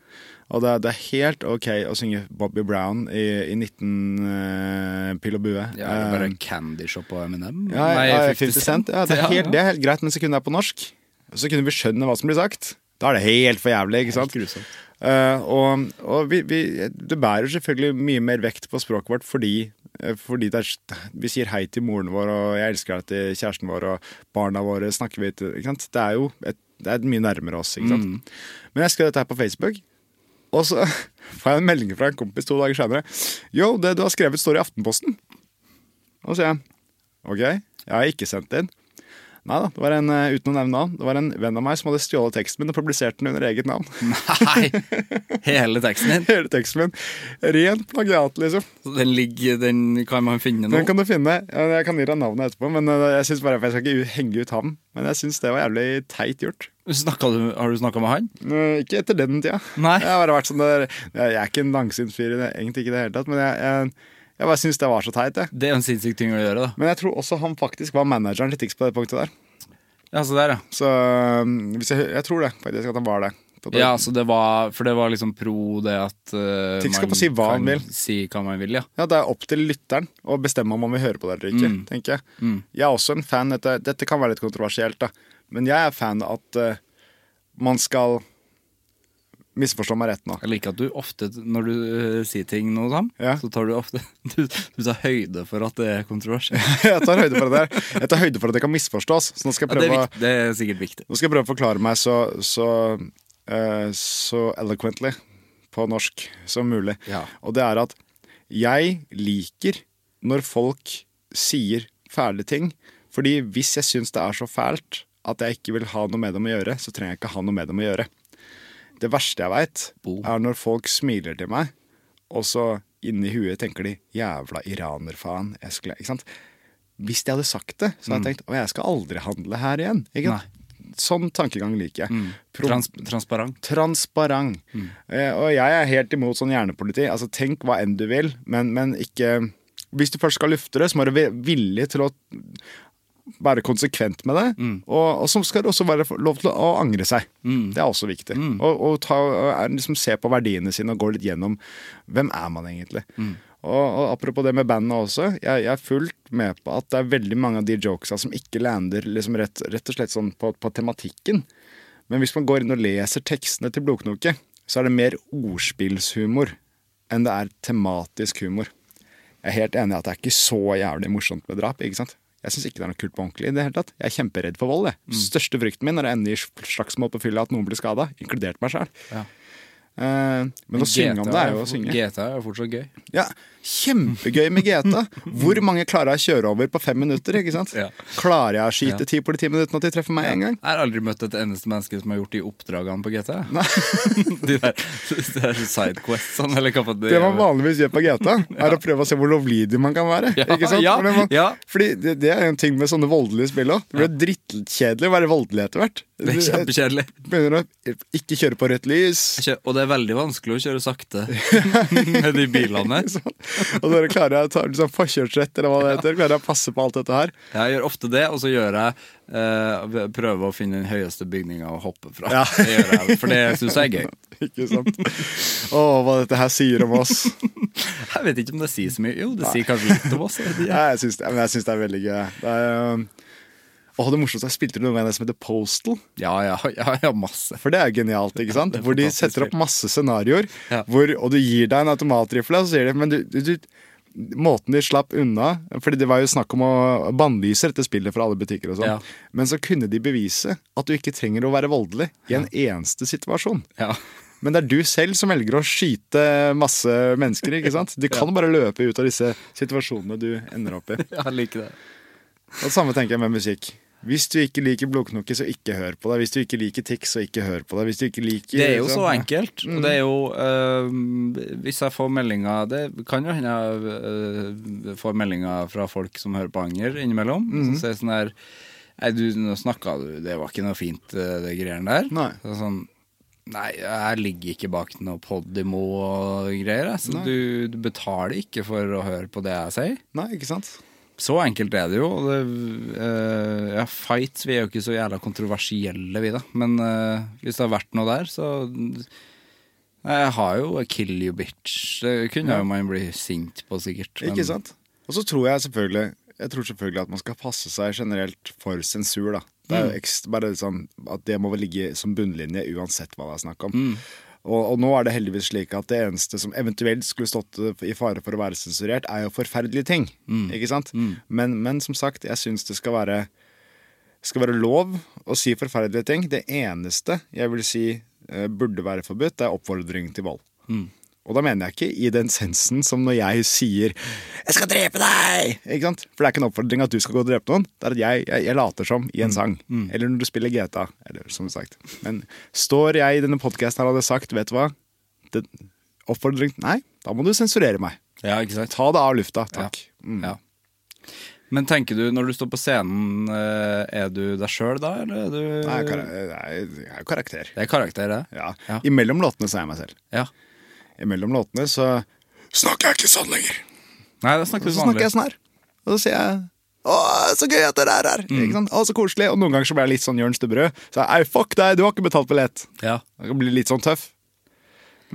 Og det er, det er helt ok å synge Bobby Brown i, i 19 uh, Pill og bue. Ja, er det bare en Candy Shop og Eminem? ja, Nei, 50 Cent. Ja, det, er helt, det er helt greit, men sekundet er på norsk. Så kunne vi skjønne hva som blir sagt. Da er det helt for jævlig, ikke sant? Grusomt. Eh, og og vi, vi, det bærer selvfølgelig mye mer vekt på språket vårt fordi, eh, fordi det er, vi sier hei til moren vår, og jeg elsker deg til kjæresten vår, og barna våre snakker vi til? Det er jo et, det er mye nærmere oss. ikke sant? Men jeg skrev dette her på Facebook, og så får jeg en melding fra en kompis to dager senere. Yo, det du har skrevet, står i Aftenposten. Og så sier jeg OK, jeg har ikke sendt det inn. Nei da, det var en, eh, uten å nevne navn, det var en venn av meg som hadde stjålet teksten min og publisert den under eget navn. Nei! Hele teksten din. Hele teksten min. Rent plagiat, liksom. Så Den ligger, den kan man finne nå. Den kan du finne. Jeg kan gi deg navnet etterpå, men eh, jeg synes bare, for jeg skal ikke henge ut ham. Men jeg syns det var jævlig teit gjort. Du, har du snakka med han? Ikke etter den tida. Nei. Jeg har bare vært sånn der, jeg er ikke en langsynt fyr, i det- egentlig ikke i det hele tatt, men jeg, jeg, jeg bare syns det var så teit, jeg. Det er en sinnssyk ting å gjøre, da. Men jeg tror også han faktisk var manageren til Tix på det punktet der. Ja, så der, ja. Så um, hvis jeg, jeg tror det, faktisk, at han var det. Ja, så det var, For det var liksom pro det at uh, Tix skal få si hva han vil. Si hva man vil, ja. Ja, Det er opp til lytteren å bestemme om han vil høre på det eller ikke. Mm. tenker Jeg Jeg er også en fan, dette, dette kan være litt kontroversielt, da. men jeg er fan at uh, man skal misforstå meg rett nå. Jeg liker at du ofte, når du uh, sier ting nå, Sam, Ja. så tar du ofte Du, du tar høyde for at det er kontroversielt. jeg tar høyde for det der. Jeg tar høyde for at det kan misforstås. Så nå skal Ja, det, er det er sikkert viktig. nå skal jeg prøve å forklare meg så, så, uh, så eloquently på norsk som mulig. Ja. Og det er at jeg liker når folk sier fæle ting. Fordi hvis jeg syns det er så fælt at jeg ikke vil ha noe med dem å gjøre, så trenger jeg ikke ha noe med dem å gjøre. Det verste jeg veit, er når folk smiler til meg, og så inni huet tenker de 'jævla iranerfaen'. Jeg skulle, ikke sant? Hvis de hadde sagt det, så hadde jeg tenkt 'å, jeg skal aldri handle her igjen'. Ikke sant? Sånn tankegang liker jeg. Pro- Trans, transparent. transparent. Eh, og jeg er helt imot sånn hjernepoliti. Altså, tenk hva enn du vil, men, men ikke Hvis du først skal lufte det, så må du være villig til å være konsekvent med det. Og, og så skal også være lov til å angre seg. Det er også viktig. Og, og ta, liksom se på verdiene sine og gå litt gjennom hvem er man egentlig. Og, og apropos det med bandet også, jeg, jeg er fullt med på at det er veldig mange av de jokesa som ikke lander liksom rett, rett og slett sånn på, på tematikken. Men hvis man går inn og leser tekstene til Blodknoke, så er det mer ordspillshumor enn det er tematisk humor. Jeg er helt enig i at det er ikke så jævlig morsomt med drap. ikke sant? Jeg syns ikke det er noe kult på ordentlig. i det hele tatt. Jeg er kjemperedd for vold. jeg. Største frykten min er å ende i slagsmål på fylla at noen blir skada, inkludert meg sjøl. Ja. Men å synge om det er jo å synge. GTA er fortsatt gøy. Ja, Kjempegøy med GTA. Hvor mange klarer jeg å kjøre over på fem minutter? ikke sant? Ja. Klarer jeg å skyte Ja. ti politimenn uten at de treffer meg en gang? Jeg har aldri møtt et eneste menneske som har gjort de oppdragene på GTA. de der, de der sidequestsene, eller hva faen Det man vanligvis gjør på GTA, er å prøve å se hvor lovlydig man kan være. Ja, ikke sant? ja, Fordi, man, ja. fordi det, det er en ting med sånne voldelige spill òg. Det blir drittkjedelig å være voldelig etter hvert. Det er kjempekjedelig. Du begynner å ikke kjøre på rødt lys. Kjø- Og det er veldig vanskelig å kjøre sakte med de bilene. Sånn. Og så klarer jeg å ta liksom, forkjørsrett, eller hva det heter. Klarer jeg å passe på alt dette her. Jeg gjør ofte det, og så gjør jeg eh, prøver å finne den høyeste bygninga å hoppe fra. Ja. Det gjør jeg, for det syns jeg er gøy. Ikke sant? Å, hva dette her sier om oss. Jeg vet ikke om det sier så mye. Jo, det sier kanskje litt om oss. ikke. Jeg syns det, men jeg syns det er veldig gøy. Det er, Åh, det morsomste er spilte du noen gang det som heter Postal. Ja, ja, ja, ja, masse. For det er genialt, ikke sant? er Hvor de setter opp masse scenarioer, Ja. og du gir deg en automatrifle, og så sier de Men du, du, du Måten de slapp unna Fordi det var jo snakk om å bannlyse dette spillet fra alle butikker og sånn. Ja. Men så kunne de bevise at du ikke trenger å være voldelig i en eneste situasjon. Ja. Men det er du selv som velger å skyte masse mennesker, ikke sant? Du kan bare løpe ut av disse situasjonene du ender opp i. Jeg liker det. Og det samme tenker jeg med musikk. Hvis du ikke liker Blodknoke, så ikke hør på det. Hvis du ikke liker Tix, så ikke hør på det. Hvis du ikke liker Det er jo så sånn, ja. enkelt. Og det er jo øh, Hvis jeg får meldinger Det kan jo hende jeg øh, får meldinger fra folk som hører på Anger innimellom. Som sier sånn her Nei, du, nå snakka du Det var ikke noe fint, øh, det greiene der. Nei. Så sånn Nei, jeg ligger ikke bak noe Podimo og greier. Så du, du betaler ikke for å høre på det jeg sier. Nei, ikke sant? Så enkelt er det jo. Det, uh, ja, fights vi er jo ikke så jævla kontroversielle, vi, da. Men uh, hvis det har vært noe der, så Jeg har jo 'kill you bitch'. Det kunne jo man bli sint på, sikkert. men- Ikke sant? Og så tror jeg selvfølgelig Jeg tror selvfølgelig at man skal passe seg generelt for sensur, da. Det er jo ekstra, bare sånn at det må vel ligge som bunnlinje uansett hva det er snakk om. Og, og nå er det heldigvis slik at det eneste som eventuelt skulle stått i fare for å være sensurert, er jo forferdelige ting. Ikke sant? Men, men som sagt, jeg syns det skal være skal være lov å si forferdelige ting. Det eneste jeg vil si eh, burde være forbudt, det er oppfordring til vold. Og da mener jeg ikke i den sensen som når jeg sier 'Jeg skal drepe deg!' Ikke sant? For det er ikke en oppfordring at du skal gå og drepe noen. Det er at jeg, jeg, jeg later som i en sang. Eller når du spiller GTA. Eller som sagt. Men står jeg i denne podkasten her og hadde sagt 'Vet du hva'? den oppfordring Nei, da må du sensurere meg. Ja, ikke sant? Ta det av lufta. Takk. Mm. Ja. Men tenker du, når du står på scenen, eh, er du deg sjøl da, eller er du Nei, jeg er karakter. Det er karakter, det. Ja. Ja. Imellom låtene så er jeg meg selv. Ja. Imellom låtene så snakker jeg ikke sånn lenger. Nei, da snakker du så snakker jeg sånn her. Og så sier jeg å, så gøy at dere er her! Mm. Ikke sant? Å, så koselig. Og noen ganger så blir jeg litt sånn Jørn Stubberud. Så jeg, fuck deg, du har ikke betalt billett. Ja. Jeg kan bli litt sånn tøff.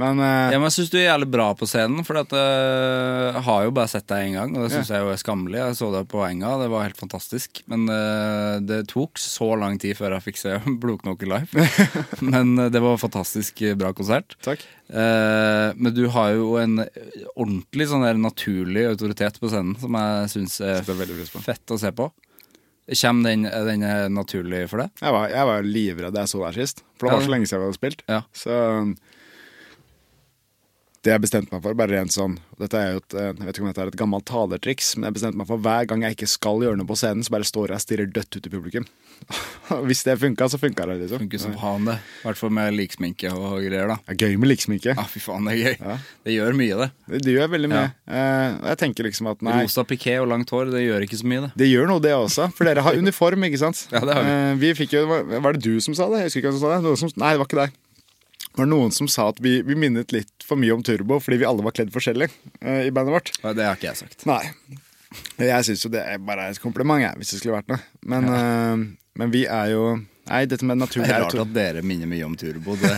Men uh, Ja, men Jeg syns du er jævlig bra på scenen, for jeg uh, har jo bare sett deg én gang. Og det syns jeg jo er skammelig. Jeg så deg på Enga, det var helt fantastisk. Men uh, det tok så lang tid før jeg fikk se Blodknoke live. men eh, det var fantastisk bra konsert. Takk. Men du har jo en ordentlig sånn der naturlig autoritet på scenen som jeg syns er på. fett å se på. Kommer den, er den er naturlig for deg? jeg var, jeg var livredd da jeg så deg sist. For det var så lenge siden vi hadde spilt. Ja. Så det jeg bestemte meg for, bare rent sånn Dette er jo et, eh, Jeg vet ikke om dette er et gammelt talertriks, men jeg bestemte meg for hver gang jeg ikke skal gjøre noe på scenen, så bare står jeg og stirrer dødt ut i publikum. Hvis det funka, så funka det, liksom. Funker som faen, det. I hvert fall med liksminke og greier, da. Det er gøy med ikke. Ah, fy faen, det er gøy. Ja. Det gjør mye, det. Det, det gjør veldig mye. Ja. og jeg tenker liksom at nei Rosa piké og langt hår, det gjør ikke så mye, det. Det gjør noe, det også. For dere har uniform, ikke sant? Ja, det har vi. Eh, vi fikk jo, var, det du som sa det? Jeg husker ikke hvem som sa det. Som, nei, det var ikke deg. Det var noen som sa at vi, vi minnet litt for mye om Turbo fordi vi alle var kledd forskjellig uh, i bandet vårt. Det har ikke jeg sagt. Nei. Jeg syns jo det er bare et kompliment, jeg, hvis det skulle vært noe. Men, uh, men vi er jo Nei, dette med Det naturlig er er rart at dere minner mye om Turbo. Det,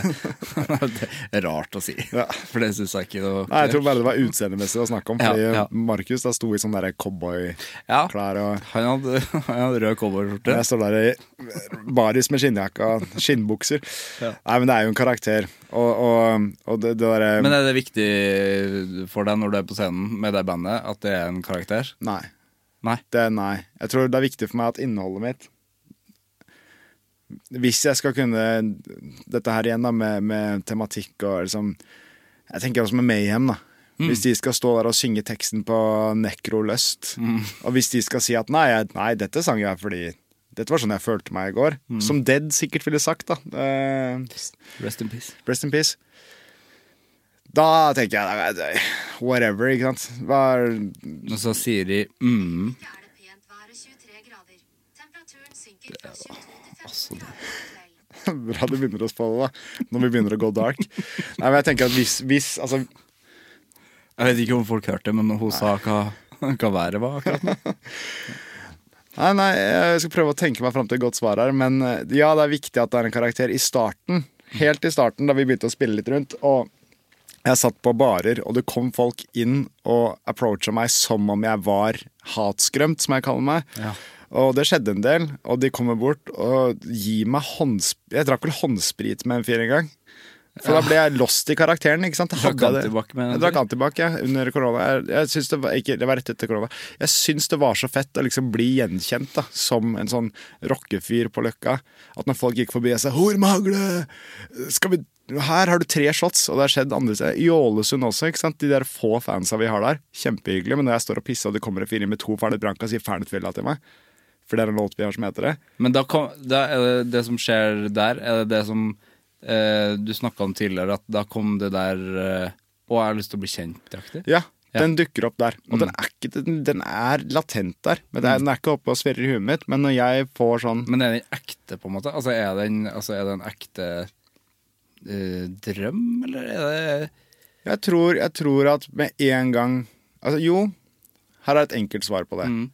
det er rart å si. Ja. For det syns jeg ikke noe Nei, jeg tror bare det var utseendemessig å snakke om. Ja, Fordi ja. Markus da sto i sånne Ja. cowboyklær og Han hadde, han hadde rød cowboyskjorte. Jeg står der i baris med skinnjakke og skinnbukser. Nei, men det er jo en karakter. Og, og, og det, det derre Men er det viktig for deg når du er på scenen med det bandet, at det er en karakter? Nei. Nei. Det nei. Jeg tror det er viktig for meg at innholdet mitt Hvis jeg skal kunne Dette her igjen da med, med tematikk og liksom Jeg tenker også med Mayhem, da. Hvis de skal stå der og synge teksten på Necrolust, og hvis de skal si at nei, nei, dette sang jeg fordi dette var sånn jeg følte meg i går. Som Dead sikkert ville sagt, da. Uh, Rest in peace. Rest in peace. Da tenker jeg Whatever, ikke sant. Hva er Og så sier de mm. Det er det pent været 23 grader. Temperaturen synker fra 22 Bra du begynner å spåle, da. Når vi begynner å gå dark. Nei, men jeg tenker at hvis, hvis altså, Jeg vet ikke om folk hørte det, men hun sa hva, hva været var akkurat nå. Nei, nei, jeg skal prøve å tenke meg fram til et godt svar her. Men eh, ja, det er viktig at det er en karakter i starten. Helt i starten, da vi begynte å spille litt rundt. Og jeg satt på barer, og det kom folk inn og approacha meg som om jeg var hatskrømt, som jeg kaller meg. Ja. Og det skjedde en del, og de kommer bort og gir meg håndsprit Jeg drakk vel håndsprit med en fyr en gang. For da ble jeg lost i karakteren. ikke sant? Drakk antibac Jeg drakk antibac, ja, under korona. Jeg, jeg syns det var ikke, det var rett etter korona. Jeg syns det var så fett å liksom bli gjenkjent da, som en sånn rockefyr på Løkka. At når folk gikk forbi og sa 'Hormagle! skal vi her har du tre shots, og det har skjedd andre steder. I Ålesund også. ikke sant? De der få fansa vi har der. Kjempehyggelig. Men når jeg står og pisser, og det kommer en fyr inn med to Fernet Branca og sier 'Fernet Villa til meg For det er en låt vi har som heter det. Men da, kom, da er det det som skjer der, er det det som eh, du snakka om tidligere, at da kom det der eh, Å, jeg har lyst til å bli kjent-aktig? Ja, Ja. den dukker opp der. Og den, er ikke, den, den er latent der. Men er, Den er ikke oppe og sverrer i huet mitt. Men når jeg får sånn Men er den ekte, på en måte? Altså, er den, altså, er det en ekte eh, drøm, eller er det Jeg tror, jeg tror at med en gang Altså, jo. Her er et enkelt svar på det. Mm.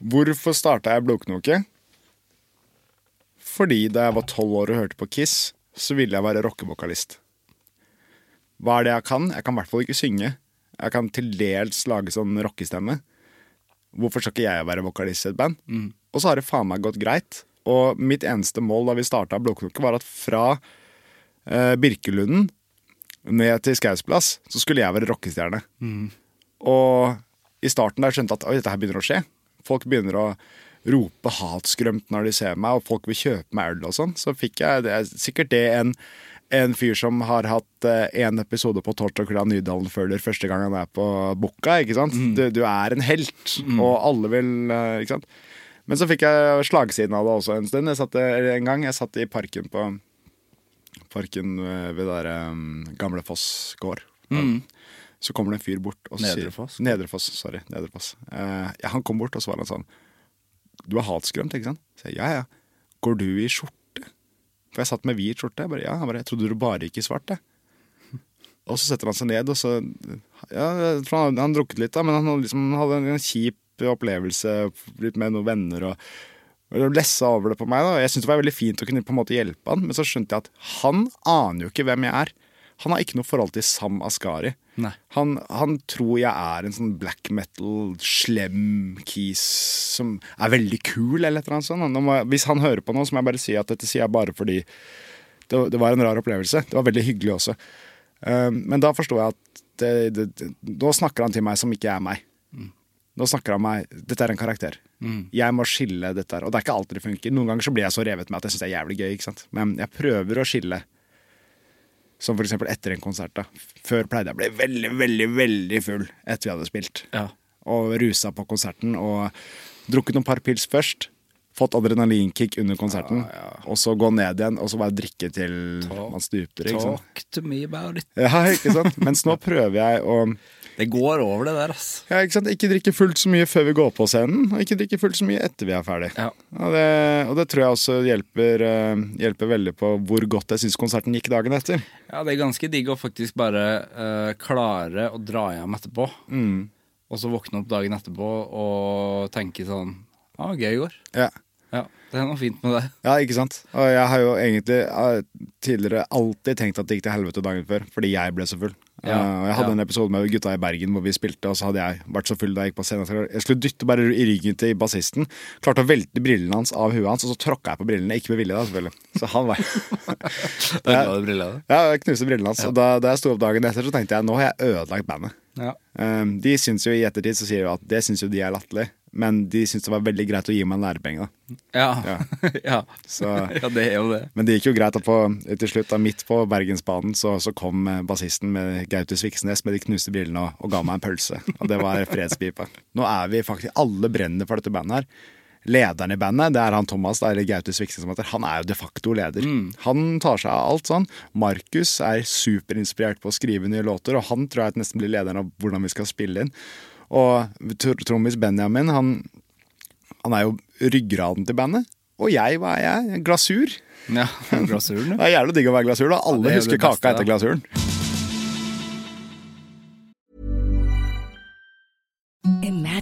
Hvorfor starta jeg Blodknoke? Fordi da jeg var tolv år og hørte på Kiss, så ville jeg være rockevokalist. Hva er det jeg kan? Jeg kan i hvert fall ikke synge. Jeg kan til dels lage sånn rockestemme. Hvorfor skal ikke jeg være vokalist i et band? Og så har det faen meg gått greit. Og mitt eneste mål da vi starta Blodknoke, var at fra eh, Birkelunden ned til Skaus plass, så skulle jeg være rockestjerne. Og i starten da jeg skjønte at oi, dette her begynner å skje. Folk begynner å rope hatskrømt når de ser meg, og folk vil kjøpe meg øl og sånn. Så fikk jeg det er sikkert det en, en fyr som har hatt én episode på Torsdag Klart Nydalen føler første gang han er på Bukka, ikke sant. Du, du er en helt, og alle vil eh, Ikke sant. Men så fikk jeg slagsiden av det også en stund. Jeg satt, en gang jeg satt i parken på Parken eh, ved der um, Gamle Foss gård. Så kommer det en fyr bort og Nedrefoss? sier Nedrefoss. Nedre sorry. Nedrefoss. Eh, ja, han kom bort, og så var han sånn Du er hatskremt, ikke sant? Så jeg, ja, ja. Går du i skjorte? For jeg satt med hvit skjorte. Jeg bare, ja, han bare, jeg trodde du bare gikk i svart, jeg. Og så setter han seg ned, og så Ja, jeg tror han, han drukket litt, da, men han liksom hadde en, en kjip opplevelse litt med noen venner og, og lessa over det på meg. da, Jeg syntes det var veldig fint å kunne på en måte hjelpe han, men så skjønte jeg at han aner jo ikke hvem jeg er. Han har ikke noe forhold til Sam Askari. Han, han tror jeg er en sånn black metal, slem kis som er veldig kul, eller et eller annet sånt. Må, hvis han hører på noe, så må jeg bare si at dette sier jeg bare fordi det, det var en rar opplevelse. Det var veldig hyggelig også. Um, men da forsto jeg at det, det, nå snakker han til meg som ikke er meg. Nå snakker han meg Dette er en karakter. Jeg må skille dette her. Og det er ikke alltid det funker. Noen ganger så blir jeg så revet med at jeg syns det er jævlig gøy. Men jeg prøver å skille. Som eksempel etter en konsert. da. Før pleide jeg å bli veldig, veldig, veldig full etter vi hadde spilt. Ja. Og rusa på konserten og drukket noen par pils først. Fått adrenalinkick under konserten. Og så gå ned igjen og så bare drikke til man stuper. Talk to me about it. Ja, ikke sant? Mens nå prøver jeg å Det går over, det der, ass. ja, ikke, sant? ikke drikke fullt så mye før vi går på scenen, og ikke drikke fullt så mye etter vi er ferdig. Ja. Og, det, og det tror jeg også hjelper, eh, hjelper veldig på hvor godt jeg syns konserten gikk dagen etter. Ja, det er ganske digg å faktisk bare uh, klare å dra hjem etterpå. Og så våkne opp dagen etterpå og tenke sånn Ja, gøy i går. Ja. Ja. Det er noe fint med det. Ja, ikke sant? Og jeg har jo egentlig eh, tidligere alltid tenkt at det gikk til helvete dagen før, fordi jeg ble så full. Ja, uh, jeg hadde ja. en episode med gutta i Bergen hvor vi spilte, og så hadde jeg vært så full da jeg gikk på scenen. Jeg skulle dytte bare i ryggen til bassisten, klarte å velte brillene hans av huet hans, og så tråkka jeg på brillene. Ikke med vilje, da, selvfølgelig. Så han var var det brillene. Ja, jeg knuste brillene hans. Og da, da jeg sto opp dagen etter, så tenkte jeg nå har jeg ødelagt bandet. Ja. Um, de syns jo i ettertid så sier de at det syns jo de er latterlig, men de syntes det var veldig greit å gi meg en lærepenge. da Ja. ja. Så, ja, det er jo det. Men det gikk jo greit. da på, til slutt, da midt på Bergensbanen, så, så kom eh, bassisten med Gaute Sviksnes med de knuste brillene og, og ga meg en pølse. Og det var fredspipa. Nå er vi faktisk Alle brenner for dette bandet her. Lederen i bandet, det er han Thomas, da, eller Gaute Sviksnes som heter. Han er jo de facto leder. Han tar seg av alt sånn. Markus er superinspirert på å skrive nye låter, og han tror jeg nesten blir lederen av hvordan vi skal spille inn. Og trommis Benjamin, han, han er jo ryggraden til bandet. Og jeg, hva er jeg? Glasur. Ja, Glasuren, Det er jævlig digg å være glasur, da. Alle er husker beste, kaka etter glasuren.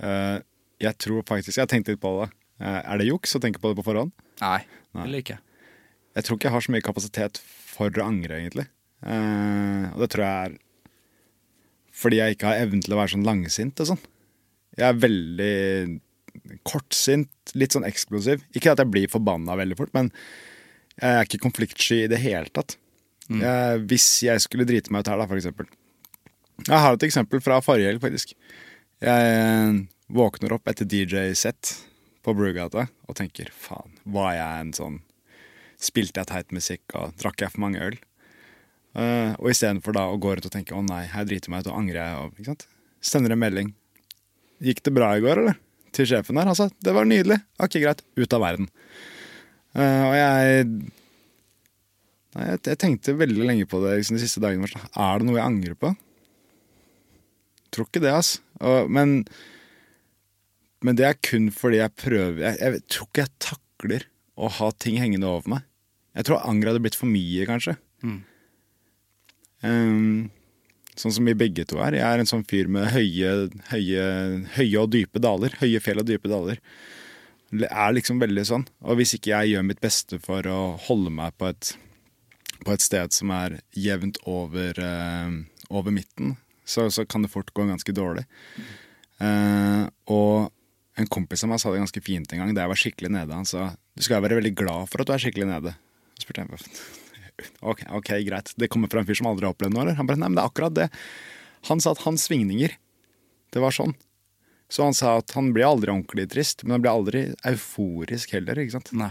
Eh, jeg tror faktisk Jeg har tenkt litt på det. Eh, er det juks å tenke på det på forhånd? Nei, eller ikke. Jeg tror ikke jeg har så mye kapasitet for å angre, egentlig. Eh, og det tror jeg er fordi jeg ikke har evnen til å være sånn langsint og sånn. Jeg er veldig kortsint, litt sånn eksplosiv. Ikke at jeg blir forbanna veldig fort, men jeg er ikke konfliktsky i det hele tatt. Jeg, hvis jeg skulle drite meg ut her, da, for eksempel. Jeg har et eksempel fra forrige helg, faktisk. Jeg eh, våkner opp etter DJ-sett på Brugata og tenker faen, var jeg en sånn Spilte jeg teit musikk og drakk jeg for mange øl? Uh, og istedenfor da å gå rundt og tenke å nei, her driter meg ut og angrer jeg. Og, ikke sant? Sender en melding. Gikk det bra i går, eller? Til sjefen der. Altså, det var nydelig. Ok, greit. Ut av verden. Uh, og jeg Nei, jeg, jeg tenkte veldig lenge på det liksom, de siste dagene. Er det noe jeg angrer på? Tror ikke det, altså. Og, men, men det er kun fordi jeg prøver jeg, jeg tror ikke jeg takler å ha ting hengende over meg. Jeg tror anger hadde blitt for mye, kanskje. Um, sånn som vi begge to er. Jeg er en sånn fyr med høye, høye, høye og dype daler. Høye fjell og dype daler. Det er liksom veldig sånn. Og hvis ikke jeg gjør mitt beste for å holde meg på et, på et sted som er jevnt over, uh, over midten, så, så kan det fort gå ganske dårlig. Eh, og en kompis av meg sa det ganske fint en gang da jeg var skikkelig nede. Han sa du skal være veldig glad for at du er skikkelig nede. Så spurte jeg ok, ok, greit. Det kommer fra en fyr som aldri har opplevd noe, eller? Han bare nei, men det er akkurat det. Han sa at hans svingninger, det var sånn. Så han sa at han blir aldri ordentlig trist, men han blir aldri euforisk heller. ikke sant? Nei.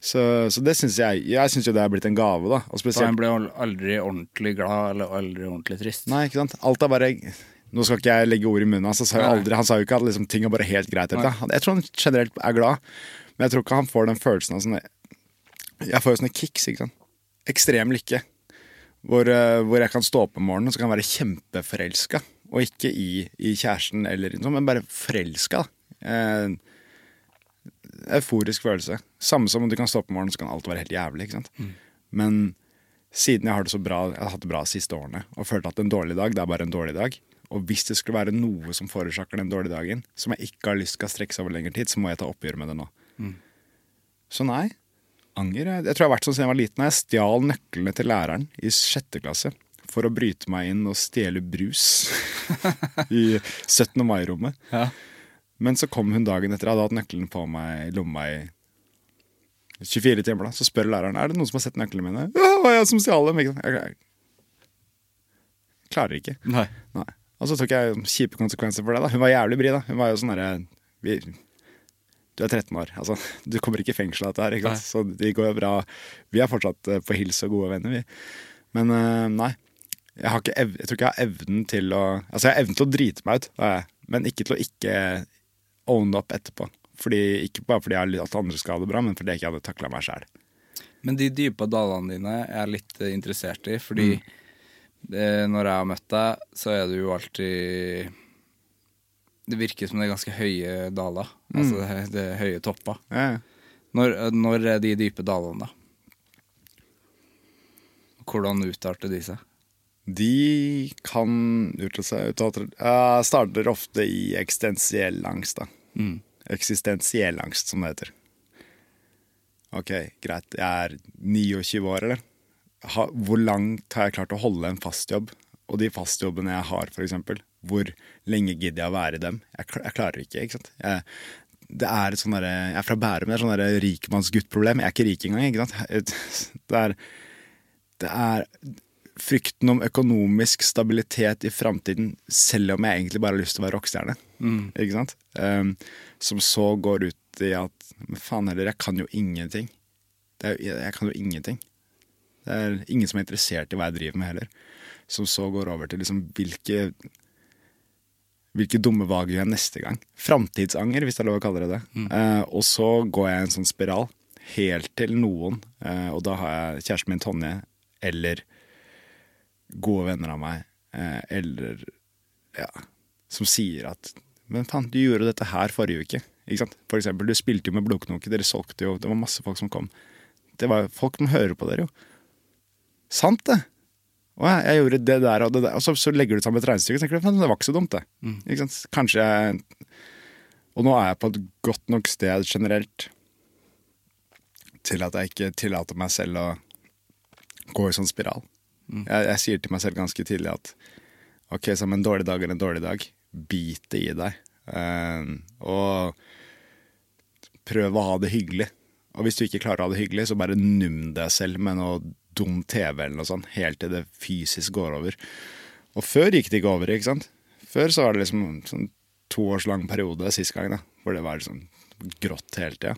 Så, så det syns jeg Jeg syns jo det er blitt en gave, da. Og spesielt han ble al- aldri ordentlig glad eller aldri ordentlig trist. Nei, ikke sant. Alt er bare Nå skal ikke jeg legge ord i munnen hans. Aldri- Han sa jo ikke at liksom, ting er bare helt greit. Jeg tror han generelt er glad, men jeg tror ikke han får den følelsen av sånn Jeg får jo sånne kicks, ikke sant. Ekstrem lykke. Hvor, eh, hvor jeg kan stå opp om morgenen og så kan jeg være kjempeforelska. Og ikke i, i kjæresten, eller men bare forelska. Eh, euforisk følelse. Samme som om du kan stå opp om morgenen så kan alt være helt jævlig. ikke sant? Men siden jeg har det så bra, jeg har hatt det bra de siste årene og følt at en dårlig dag, det er bare en dårlig dag. Og hvis det skulle være noe som forårsaker den dårlige dagen, som jeg ikke har lyst til å strekke seg over lengre tid, så må jeg ta oppgjør med det nå. Så nei, Anger? Jeg, jeg tror jeg har vært sånn siden jeg var liten. Jeg stjal nøklene til læreren i sjette klasse for å bryte meg inn og stjele brus i 17. mai-rommet. Ja. Men så kom hun dagen etter. Jeg hadde hatt nøkkelen på meg i lomma i 24 timer. da Så spør læreren er det noen som har sett nøklene mine. Ja, var jeg som stjal dem. Ikke sant? Jeg, jeg klarer ikke. Nei. Nei. Og så tok jeg kjipe konsekvenser for det. da Hun var jævlig bri. da Hun var jo sånn derre Du er 13 år. Altså, du kommer ikke i fengsel av dette her. Ikke sant? Så det går jo bra. Vi er fortsatt eh, på hils og gode venner, vi. Men eh, nei. Jeg, jeg tror ikke jeg har evnen til å Altså, jeg har evnen til å drite meg ut, men ikke til å ikke own up etterpå. Fordi, ikke bare fordi jeg har lyst at andre skal ha det bra, men fordi jeg ikke hadde takla meg sjæl. Men de dype dalene dine er jeg litt eh, interessert i, fordi Mm. det, når jeg har møtt deg, så er du jo alltid Det virker som det er ganske høye daler. Altså det, det er høye topper. Ja. Når, når er de dype dalene, da? Hvordan utarter de seg? De kan utarte seg ut uh, Starter ofte i eksistensiell angst, da. Eksistensiell angst, som det heter. Ok, greit. Jeg er 29 år, eller? Ha, hvor langt har jeg klart å holde en fast jobb? Og de fastjobbene jeg har, eksempel, hvor lenge gidder jeg å være i dem? Jeg, jeg klarer ikke, ikke sant. Jeg, det er et sånn derre Jeg er fra Bærum, det er sånn rikmannsguttproblem. Jeg er ikke rik engang, ikke sant. Det er, det er frykten om økonomisk stabilitet i framtiden, selv om jeg egentlig bare har lyst til å være rockestjerne. Ikke sant? Um, som så går ut i at Men faen heller, jeg kan jo ingenting. Det er, jeg, kan jo ingenting. Det er ingen som er interessert i hva jeg driver med, heller. Som så går over til liksom hvilke hvilke dumme valg gjør jeg neste gang? Framtidsanger, hvis det er lov å kalle det det. Eh, og så går jeg i en sånn spiral, helt til noen, uh, og da har jeg kjæresten min Tonje, eller gode venner av meg, eh, eller ja, som sier at Men faen, du gjorde dette her forrige uke. Ikke sant? For eksempel, du spilte jo med Blodknoke, dere solgte jo, det var masse folk som kom. Det var Folk som hører på dere, jo. Sant, det! Å ja, jeg gjorde det der og det der. Og så, så legger du sammen et regnestykke og tenker at det var ikke så dumt, det. Ikke sant? Kanskje jeg Og nå er jeg på et godt nok sted generelt til at jeg ikke tillater meg selv å gå i sånn spiral. Jeg, jeg sier til meg selv ganske tidlig at ok, som en dårlig dag er en dårlig dag. Bit det i deg. Uh, og prøv å ha det hyggelig. Og hvis du ikke klarer å ha det hyggelig, så bare num deg selv med noe dum TV eller noe sånt, helt til det fysisk går over. Og før gikk det ikke over, ikke sant? Før så var det liksom sånn to års lang periode sist gang, da, hvor det var liksom grått hele tida.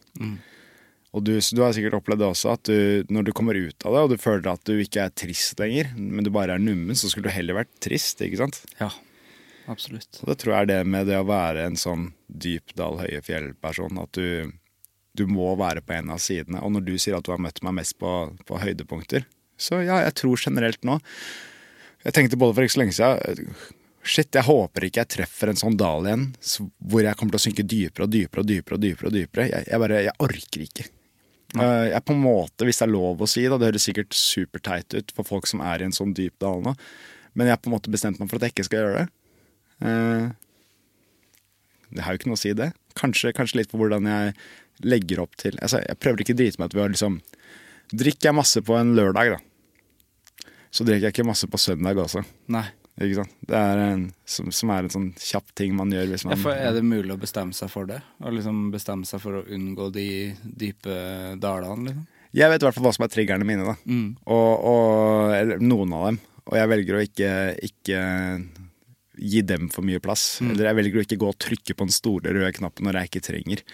Og du, du har sikkert opplevd det også, at du, når du kommer ut av det, og du føler at du ikke er trist lenger, men du bare er nummen, så skulle du heller vært trist, ikke sant? Ja, absolutt. Og det tror jeg er det med det å være en sånn dyp dal høye fjell-person, at du, du må være på en av sidene. Og når du sier at du har møtt meg mest på, på høydepunkter, så ja, jeg tror generelt nå Jeg tenkte både for ikke så lenge siden Shit, jeg håper ikke jeg treffer en sånn dal igjen hvor jeg kommer til å synke dypere og dypere og dypere. og dypere og dypere. Jeg, jeg bare, jeg orker ikke. Eh, Jeg på en måte, hvis det er lov å si, da, det høres sikkert superteit ut for folk som er i en sånn dyp dal nå, men jeg på en måte bestemt meg for at jeg ikke skal gjøre det. Eh, Det har jo ikke noe å si, det. Kanskje, kanskje litt på hvordan jeg legger opp til altså, Jeg prøver ikke å drite meg ut ved å liksom Drikker jeg masse på en lørdag, da, så drikker jeg ikke masse på søndag også. Nei. Ikke sant? Det er en, som, som er en sånn kjapp ting man gjør hvis man Ja, er det mulig å bestemme seg for det? Å liksom bestemme seg for å unngå de dype dalene, liksom? Jeg vet i hvert fall hva som er triggerne mine, da. Og, og, eller noen av dem. Og jeg velger å ikke, ikke gi dem for mye plass. Eller jeg velger å ikke gå og trykke på den store røde knappen når jeg ikke trenger.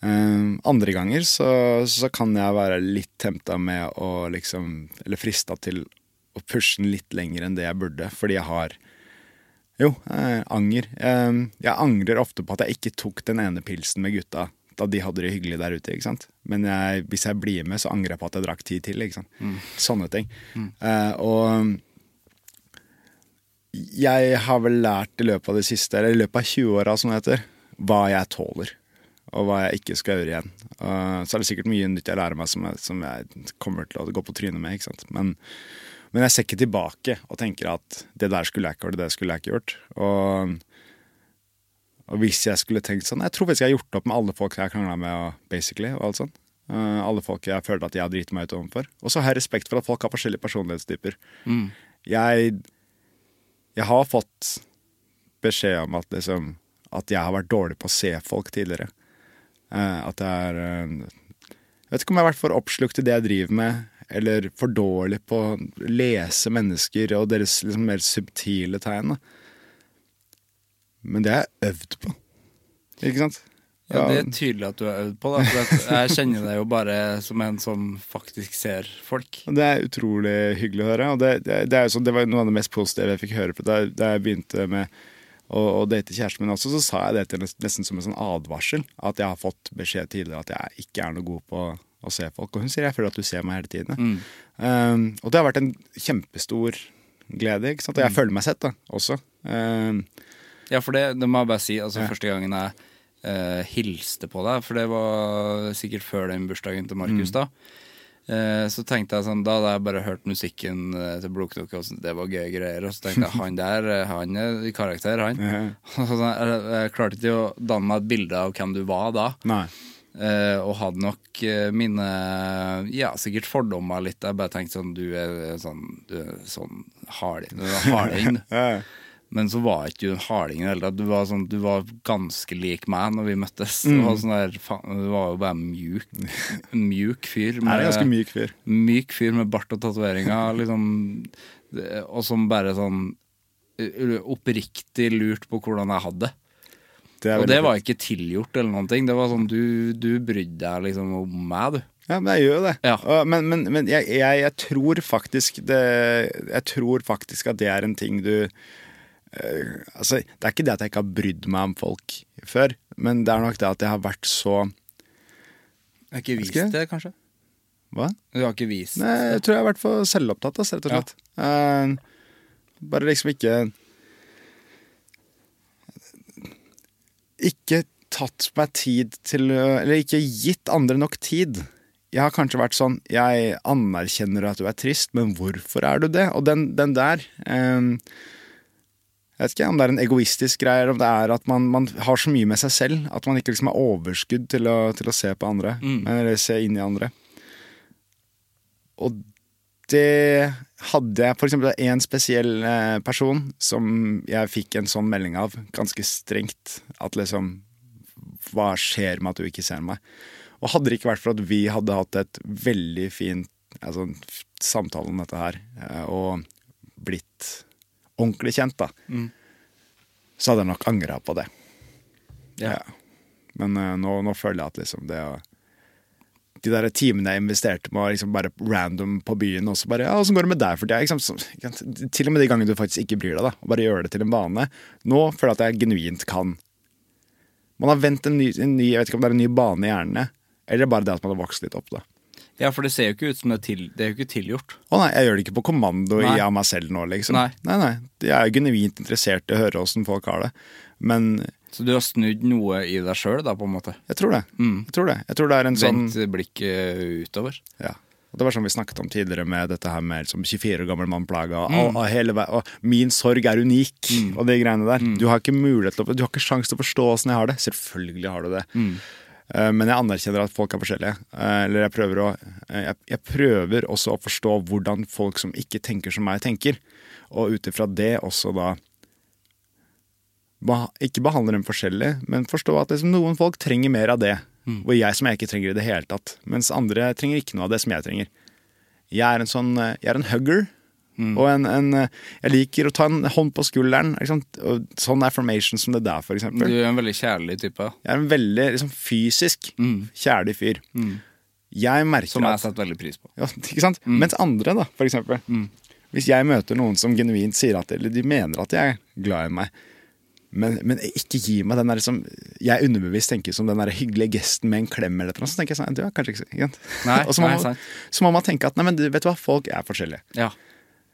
Um, andre ganger så, så kan jeg være litt tempta med å liksom Eller frista til å pushe den litt lenger enn det jeg burde, fordi jeg har jo, eh, anger. Eh, jeg angrer ofte på at jeg ikke tok den ene pilsen med gutta da de hadde det hyggelig der ute. ikke sant? Men jeg, hvis jeg blir med, så angrer jeg på at jeg drakk ti til. ikke sant? Sånne ting. Eh, og jeg har vel lært i løpet av det siste, eller i løpet av 20-åra, som det heter, hva jeg tåler. Og hva jeg ikke skal gjøre igjen. Uh, så er det sikkert mye nytt jeg lærer meg som jeg, som jeg kommer til å gå på trynet med. ikke sant? Men, men jeg ser ikke tilbake og tenker at det der skulle jeg ikke gjort, det skulle jeg ikke gjort. Og, og hvis jeg skulle tenkt sånn Jeg tror faktisk jeg har gjort opp med alle folk jeg har krangla med, basically, og alt sånt. Uh, alle folk jeg føler at jeg har driti meg ut overfor. Og så har jeg respekt for at folk har forskjellige personlighetstyper. Mm. Jeg, jeg har fått beskjed om at, liksom, at jeg har vært dårlig på å se folk tidligere. Uh, at jeg er uh, Jeg vet ikke om jeg har vært for oppslukt i det jeg driver med, eller for dårlig på å lese mennesker og deres liksom, mer subtile tegn. Men det har jeg øvd på. Ikke sant? Ja, det er tydelig at du har øvd på det. For jeg kjenner deg jo bare som en som faktisk ser folk. Det er utrolig hyggelig å høre. Og det, det, det, sånn, det var noe av det mest positive jeg fikk høre. For da, da jeg begynte med å, å date kjæresten min også, så sa jeg det til nesten som en sånn advarsel. At jeg har fått beskjed tidligere at jeg ikke er noe god på å se folk. Og hun sier jeg føler at du ser meg hele tiden. Mm. Um, og det har vært en kjempestor glede. ikke sant? Og jeg føler meg sett da, også. Um, Ja, for det, det må jeg bare si. Altså, Ja. Første gangen jeg uh, hilste på deg, for det var sikkert før den bursdagen til Markus, Mm. da. Eh, så tenkte jeg sånn, Da hadde jeg bare hørt musikken eh, til Blodknoke, og det var gøye greier. Og så tenkte jeg han der, han er i karakter, han. Ja. Jeg, jeg klarte ikke å danne meg et bilde av hvem du var da. nei. Eh, og hadde nok eh, mine Ja, sikkert fordommer litt. Jeg bare tenkte sånn Du er sånn Du er sånn harding. Harding. du. Men så var ikke du en harding i det hele tatt. Du var, sånn, du var ganske lik meg når vi møttes. Mm. Du, var sånn der, faen, du var jo bare mjuk. En mjuk fyr. Med, er en ganske myk fyr. myk fyr med bart og tatoveringer. Liksom, og som bare sånn oppriktig lurt på hvordan jeg hadde det. Det Og det var ikke tilgjort eller noen ting. Det var sånn, du, du brydde deg liksom om meg, du. Ja, men jeg gjør jo det. Ja. Men, men, men jeg, jeg, jeg tror faktisk det Jeg tror faktisk at det er en ting du øh, Altså, det er ikke det at jeg ikke har brydd meg om folk før, men det er nok det at jeg har vært så Jeg har ikke vist ikke? det, kanskje? Hva? Du har ikke vist Nei, jeg tror jeg har vært for selvopptatt, rett og Ja. slett. Eh, bare liksom ikke Ikke tatt meg tid til Eller ikke gitt andre nok tid. Jeg har kanskje vært sånn Jeg anerkjenner at du er trist, men hvorfor er du det? Og den, den der eh, Jeg vet ikke om det er en egoistisk greie, eller om det er at man, man har så mye med seg selv at man ikke liksom har overskudd til å, til å se på andre. Eller se inn i andre. Og det hadde jeg for eksempel en spesiell eh, person som jeg fikk en sånn melding av, ganske strengt. At liksom Hva skjer med at du ikke ser meg? Og hadde det ikke vært for at vi hadde hatt et veldig fint altså, samtale om dette her, eh, og blitt ordentlig kjent, da, så hadde jeg nok angra på det. Ja. Men eh, nå, nå føler jeg at liksom det å de der timene jeg investerte med liksom bare random på byen, og så bare Ja, åssen går det med deg for tida? Sant? Til og med de gangene du faktisk ikke bryr deg, da. Og bare gjør det til en vane. Nå føler jeg at jeg genuint kan Man har vendt en ny, en ny Jeg vet ikke om det er en ny bane i hjernene, eller bare det at man har vokst litt opp, da. Ja, for det ser jo ikke ut som det er til, Det er jo ikke tilgjort. Å nei, jeg gjør det ikke på kommando Nei. i av meg selv nå, liksom. Nei. nei, nei. Jeg er jo genuint interessert i å høre åssen folk har det. Men Så du har snudd noe i deg sjøl, da, på en måte? jeg tror det. Jeg tror det. Jeg tror det er en sånn Vendt blikket utover? Ja. Og det var som vi snakket om tidligere med dette her med liksom 24 år gammel mann plaga. Og, Mm. hele, og min sorg er unik, og de greiene der. Mm. Du har ikke mulighet til å, du har ikke sjanse til å forstå åssen jeg har det. Selvfølgelig har du det. Mm. Eh, Men jeg anerkjenner at folk er forskjellige. Eh, Eller jeg prøver, å, eh, jeg, jeg prøver også å forstå hvordan folk som ikke tenker som meg, tenker. Og ut ifra det også da Ikke behandle dem forskjellig, men forstå at liksom, noen folk trenger mer av det. Og jeg som jeg ikke trenger i det hele tatt. Mens andre trenger ikke noe av det som jeg trenger. Jeg er en sånn Jeg er en hugger. Og en, en Jeg liker å ta en hånd på skulderen. Sånn affirmation som det der, for Du er en veldig kjærlig type, Jeg er en veldig liksom, fysisk kjærlig fyr. Jeg merker som jeg har satt veldig pris på. ja, ikke sant? Mens andre, da, for eksempel. Hvis jeg møter noen som genuint sier at Eller de mener at jeg er glad i meg, men, men ikke gi meg den der som Jeg underbevisst tenker som den der hyggelige gesten med en klem eller noe, så tenker jeg sånn Du er kanskje ikke? Nei, Og så må, nei, man, så må man tenke at nei, men du, vet du hva, folk er forskjellige. Ja,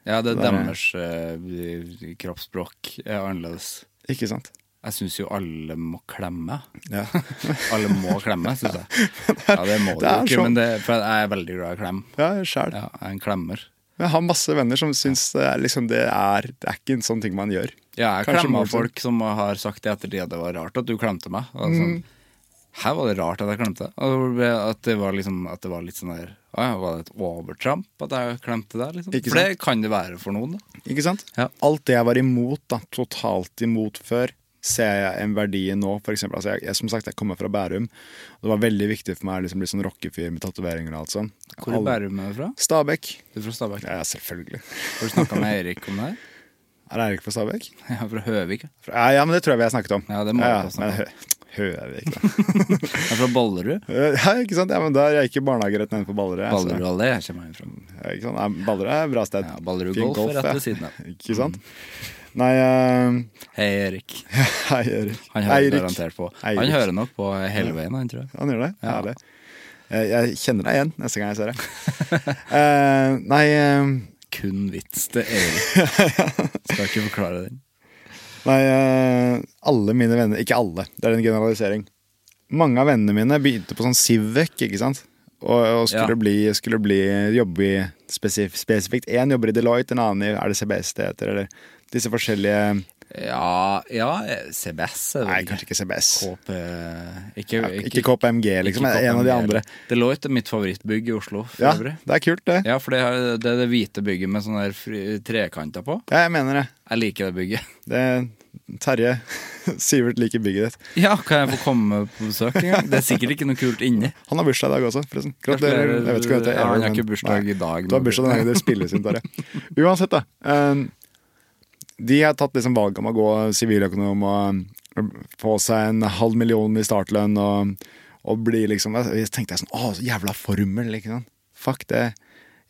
ja det Det er- deres uh, kroppsspråk er annerledes. Ikke sant? Jeg syns jo alle må klemme. Ja. Alle må klemme, syns jeg. Ja, det må du ikke, sånn. men det, for jeg er veldig glad i klem. Ja, sjæl. Ja, jeg er en klemmer. Jeg har masse venner som syns det liksom, det, er, det er ikke en sånn ting man gjør. Ja, jeg Kanskje klemmer morsomt. folk som har sagt i ettertid at det var rart at du klemte meg. Og sånn, Her var det rart at jeg klemte. det. At det var, liksom, at det var litt sånn der ja, var det et overtramp at jeg klemte der Liksom? For det kan det være for noen. da Ikke sant? Ja. Alt det jeg var imot, da, totalt imot før, ser jeg en verdi i nå. For eksempel, altså jeg, jeg, som sagt, jeg kommer fra Bærum. Og det var veldig viktig for meg å liksom bli sånn rockefyr med tatoveringer og alt sånt. Hvor i Bærum er du fra? Stabekk. Du er fra Stabæk? Ja, selvfølgelig. Har du snakka med Eirik om det her? Er Eirik fra Stabekk? Ja, fra Høvik. ja. Ja, ja, men det tror jeg vi har snakket om. Ja, det må ja, ha men hø Høvik, da. Er fra Ballerud? Ja, ikke sant? Ja, men da er jeg ikke barnehage rett på Ballerud. jeg, så- Ballerud allé kommer jeg fra. Ja, ikke sant? Ja, Ballerud er et bra sted. Ja, Ballerud Golf er rett ja. ved siden av. Ikke sant? Nei uh... Hei, Erik. Hei, Erik. Han hører Eirik. garantert på. Han hører nok på hele veien, han tror jeg. Han gjør det? Ja. Herlig. Jeg, kjenner deg igjen neste gang jeg ser deg. uh, nei eh, Kun vits til Erik. Skal ikke forklare den. Nei, eh, alle mine venner Ikke alle, det er en generalisering. Mange av vennene mine begynte på sånn Civic, ikke sant? Og, og skulle, Ja. bli, skulle bli jobbe i spesif spesifikt én jobber i Deloitte, en annen i er det CBS det heter, eller disse forskjellige Ja, ja CBS det Nei, kanskje ikke CBS. KP Ikke, Ja, ikke KPMG, liksom. ikke En av de KPMG. andre. Deloitte er mitt favorittbygg i Oslo. For Ja, øvrig. det er kult, det. Ja, for det er det, det hvite bygget med sånne trekanter på. Ja, jeg mener det. Jeg liker det bygget. det Terje Sivert liker bygget ditt. Ja, kan jeg få komme på besøk en gang? Det er sikkert ikke noe kult inni. Han har bursdag i dag også, forresten. Gratulerer. Jeg vet ikke hva det heter. Ja, han har ikke bursdag i dag. Du har bursdag den dagen det spilles inn, Terje. Uansett, da. eh, De har tatt liksom valget om å gå siviløkonom og få seg en halv million i startlønn og, og bli liksom Jeg tenkte jeg sånn Å, så jævla formel, ikke sant. Fuck det.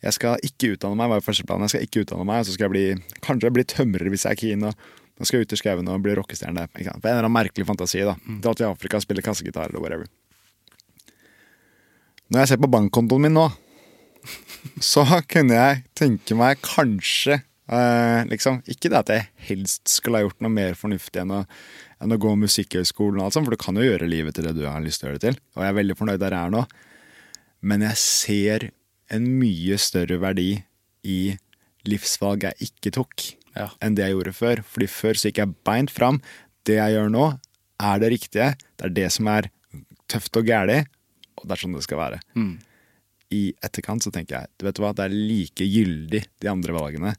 Jeg skal ikke utdanne meg, var jo første planen. Jeg skal ikke utdanne meg, og så skal jeg bli Kanskje bli tømrer hvis jeg er keen. Og nå skal jeg ut i skauen og bli rockestjerne. ikke sant? Det er en eller annen merkelig fantasi. da Dra til Afrika, spille kassegitar eller whatever. Når jeg ser på bankkontoen min nå, så kunne jeg tenke meg kanskje eh, liksom, Ikke det at jeg helst skulle ha gjort noe mer fornuftig enn å, enn å gå Musikkhøgskolen, og alt sånt, for du kan jo gjøre livet til det du har lyst til å gjøre det til. Og jeg er veldig fornøyd der jeg er nå. Men jeg ser en mye større verdi i livsvalg jeg ikke tok, Ja. enn det jeg gjorde før. Fordi før så gikk jeg beint fram. Det jeg gjør nå, er det riktige. Det er det som er tøft og gæli, og det er sånn det skal være i etterkant så tenker jeg du vet hva, det er like gyldig de andre valgene.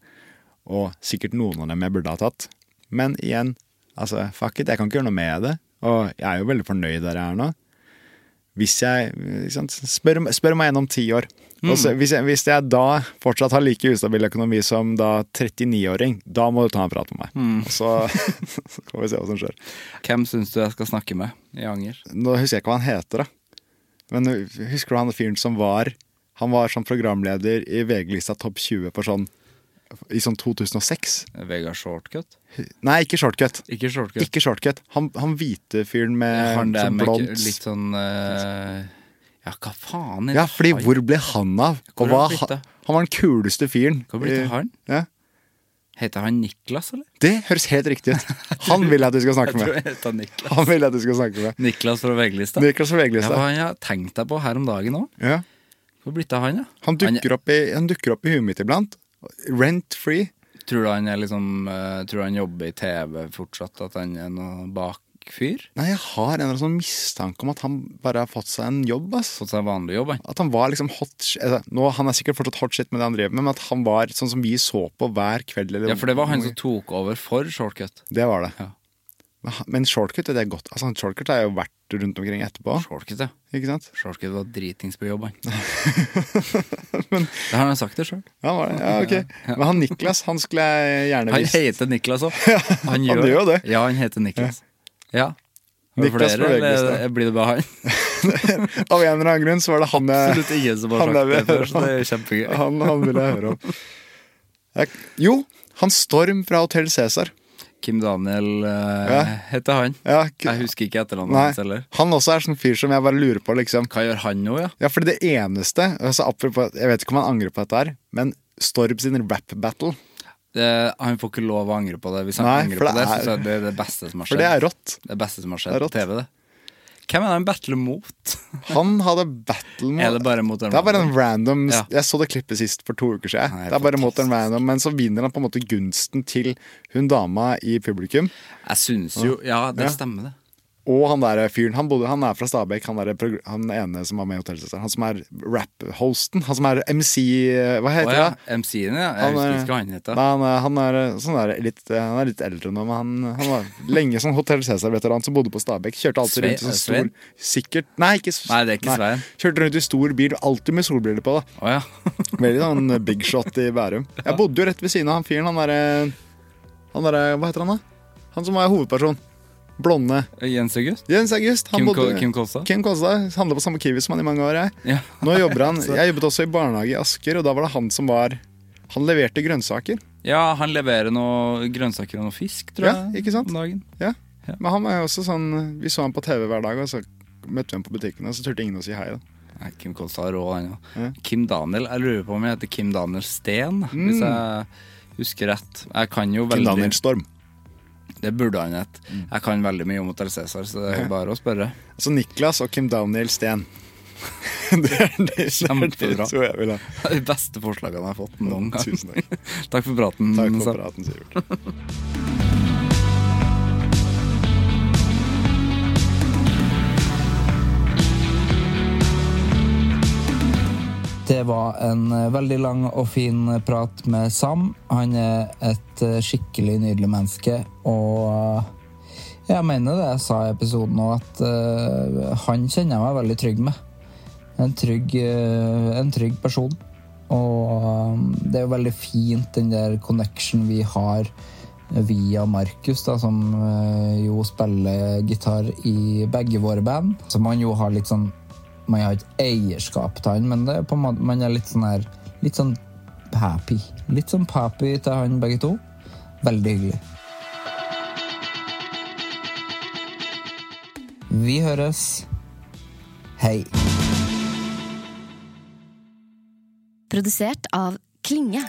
Og sikkert noen av dem jeg burde ha tatt. Men igjen, altså fuck it, jeg kan ikke gjøre noe med det. Og jeg er jo veldig fornøyd der jeg er nå. Hvis jeg sant, spør, spør meg igjen om ti år. Mm. Også, hvis, jeg, hvis jeg da fortsatt har like ustabil økonomi som da 39-åring, da må du ta en prat med meg. Og så, så får vi se hva som skjer. Hvem syns du jeg skal snakke med i Anger? Nå husker jeg ikke hva han heter, da. Men husker du han fyren som var Han var sånn programleder i VG-lista Topp 20 for sånn i sånn 2006? Vegard Shortcut? Nei, ikke Shortcut. Ikke Shortcut. Ikke Shortcut. Han, han hvite fyren med Han der sånn med blondt litt sånn uh, Ja, hva faen? Ja, fordi hvor ble han av? Hvor av? han var den kuleste fyren. Hva ble det han? Ja. Heter han Niklas, eller? Det høres helt riktig ut. Han vil jeg at du skal snakke med. Jeg tror jeg heter. Han vil jeg at du skal snakke med. Niklas fra VG-lista. Niklas fra Ja, VG-lista. hva han har tenkt deg på her om dagen òg. Ja. Hvor blitt det av han, ja? Han dukker opp i, han dukker opp i huet mitt iblant. Rent free. Tror du han liksom eh, Tror han jobber i TV fortsatt? At han er noe bakfyr? Nei, jeg har en eller annen sånn mistanke om at han bare har fått seg en jobb, ass. Fått seg en vanlig jobb, han? At han var liksom hot altså, nå, Han er sikkert fortsatt hot shit med det han driver med, men at han var sånn som vi så på hver kveld. Eller, Ja, for det var han som tok over for Shortcut. Det var det. Ja. Men shortcut det er godt. Altså, shortcut har jeg jo vært rundt omkring etterpå. Shortcut, ja. Ikke sant? Shortcut var dritings på jobb, han. det har han sagt det sjøl. Ja, var det. ja, ok. Men han Niklas, han skulle jeg gjerne Han heter Niklas òg. Han, han gjør jo det. Ja, han heter Niklas. Ja. Niklas flere, eller blir det bare han? Av en eller annen grunn så var det han jeg Absolutt ingen som har sagt det før, så det er kjempegøy. Han, han vil jeg høre om. Jo, han Storm fra Hotell Cæsar. Kim Daniel uh, Ja. heter han. Ja, Jeg husker ikke etternavnet hans heller. han også er sånn fyr som jeg bare lurer på, liksom. Hva gjør han nå, ja? Ja, fordi det eneste altså Jeg vet ikke om han angrer på dette her, men Storb sin rap battle Det, han får ikke lov å angre på det. Hvis han Nei, angrer på det det, er- så er det det beste som har skjedd. For det er rått. Det beste som har skjedd på. TV, det. Hvem er det han battler mot? Han hadde battle mot Er det bare mot en Det er bare en random Ja. Jeg så det klippet sist for to uker siden. Nei, det er bare mot en random Men så vinner han på en måte gunsten til hun dama i publikum. Jeg syns jo Ja, det Ja. stemmer, det. Og han der fyren, han, bodde, han er fra Stabekk, han, der, han ene som var med i Hotell Cæsar. Han som er rap-hosten. Han som er MC eh, Hva heter heter ja, det? MC-en, ja. Jeg Han husker er- ikke hva han heter. Nei, han, er, han, er, sånn der, litt, han er litt eldre nå, men han, han var lenge som Hotell Cæsar-veteran som bodde på Stabekk. Kjørte alltid rundt i sånn stor Sikkert Nei, ikke, Nei, det er ikke Svein. Kjørte rundt i stor bil, alltid med solbriller på. da Oh, ja. Veldig sånn big shot i Bærum. Jeg bodde jo rett ved siden av han fyren. Han derre Han derre Hva heter han, da? Han som var hovedperson. Blonde. Jens August? Jens August. Han Kim, bodde Kim Kolstad? Kim Kolstad handla på samme Kiwi som han i mange år. Jeg. Ja. Nå jobber han Jeg jobbet også i barnehage i Asker, og da var det han som var Han leverte grønnsaker. ja, han leverer noe grønnsaker og noe fisk, tror Ja, jeg. ikke sant? Dagen. Ja. Men han var jo også sånn Vi så han på TV hver dag, og så møtte vi ham på butikken, og så turte ingen å si hei. da Nei, Kim Kolstad er rå, han òg. Ja. Kim Daniel. Jeg lurer på om jeg heter Kim Daniel Steen, hvis jeg husker rett. Jeg kan jo veldig Kim Daniel Storm. Det burde han hete. Jeg kan veldig mye om Hotell Cæsar, så det er bare å spørre. Altså Niklas og Kim Daniel Steen. det er det, er Kjempebra. det jeg vil ha. Det er de beste forslagene jeg har fått noen gang. Tusen takk. Takk for praten. Takk for praten, Sivert. Det var en eh, veldig lang og fin prat med Sam. Han er et eh, skikkelig nydelig menneske, og eh, jeg mener det jeg sa i episoden òg, at eh, han kjenner jeg meg veldig trygg med. En trygg, eh, en trygg person. Og eh, det er jo veldig fint, den der connection vi har via Markus, som eh, jo spiller gitar i begge våre band. Som han jo har litt sånn Man har ikke eierskap til han, men er måte, man er litt sånn her Litt sånn happy. Litt sånn pappy til han begge to. Veldig hyggelig. Vi høres. Hei. Produsert av Klinge.